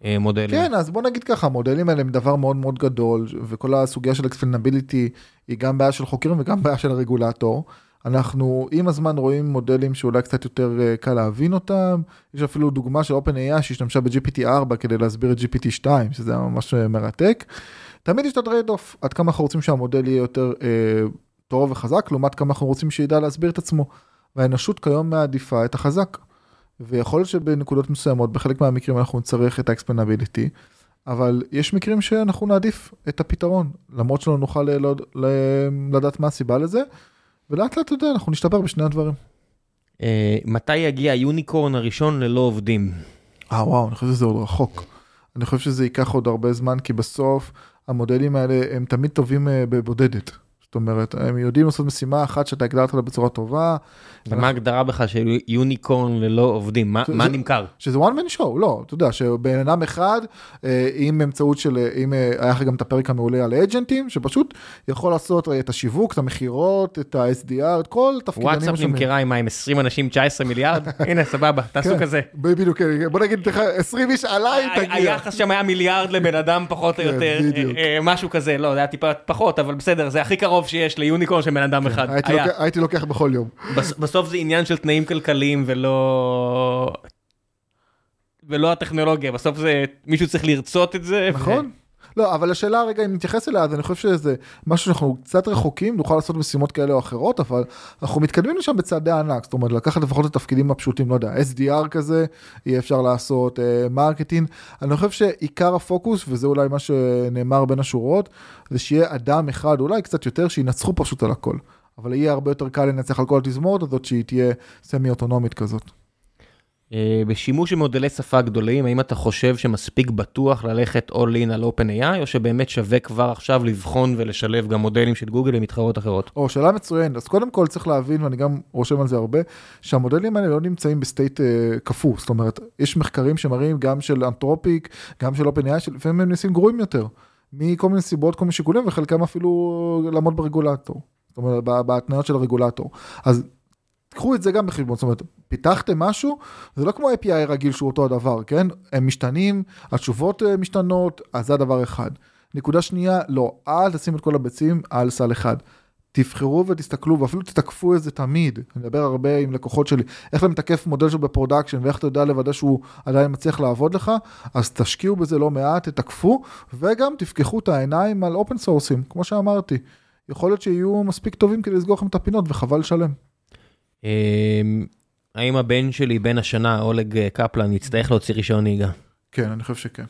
אה, מודלים. כן, אז בוא נגיד ככה, המודלים האלה הם דבר מאוד מאוד גדול, וכל הסוגיה של אקספלנביליטי היא גם בעיה של חוקרים וגם בעיה של הרגולטור. אנחנו עם הזמן רואים מודלים שאולי קצת יותר אה, קל להבין אותם, יש אפילו דוגמה של OpenAI שהשתמשה ב-GPT 4 כדי להסביר את GPT 2, שזה היה ממש אה, מרתק. תמיד יש את ה trade-off, עד כמה אנחנו רוצים שהמודל יהיה יותר אה, טוב וחזק, לעומת כמה אנחנו רוצים שידע להסביר את עצמו. והאנושות כיום מעדיפה את החזק. ויכול להיות שבנקודות מסוימות בחלק מהמקרים אנחנו נצטרך את ה explainability אבל יש מקרים שאנחנו נעדיף את הפתרון למרות שלא נוכל ל- ל- לדעת מה הסיבה לזה ולאט לאט אתה יודע אנחנו נשתפר בשני הדברים. אה, מתי יגיע ה unicorn הראשון ללא עובדים? אה וואו אני חושב שזה עוד רחוק. אני חושב שזה ייקח עוד הרבה זמן כי בסוף המודלים האלה הם תמיד טובים אה, בבודדת. זאת אומרת הם יודעים לעשות משימה אחת שאתה הגדרת לה בצורה טובה ומה ההגדרה בכלל של יוניקורן ללא עובדים? מה- זה- מה נמכר? שזה one man show לא אתה יודע שבן אדם אחד אה, עם באמצעות של אה, אם אה, היה לך גם את הפרק המעולה על אג'נטים שפשוט יכול לעשות אה, את השיווק את המכירות את ה-SDR את כל תפקידנים וואטסאפ השונים. נמכרה עם מה, עם 20 אנשים 19 מיליארד? *laughs* הנה סבבה, תעשו כן, כזה. בדיוק כן, בוא נגיד לך 20 איש עליי תגיע. היחס שם היה מיליארד לבן אדם פחות או כן, יותר. אה, אה, משהו כזה, לא, זה היה טיפה פחות, אבל בסדר, זה הכי קרוב טוב שיש ליוניקורן של בן אדם אחד. הייתי. לוקח- הייתי לוקח בכל יום. בס- בסוף זה עניין של תנאים כלכליים ולא... ולא הטכנולוגיה, בסוף זה מישהו צריך לרצות את זה. ו- נכון. לא, אבל השאלה רגע, אם נתייחס אליה, אז אני חושב שזה משהו שאנחנו קצת רחוקים, נוכל לעשות משימות כאלה או אחרות, אבל אנחנו מתקדמים לשם בצעדי ענק, זאת אומרת, לקחת לפחות את התפקידים הפשוטים, לא יודע, SDR כזה, יהיה אפשר לעשות, אה, marketing. אני חושב שעיקר הפוקוס, וזה אולי מה שנאמר בין השורות, זה שיהיה אדם אחד, אולי קצת יותר, שינצחו פשוט על הכל. אבל יהיה הרבה יותר קל לנצח על כל התזמורת הזאת, שהיא תהיה semi אוטונומית כזאת. אה, בשימוש במודלי שפה גדולים, האם אתה חושב שמספיק בטוח ללכת all in על OpenAI, או שבאמת שווה כבר עכשיו לבחון ולשלב גם מודלים של גוגל או מתחרות אחרות? או, שאלה מצוינת. אז קודם כל צריך להבין, ואני גם רושם על זה הרבה, שהמודלים האלה לא נמצאים ב-state אה, קפוא. זאת אומרת, יש מחקרים שמראים גם של Anthropic, גם של OpenAI, שלפעמים הם נעשים גרועים יותר. מכל מיני סיבות, כל מיני שיקולים, וחלקם אפילו לעמוד ברגולטור. זאת אומרת, בהתניות של הרגולטור. אז קחו את זה גם בחשבון, זאת אומרת, פיתחתם משהו, זה לא כמו API רגיל שהוא אותו הדבר, כן? הם משתנים, התשובות אה, משתנות, אז זה הדבר אחד. נקודה שנייה, לא, אל תשים את כל הביצים על סל אחד. תבחרו ותסתכלו ואפילו תתקפו את זה תמיד. אני מדבר הרבה עם לקוחות שלי, איך אתה מתקף מודל שלו ב-production ואיך אתה יודע לוודא שהוא עדיין מצליח לעבוד לך, אז תשקיעו בזה לא מעט, תתקפו, וגם תפקחו את העיניים על open source-ים, כמו שאמרתי. יכול להיות שיהיו מספיק טובים כדי לסגור לכם את הפינות וחבל לשלם. אמ, האם הבן שלי בן השנה, אולג אה, קפלן, יצטרך להוציא רישיון נהיגה? כן, אני חושב שכן.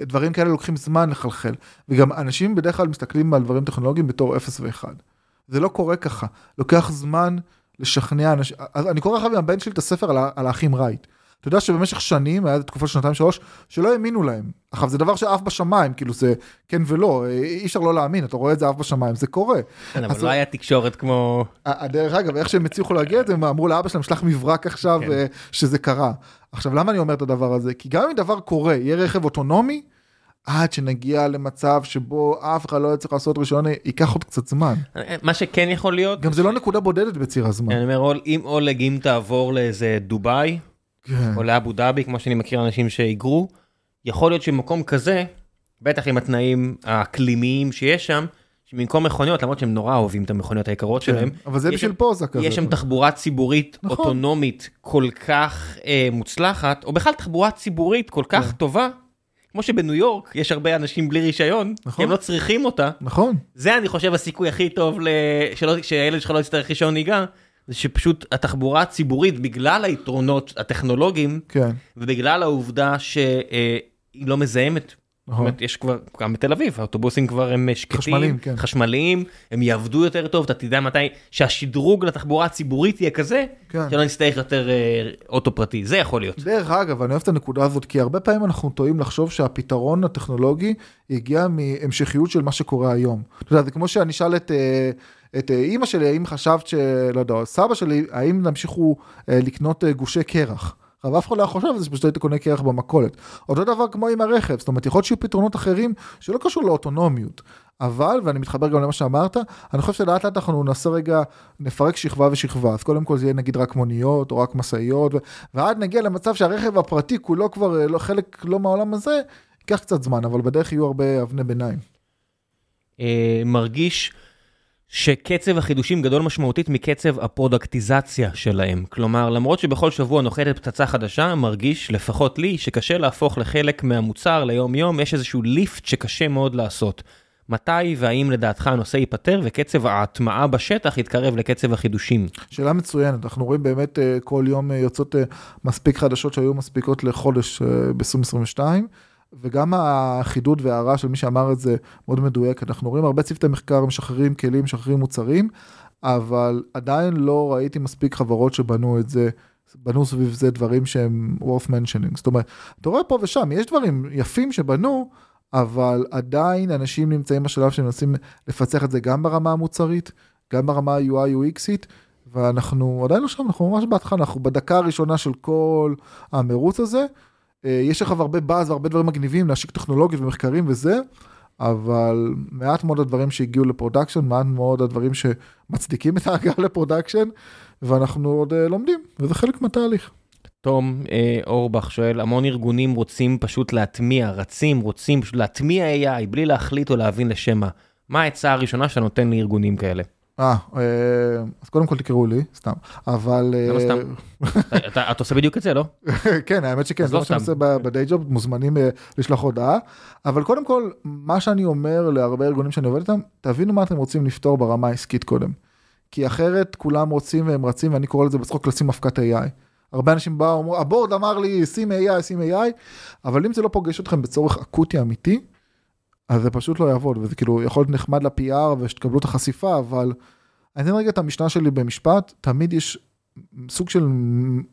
דברים כאלה לוקחים זמן לחלחל, וגם אנשים בדרך כלל מסתכלים על דברים טכנולוגיים בתור 0 ו-1. זה לא קורה ככה, לוקח זמן לשכנע אנשים, אני קורא עכשיו עם הבן שלי את הספר על, על האחים רייט. אתה יודע שבמשך שנים, היה תקופה של שנתיים שלוש, שלא האמינו להם. עכשיו זה דבר שעף בשמיים, כאילו זה כן ולא, אי אפשר לא להאמין, אתה רואה את זה עף בשמיים, זה קורה. כן, אבל לא היה תקשורת כמו... ה- דרך אגב, איך שהם הצליחו להגיע לזה, הם אמרו לאבא שלהם, שלח מברק עכשיו כן. אה, שזה קרה. עכשיו, למה אני אומר את הדבר הזה? כי גם אם דבר קורה, יהיה רכב אוטונומי, עד שנגיע למצב שבו אף אחד לא יצטרך לעשות רישיון, ייקח עוד קצת זמן. מה שכן יכול להיות, גם זה לא נקודה בודדת בציר הזמן. אני אומר, אם אולג, אם תעבור לאיזה דובאי. או לאבו דאבי, כמו שאני מכיר אנשים שהיגרו, יכול להיות שבמקום כזה, בטח עם התנאים האקלימיים שיש שם, שבמקום מכוניות, למרות שהם נורא אוהבים את המכוניות היקרות שלהם, כן. אבל זה בשביל פוזה כזה. יש שם תחבורה ציבורית נכון. אוטונומית כל כך אה, מוצלחת, או בכלל תחבורה ציבורית כל כך כן. טובה, כמו שבניו יורק יש הרבה אנשים בלי רישיון, נכון. כי הם לא צריכים אותה. נכון. זה אני חושב הסיכוי הכי טוב ל... שלא... שהילד שלך לא יצטרך רישיון נהיגה, זה שפשוט התחבורה הציבורית, בגלל היתרונות הטכנולוגיים, כן. ובגלל העובדה שהיא לא מזהמת. זאת נכון. אומרת, יש כבר, גם בתל אביב, האוטובוסים כבר הם שקטים, חשמליים, כן. חשמליים, הם יעבדו יותר טוב, אתה תדע מתי, שהשדרוג לתחבורה הציבורית יהיה כזה, כן. שלא נצטרך יותר אה, אוטו פרטי, זה יכול להיות. דרך אגב, אני אוהב את הנקודה הזאת, כי הרבה פעמים אנחנו טועים לחשוב שהפתרון הטכנולוגי הגיע מהמשכיות של מה שקורה היום. אתה יודע, זה כמו שאני אשאל את, אה, את אה, אימא שלי, האם חשבת ש... לא יודע, סבא שלי, האם תמשיכו אה, לקנות אה, גושי קרח? אבל אף אחד לא חושב על זה שפשוט היית קונה קרח במכולת. אותו דבר כמו עם הרכב, זאת אומרת, יכול להיות שיהיו פתרונות אחרים שלא קשור לאוטונומיות. אבל, ואני מתחבר גם למה שאמרת, אני חושב שלאט לאט אנחנו נעשה רגע, נפרק שכבה ושכבה. אז קודם כל זה יהיה נגיד רק מוניות או רק משאיות, ו- ועד נגיע למצב שהרכב הפרטי כולו כבר אה, לא, חלק לא מהעולם הזה, ייקח קצת זמן, אבל בדרך יהיו הרבה אבני ביניים. אה, מרגיש שקצב החידושים גדול משמעותית מקצב הפרודקטיזציה שלהם. כלומר, למרות שבכל שבוע נוחתת פצצה חדשה, מרגיש, לפחות לי, שקשה להפוך לחלק מהמוצר ליום יום, יש איזשהו ליפט שקשה מאוד לעשות. מתי והאם לדעתך הנושא ייפתר וקצב ההטמעה בשטח יתקרב לקצב החידושים? שאלה מצוינת, אנחנו רואים באמת אה, כל יום אה, יוצאות אה, מספיק חדשות שהיו מספיקות לחודש אה, ב-2022, וגם החידוד וההערה של מי שאמר את זה מאוד מדויק, אנחנו רואים הרבה צוותי מחקר משחררים כלים, משחררים מוצרים, אבל עדיין לא ראיתי מספיק חברות שבנו את זה. בנו סביב זה דברים שהם worth mentioning, זאת אומרת, אתה רואה פה ושם, יש דברים יפים שבנו, אבל עדיין אנשים נמצאים בשלב שהם מנסים לפצח את זה גם ברמה המוצרית, גם ברמה ה- UI UX-ית, ואנחנו עדיין לא שם, אנחנו ממש בהתחלה, אנחנו בדקה הראשונה של כל המרוץ הזה. אה, יש לך הרבה באז והרבה דברים מגניבים להשיק טכנולוגיות ומחקרים וזה, אבל מעט מאוד הדברים שהגיעו ל-production, מעט מאוד הדברים שמצדיקים את ההגעה ל-production, ואנחנו עוד אה, לומדים, וזה חלק מהתהליך. תום אה, אורבך שואל, המון ארגונים רוצים פשוט להטמיע, רצים, רוצים פשוט להטמיע AI בלי להחליט או להבין לשם מה. מה העצה הראשונה שאתה נותן לארגונים כאלה? אה, אה, אז קודם כל תקראו לי, סתם, אבל... למה אה, סתם? *laughs* אתה- עושה בדיוק את זה, לא? כן, האמת שכן, זה לא מה שאני. עושה ב-day job, מוזמנים אה, לשלוח הודעה, אבל קודם כל, מה שאני אומר להרבה ארגונים שאני עובד איתם, תבינו מה אתם רוצים לפתור ברמה העסקית קודם. כי אחרת כולם רוצים והם רצים, ואני קורא לזה בצחוק לשים אבקת AI. הרבה אנשים באו, אמרו, הבורד אמר לי, שים AI, שים AI, אבל אם זה לא פוגש אתכם בצורך אקוטי אמיתי, אז זה פשוט לא יעבוד, וזה כאילו יכול להיות נחמד ל-PR ושתקבלו את החשיפה, אבל אני אתן רגע את המשנה שלי במשפט, תמיד יש סוג של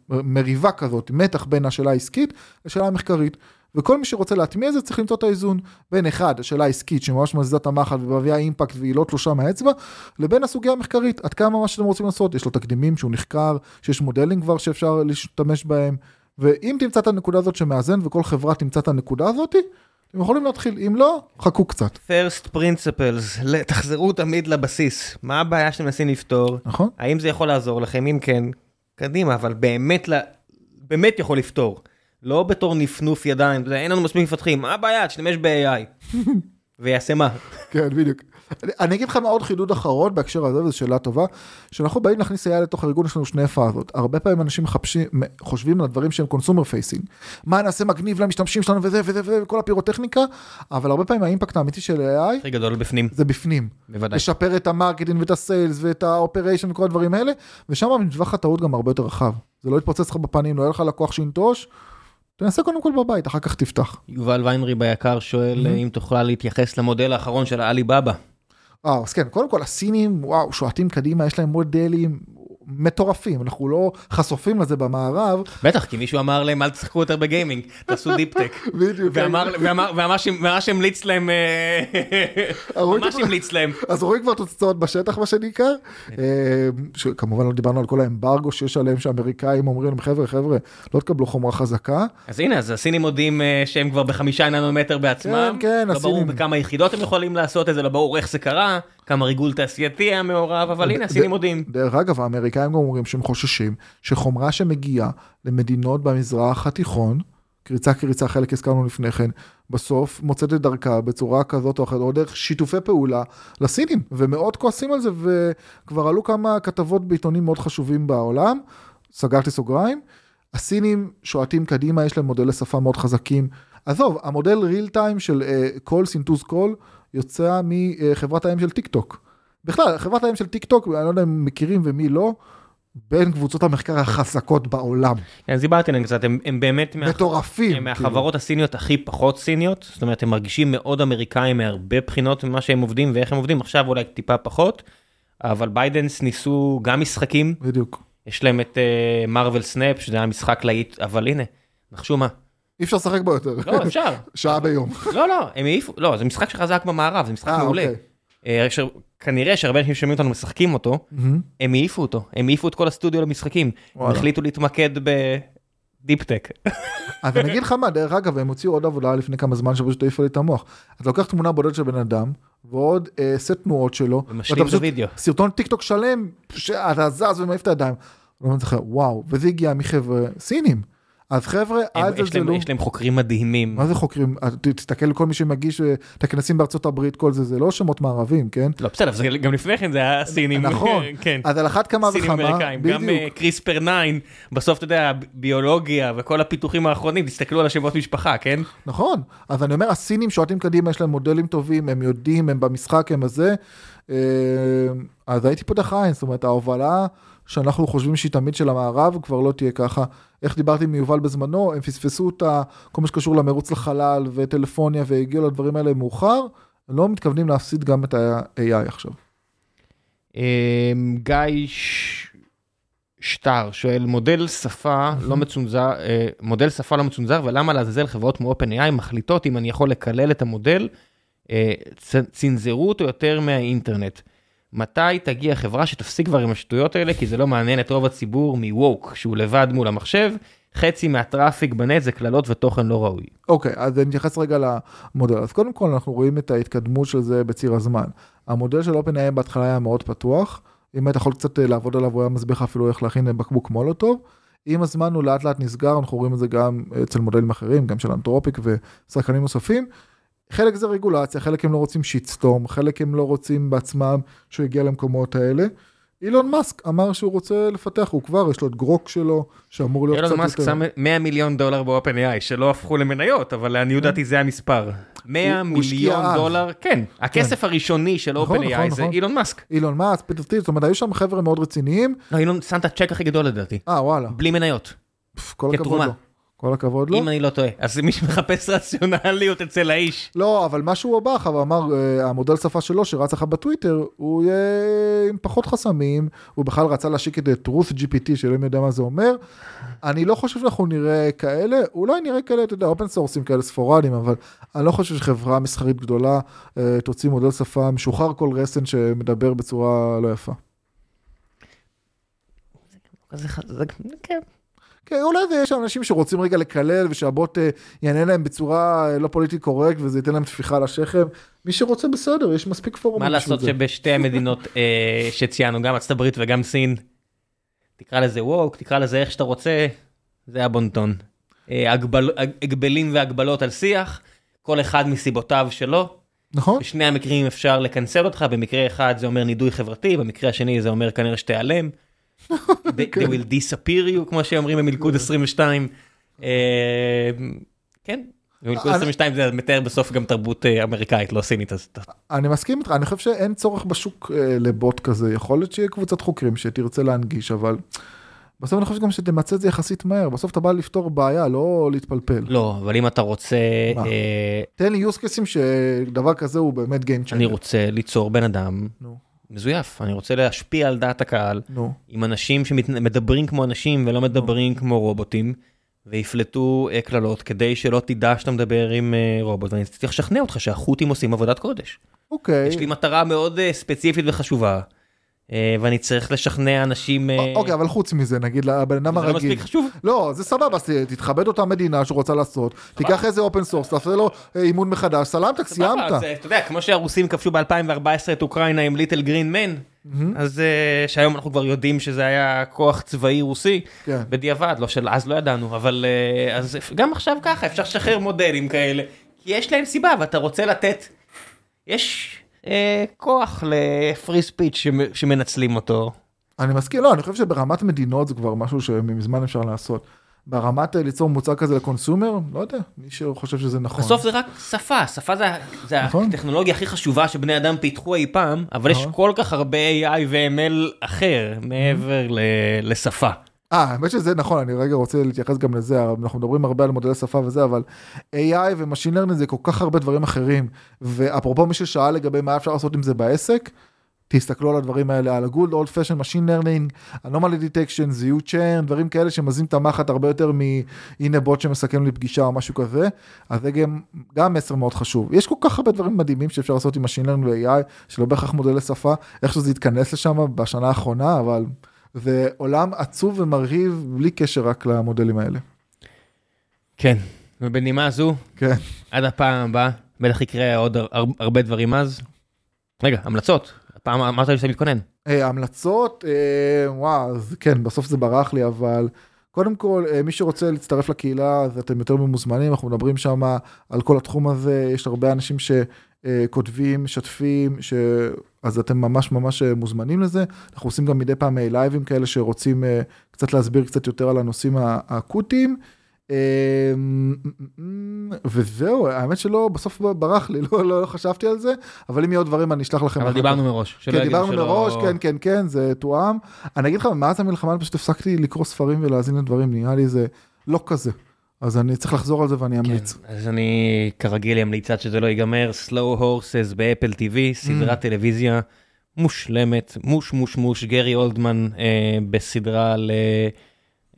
מריבה כזאת, מתח בין השאלה העסקית לשאלה המחקרית. וכל מי שרוצה להטמיע את זה צריך למצוא את האיזון בין אחד, השאלה העסקית שממש מזיזה את המחט ומביאה אימפקט והיא לא תלושה מהאצבע, לבין הסוגיה המחקרית, עד כמה מה שאתם רוצים לעשות, יש לו תקדימים שהוא נחקר, שיש מודלים כבר שאפשר להשתמש בהם, ואם תמצא את הנקודה הזאת שמאזן וכל חברה תמצא את הנקודה הזאת, אתם יכולים להתחיל, אם לא, חכו קצת, first principles, תחזרו תמיד לבסיס. מה הבעיה שאתם מנסים לפתור? נכון? האם זה יכול לעזור לכם? אם כן, קדימה, אבל באמת, באמת יכול לפתור. לא בתור נפנוף ידיים, אין לנו מספיק מפתחים, מה הבעיה? תשתמש ב-AI. *laughs* ויעשה מה? כן, בדיוק. אני, אגיד לך מה עוד חידוד אחרון בהקשר הזה, וזו שאלה טובה, כשאנחנו באים להכניס AI לתוך הארגון, יש לנו שני פאזות. הרבה פעמים אנשים מחפשים, חושבים על דברים שהם consumer facing. מה נעשה מגניב למשתמשים שלנו וזה וזה וזה, וכל הפירוטכניקה, אבל הרבה פעמים ה-impact האמיתי של AI הכי גדול בפנים, זה בפנים. בוודאי. לשפר את ה-marketing ואת ה-sales ואת ה-operation וכל הדברים האלה, ושם טווח הטעות גם הרבה יותר רחב. זה לא יתפוצץ לך בפנים, לא יהיה לך לקוח שינטוש, תנסה קודם כל בבית, אחר כך תפתח. יובל ויינריב היקר שואל Mhm. אם תוכל להתייחס למודל האחרון של עליבאבא. אה, אז כן, קודם כל הסינים, וואו, שועטים קדימה, יש להם מודלים מטורפים, אנחנו לא חשופים לזה במערב. בטח, כי מישהו אמר להם אל תשחקו יותר ב-gaming, תעשו *laughs* deep tech. בדיוק. ואמר, ואמר, ואמר, ממש המליץ להם, אה, *laughs* ממש המליץ להם. אז רואים כבר תוצאות בשטח מה שנקרא, אה, שכמובן לא דיברנו על כל האמברגו שיש עליהם שאמריקאים אומרים להם חבר'ה חבר'ה לא תקבלו חומרה חזקה, אז הנה, אז הסינים מודים אה, שהם כבר בחמישה ננומטר בעצמם. כן, כן, לא ברור הסינים. בכמה יחידות הם יכולים לעשות את זה, לא ברור איך זה קרה, כמה ריגול תעשייתי היה מעורב, אבל הנה, הסינים מודים. דרך אגב האמריקאים גם אומרים שהם חוששים שחומרה שמגיעה למדינות במזרח התיכון, קריצה קריצה חלק הזכרנו לפני כן, בסוף מוצאת את דרכה בצורה כזאת או אחרת, או דרך שיתופי פעולה לסינים, ומאוד כועסים על זה, וכבר עלו כמה כתבות בעיתונים מאוד חשובים בעולם, סגרתי סוגריים, הסינים שועטים קדימה, יש להם מודלי שפה מאוד חזקים. עזוב, המודל real time של uh, כל סינתוז קול יוצא מחברת האם של טיק טוק. בכלל, חברת האם של טיק טוק, אני לא יודע אם מכירים ומי לא, בין קבוצות המחקר החזקות בעולם. כן, אז דיברתי עליהם קצת, הם הם באמת מטורפים. הם כאילו. מהחברות הסיניות הכי פחות סיניות, זאת אומרת, הם מרגישים מאוד אמריקאים מהרבה בחינות ממה שהם עובדים ואיך הם עובדים, עכשיו אולי טיפה פחות, אבל בייטדאנס ניסו גם משחקים, בדיוק. יש להם את Marvel Snap, שזה היה משחק להיט, אבל הנה, נחשו מה. אי אפשר לשחק בו יותר. לא, אפשר. *laughs* שעה ביום. לא, לא, הם העיפו, לא, זה משחק שחזק במערב, זה משחק אה, מעולה. אוקיי. אה, כנראה שהרבה אנשים שומעים אותנו משחקים אותו. הם העיפו אותו, הם העיפו את כל הסטודיו למשחקים, הם. החליטו להתמקד ב-deep tech. *laughs* אז אני אגיד לך מה, דרך אגב, הם הוציאו עוד עבודה לפני כמה זמן שפשוט העיפו לי את המוח. אתה לוקח תמונה בודדת של בן אדם, ועוד אה, סט תנועות שלו, ומשלים ואתה את פשוט- הוידאו. סרטון טיק טוק שלם, שאתה זז ומעיף את הידיים. וואו, וזה הגיע מחבר'ה סינים. אז חבר'ה, אל תזלזלו. יש להם חוקרים מדהימים. מה זה חוקרים? ת- תסתכל כל מי שמגיש אה, את הכנסים בארצות הברית, כל זה, זה לא שמות מערבים, כן? לא, בסדר, גם לפני כן זה היה סינים. נכון. *laughs* כן. אז על אחת כמה סינים וכמה, אמריקאים, גם אה. קריספר 9, בסוף אתה יודע, ביולוגיה וכל הפיתוחים האחרונים, תסתכלו על השמות משפחה, כן? נכון, אז אני אומר, הסינים שועטים קדימה, יש להם מודלים טובים, הם יודעים, הם במשחק, הם הזה. אה, אז הייתי פותח עין, זאת אומרת, ההובלה שאנחנו חושבים שהיא תמיד של המערב, כבר לא תהיה ככה. איך דיברתי עם יובל בזמנו, הם פספסו את כל מה שקשור למרוץ לחלל וטלפוניה והגיעו לדברים האלה מאוחר, לא מתכוונים להפסיד גם את ה-AI עכשיו. אה, גיא שטר שואל, מודל שפה לא מצונזר, אה, מודל שפה לא מצונזר, ולמה לעזאזל חברות כמו OpenAI מחליטות אם אני יכול לקלל את המודל, אה, צנזרו אותו יותר מהאינטרנט. מתי תגיע חברה שתפסיק כבר עם השטויות האלה, כי זה לא מעניין את רוב הציבור מווק, שהוא לבד מול המחשב, חצי מהטראפיק בנט זה קללות ותוכן לא ראוי. אוקיי, אז אני אתייחס רגע למודל. אז קודם כל אנחנו רואים את ההתקדמות של זה בציר הזמן. המודל של OpenAI בהתחלה היה מאוד פתוח. אם היית יכול קצת אה, לעבוד עליו, הוא היה מסביר לך אפילו איך להכין בקבוק מולוטוב. עם הזמן הוא לאט לאט נסגר, אנחנו רואים את זה גם אצל מודלים אחרים, גם של אנתרופיק ושחקנים נוספים. חלק זה רגולציה, חלק הם לא רוצים shitstorm, חלק הם לא רוצים בעצמם שהוא יגיע למקומות האלה. אילון מאסק אמר שהוא רוצה לפתח, הוא כבר, יש לו את גרוק שלו, שאמור להיות קצת אילון יותר... מאסק שם 100 מיליון דולר ב-OpenAI, שלא הפכו למניות, אבל לעניות דעתי זה המספר. 100 הוא- הוא השקיע מיליון. דולר, כן. הכסף הראשוני של נכון, Open נכון, AI זה נכון. אילון מאסק. אילון מאסק, פיטר טיל, זאת אומרת, היו שם חבר'ה מאוד רציניים. לא, אילון שם את הצ'ק הכי גדול לדעתי. אה, וואלה, בלי מניות. כל הכבוד. לו. כל הכבוד לו. אם אני לא טועה. אז מי שמחפש רציונליות אצל האיש. לא, אבל מה שהוא הבא אחר ואמר, אה, המודל שפה שלו שרץ לך בטוויטר, הוא יהיה עם פחות חסמים, הוא בכלל רצה להשיק את truth GPT, שאלוהים יודע מה זה אומר. אני לא חושב שאנחנו נראה כאלה, אולי נראה כאלה, אתה יודע, אופן סורסים כאלה ספורדיים, אבל אני לא חושב שחברה מסחרית גדולה אה, תוציא מודל שפה משוחרר כל רסן שמדבר בצורה לא יפה. זה- זה- כן. כן, אולי זה יש אנשים שרוצים רגע לקלל ושהבוט אה, יענה להם בצורה אה, לא פוליטית קורקט וזה ייתן להם טפיחה על השכם. מי שרוצה בסדר, יש מספיק פורומים. מה לעשות. שבשתי המדינות אה, שציינו, גם ארצות הברית וגם סין, תקרא לזה ווק, תקרא לזה איך שאתה רוצה, זה הבונטון. הגבל- הגבלים והגבלות על שיח, כל אחד מסיבותיו שלו. נכון? בשני המקרים אפשר לקנסל אותך, במקרה אחד זה אומר נידוי חברתי, במקרה השני זה אומר כנראה שתיעלם. *laughs* They, they will disappear you, כמו שאומרים במלכוד 22. אה, כן, במלכוד אני- 22 זה מתאר בסוף גם תרבות אה, אמריקאית, לא סינית, אז אני מסכים איתך, אני חושב שאין צורך בשוק אה, לבוט כזה, יכול להיות שיהיה קבוצת חוקרים שתרצה להנגיש, אבל בסוף אני חושב גם שתמצה את זה יחסית מהר, בסוף אתה בא לפתור בעיה, לא להתפלפל. לא, אבל אם אתה רוצה, מה? אה, תן לי use cases שדבר כזה הוא באמת game changer. אני רוצה ליצור בן אדם נו, מזויף, אני רוצה להשפיע על דעת הקהל נו. עם אנשים שמדברים כמו אנשים ולא מדברים כמו רובוטים, ויפלטו אה, קללות כדי שלא תדע שאתה מדבר עם אה, רובוט, ואני צריך לשכנע אותך שהחות'ים עושים עבודת קודש. אוקיי. יש לי מטרה מאוד אה, ספציפית וחשובה, ואני צריך לשכנע אנשים... אה, אוקיי, אבל חוץ מזה, נגיד לבן אדם זה לא הרגיל. מספיק חשוב. לא, זה סבבה, תתכבד אותה מדינה שרוצה לעשות, תיקח איזה open source, תעשה לו אה, אימון מחדש, סלמתק, סיימת. אה, אתה יודע, כמו שהרוסים כבשו ב-2014 את אוקראינה עם ליטל גרין מן, אז אה, שהיום אנחנו כבר יודעים שזה היה כוח צבאי רוסי, כן. בדיעבד, לא של אז לא ידענו, אבל אה, אז גם עכשיו ככה אפשר לשחרר מודלים כאלה, כי יש להם סיבה ואתה רוצה לתת, יש אה, כוח לפרי ספיץ' שמנצלים אותו. אני מסכים, לא, אני חושב שברמת מדינות זה כבר משהו שמזמן אפשר לעשות. ברמת אה, ליצור מוצר כזה ל-consumer, לא יודע, מי שחושב שזה נכון. בסוף זה רק שפה, שפה זה, זה נכון. הטכנולוגיה הכי חשובה שבני אדם פיתחו אי פעם, אבל יש נכון. כל כך הרבה AI ו-ML אחר מעבר ל- לשפה. אה, האמת שזה נכון, אני רגע רוצה להתייחס גם לזה, אנחנו מדברים הרבה על מודלי שפה וזה, אבל AI ו-machine learning זה כל כך הרבה דברים אחרים. ואפרופו מי ששאל לגבי מה אפשר לעשות עם זה בעסק, תסתכלו על הדברים האלה, על ה-good old fashion machine learning, anomaly detection, זיהוי צ'רן, דברים כאלה שמזים את המחט הרבה יותר מהנה בוט שמסכם לי פגישה או משהו כזה, אז זה גם, גם מסר מאוד חשוב. יש כל כך הרבה דברים מדהימים שאפשר לעשות עם machine learning ו-AI, שלא בהכרח מודלי שפה, איכשהו זה יתכנס לשם בשנה האחרונה, אבל זה עולם עצוב ומרהיב בלי קשר רק למודלים האלה. כן. ובנימה זו, כן. עד הפעם הבאה, בטח יקרה עוד הר- הרבה דברים אז. רגע, המלצות. הפעם אמרת לי שאתה מתכונן. אה, המלצות, אה, וואו, כן, בסוף זה ברח לי, אבל קודם כל, אה, מי שרוצה להצטרף לקהילה, אז אתם יותר ממוזמנים, אנחנו מדברים שם על כל התחום הזה, יש הרבה אנשים שכותבים, משתפים, ש... אז אתם ממש ממש אה, מוזמנים לזה. אנחנו עושים גם מדי פעם אה, לייבים כאלה שרוצים אה, קצת להסביר קצת יותר על הנושאים הא- האקוטיים. וזהו, האמת שלא, בסוף ברח לי, *laughs* לא, לא, לא חשבתי על זה, אבל אם יהיו עוד דברים אני אשלח לכם. אבל. דיברנו מראש. כן, דיברנו שלא- מראש, כן, כן, כן, זה תואם. אני אגיד לך, מאז המלחמה פשוט הפסקתי לקרוא ספרים ולהאזין לדברים, נראה לי זה לא כזה. אז אני צריך לחזור על זה ואני אמליץ. כן, אז אני כרגיל אמליץ עד שזה לא ייגמר, Slow Horses באפל TV, סדרת Mm. טלוויזיה מושלמת, מוש מוש מוש, גרי אולדמן אה, בסדרה על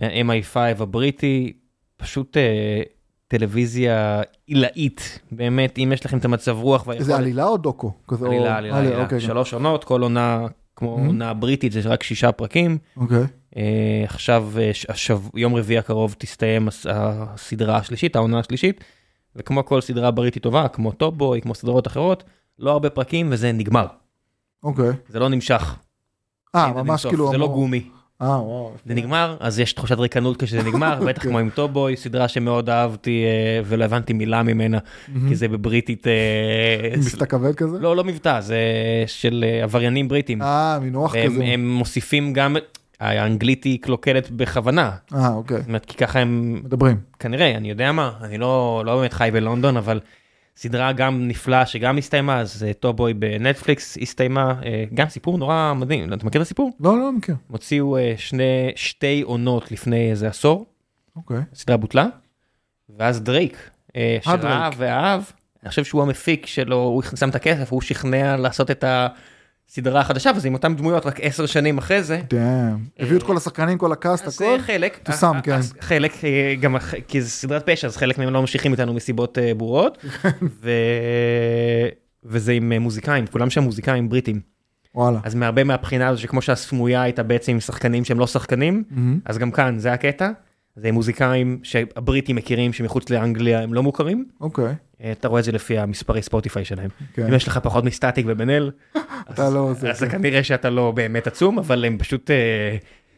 אה, MI5 הבריטי, פשוט אה, טלוויזיה עילאית, באמת, אם יש לכם את המצב רוח והיכולת... זה עלילה או דוקו? כזה, או- עלילה, עלילה, עלילה, עלילה, אוקיי, כן. שלוש עונות, כל עונה כמו Mm. עונה בריטית זה רק שישה פרקים. אוקיי, אה, עכשיו, אה, השב... יום רביעי הקרוב תסתיים הס- הסדרה השלישית, העונה השלישית, וכמו כל סדרה בריטית טובה, כמו טופבוי, כמו סדרות אחרות, לא הרבה פרקים וזה נגמר. אוקיי. זה לא נמשך. אה, ממש כאילו... זה לא אמרו- גומי. אה, וואו. זה נגמר, אז יש תחושת ריקנות כשזה נגמר, *laughs* בטח כמו עם טובוי, סדרה שמאוד אהבתי אה, ולא הבנתי מילה ממנה, כי זה בבריטית, אה, *laughs* מבטא כבד כזה? לא, לא מבטא, זה של אה, עבריינים בריטים. אה, מינוח כזה. הם מוסיפים גם, האנגלית היא קלוקלת בכוונה, אה, אוקיי. זאת אומרת, כי ככה הם, מדברים. כנראה, אני יודע מה, אני לא, לא באמת חי בלונדון, אבל סדרה גם נפלאה שגם הסתיימה, אז אה, טובוי בנטפליקס הסתיימה, אה, גם סיפור נורא מדהים, אתה מכיר את הסיפור? לא, לא מכיר. הוציאו אה, שני, שתי עונות לפני איזה עשור, אוקיי. הסדרה בוטלה, ואז דרייק, אה, שראה. ואהב, אני חושב שהוא המפיק שלו, הוא שם את הכסף, הוא שכנע לעשות את הסדרה החדשה, וזה עם אותם דמויות רק עשר שנים אחרי זה. דאם. הביאו את כל השחקנים, כל הקאסט, הכל? אה, חלק, תושם, אה, כן. חלק, אה, גם כי זה סדרת פשע, אז חלק מהם לא ממשיכים איתנו מסיבות אה, ברורות, *laughs* ו... וזה עם מוזיקאים, כולם שם מוזיקאים בריטים. וואלה. אז מהרבה מהבחינה הזו שכמו שהסמויה הייתה בעצם עם שחקנים שהם לא שחקנים, מהמם. אז גם כאן זה הקטע, זה מוזיקאים שהבריטים מכירים שמחוץ לאנגליה הם לא מוכרים, אוקיי. אה, אתה רואה את זה לפי המספרי ספוטיפיי שלהם. כן. אם יש לך פחות מסטטיק ובן אל, *laughs* אתה לא. אז זה כנראה שאתה לא באמת עצום, אבל הם פשוט אה,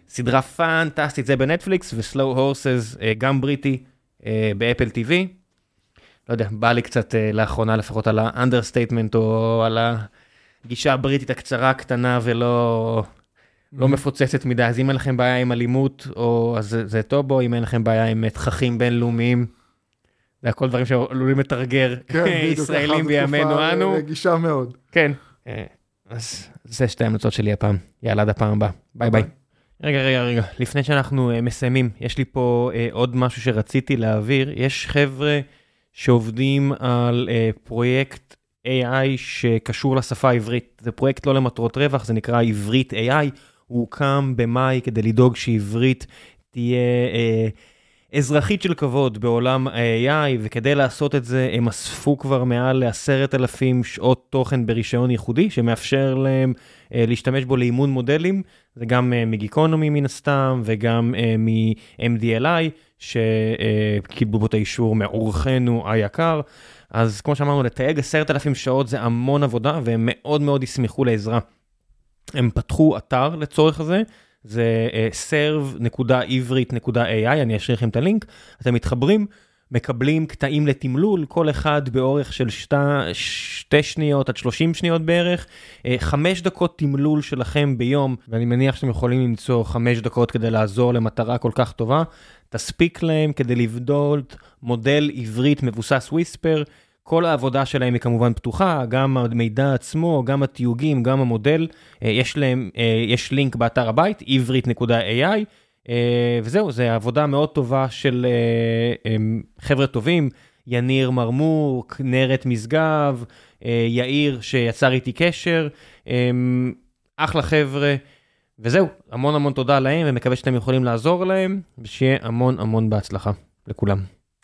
סדרה פנטסטית, זה בנטפליקס, ו-Slow Horses, גם בריטי, אה, ב-Apple TV. לא יודע, בא לי קצת אה, לאחרונה לפחות על ה-understatement, או על הגישה הבריטית הקצרה, הקטנה ולא לא מפוצצת מדי, אז אם אין לכם בעיה עם אלימות, או אז זה, זה טוב, או אם אין לכם בעיה עם אה, תככים בינלאומיים, זה הכל דברים שעלולים לטרגר כן, בדיוק, ישראלים ככה, זו בימינו תקופה אנו. רגישה מאוד. כן. אה, אז זה שתי ההמלצות שלי הפעם. יאללה, עד הפעם הבאה. ביי ביי. רגע, רגע, רגע, לפני שאנחנו מסיימים, יש לי פה עוד משהו שרציתי להעביר. יש חבר'ה שעובדים על פרויקט AI שקשור לשפה העברית. זה פרויקט לא למטרות רווח, זה נקרא עברית AI. הוא הוקם במאי כדי לדאוג שעברית תהיה uh, אזרחית של כבוד בעולם ה-AI, וכדי לעשות את זה הם אספו כבר מעל לעשרת אלפים שעות תוכן ברישיון ייחודי, שמאפשר להם uh, להשתמש בו לאימון מודלים, זה גם uh, מגיקונומי מן הסתם, וגם uh, מ-MDLI, שקיבלו בו את האישור מאורחנו היקר. אז כמו שאמרנו, לתייג עשרת אלפים שעות זה המון עבודה, והם מאוד מאוד ישמחו לעזרה. הם פתחו אתר לצורך הזה, זה uh, serve.ivrit.ai, אני אשאיר לכם את הלינק, אתם מתחברים, מקבלים קטעים לתמלול, כל אחד באורך של שתי, שתי שניות עד 30 שניות בערך, uh, חמש דקות תמלול שלכם ביום, ואני מניח שאתם יכולים למצוא חמש דקות כדי לעזור למטרה כל כך טובה, תספיק להם כדי לבדות מודל עברית מבוסס וויספר, כל העבודה שלהם היא כמובן פתוחה, גם המידע עצמו, גם התיוגים, גם המודל, אה, יש להם, אה, יש לינק באתר הבית, עברית.ai, אה, וזהו, זו עבודה מאוד טובה של חבר'ה טובים, יניר מרמורק, נרת משגב, יאיר שיצר איתי קשר, אחלה חבר'ה, וזהו, המון המון תודה להם, ומקווה שאתם יכולים לעזור להם, ושיהיה המון המון בהצלחה לכולם.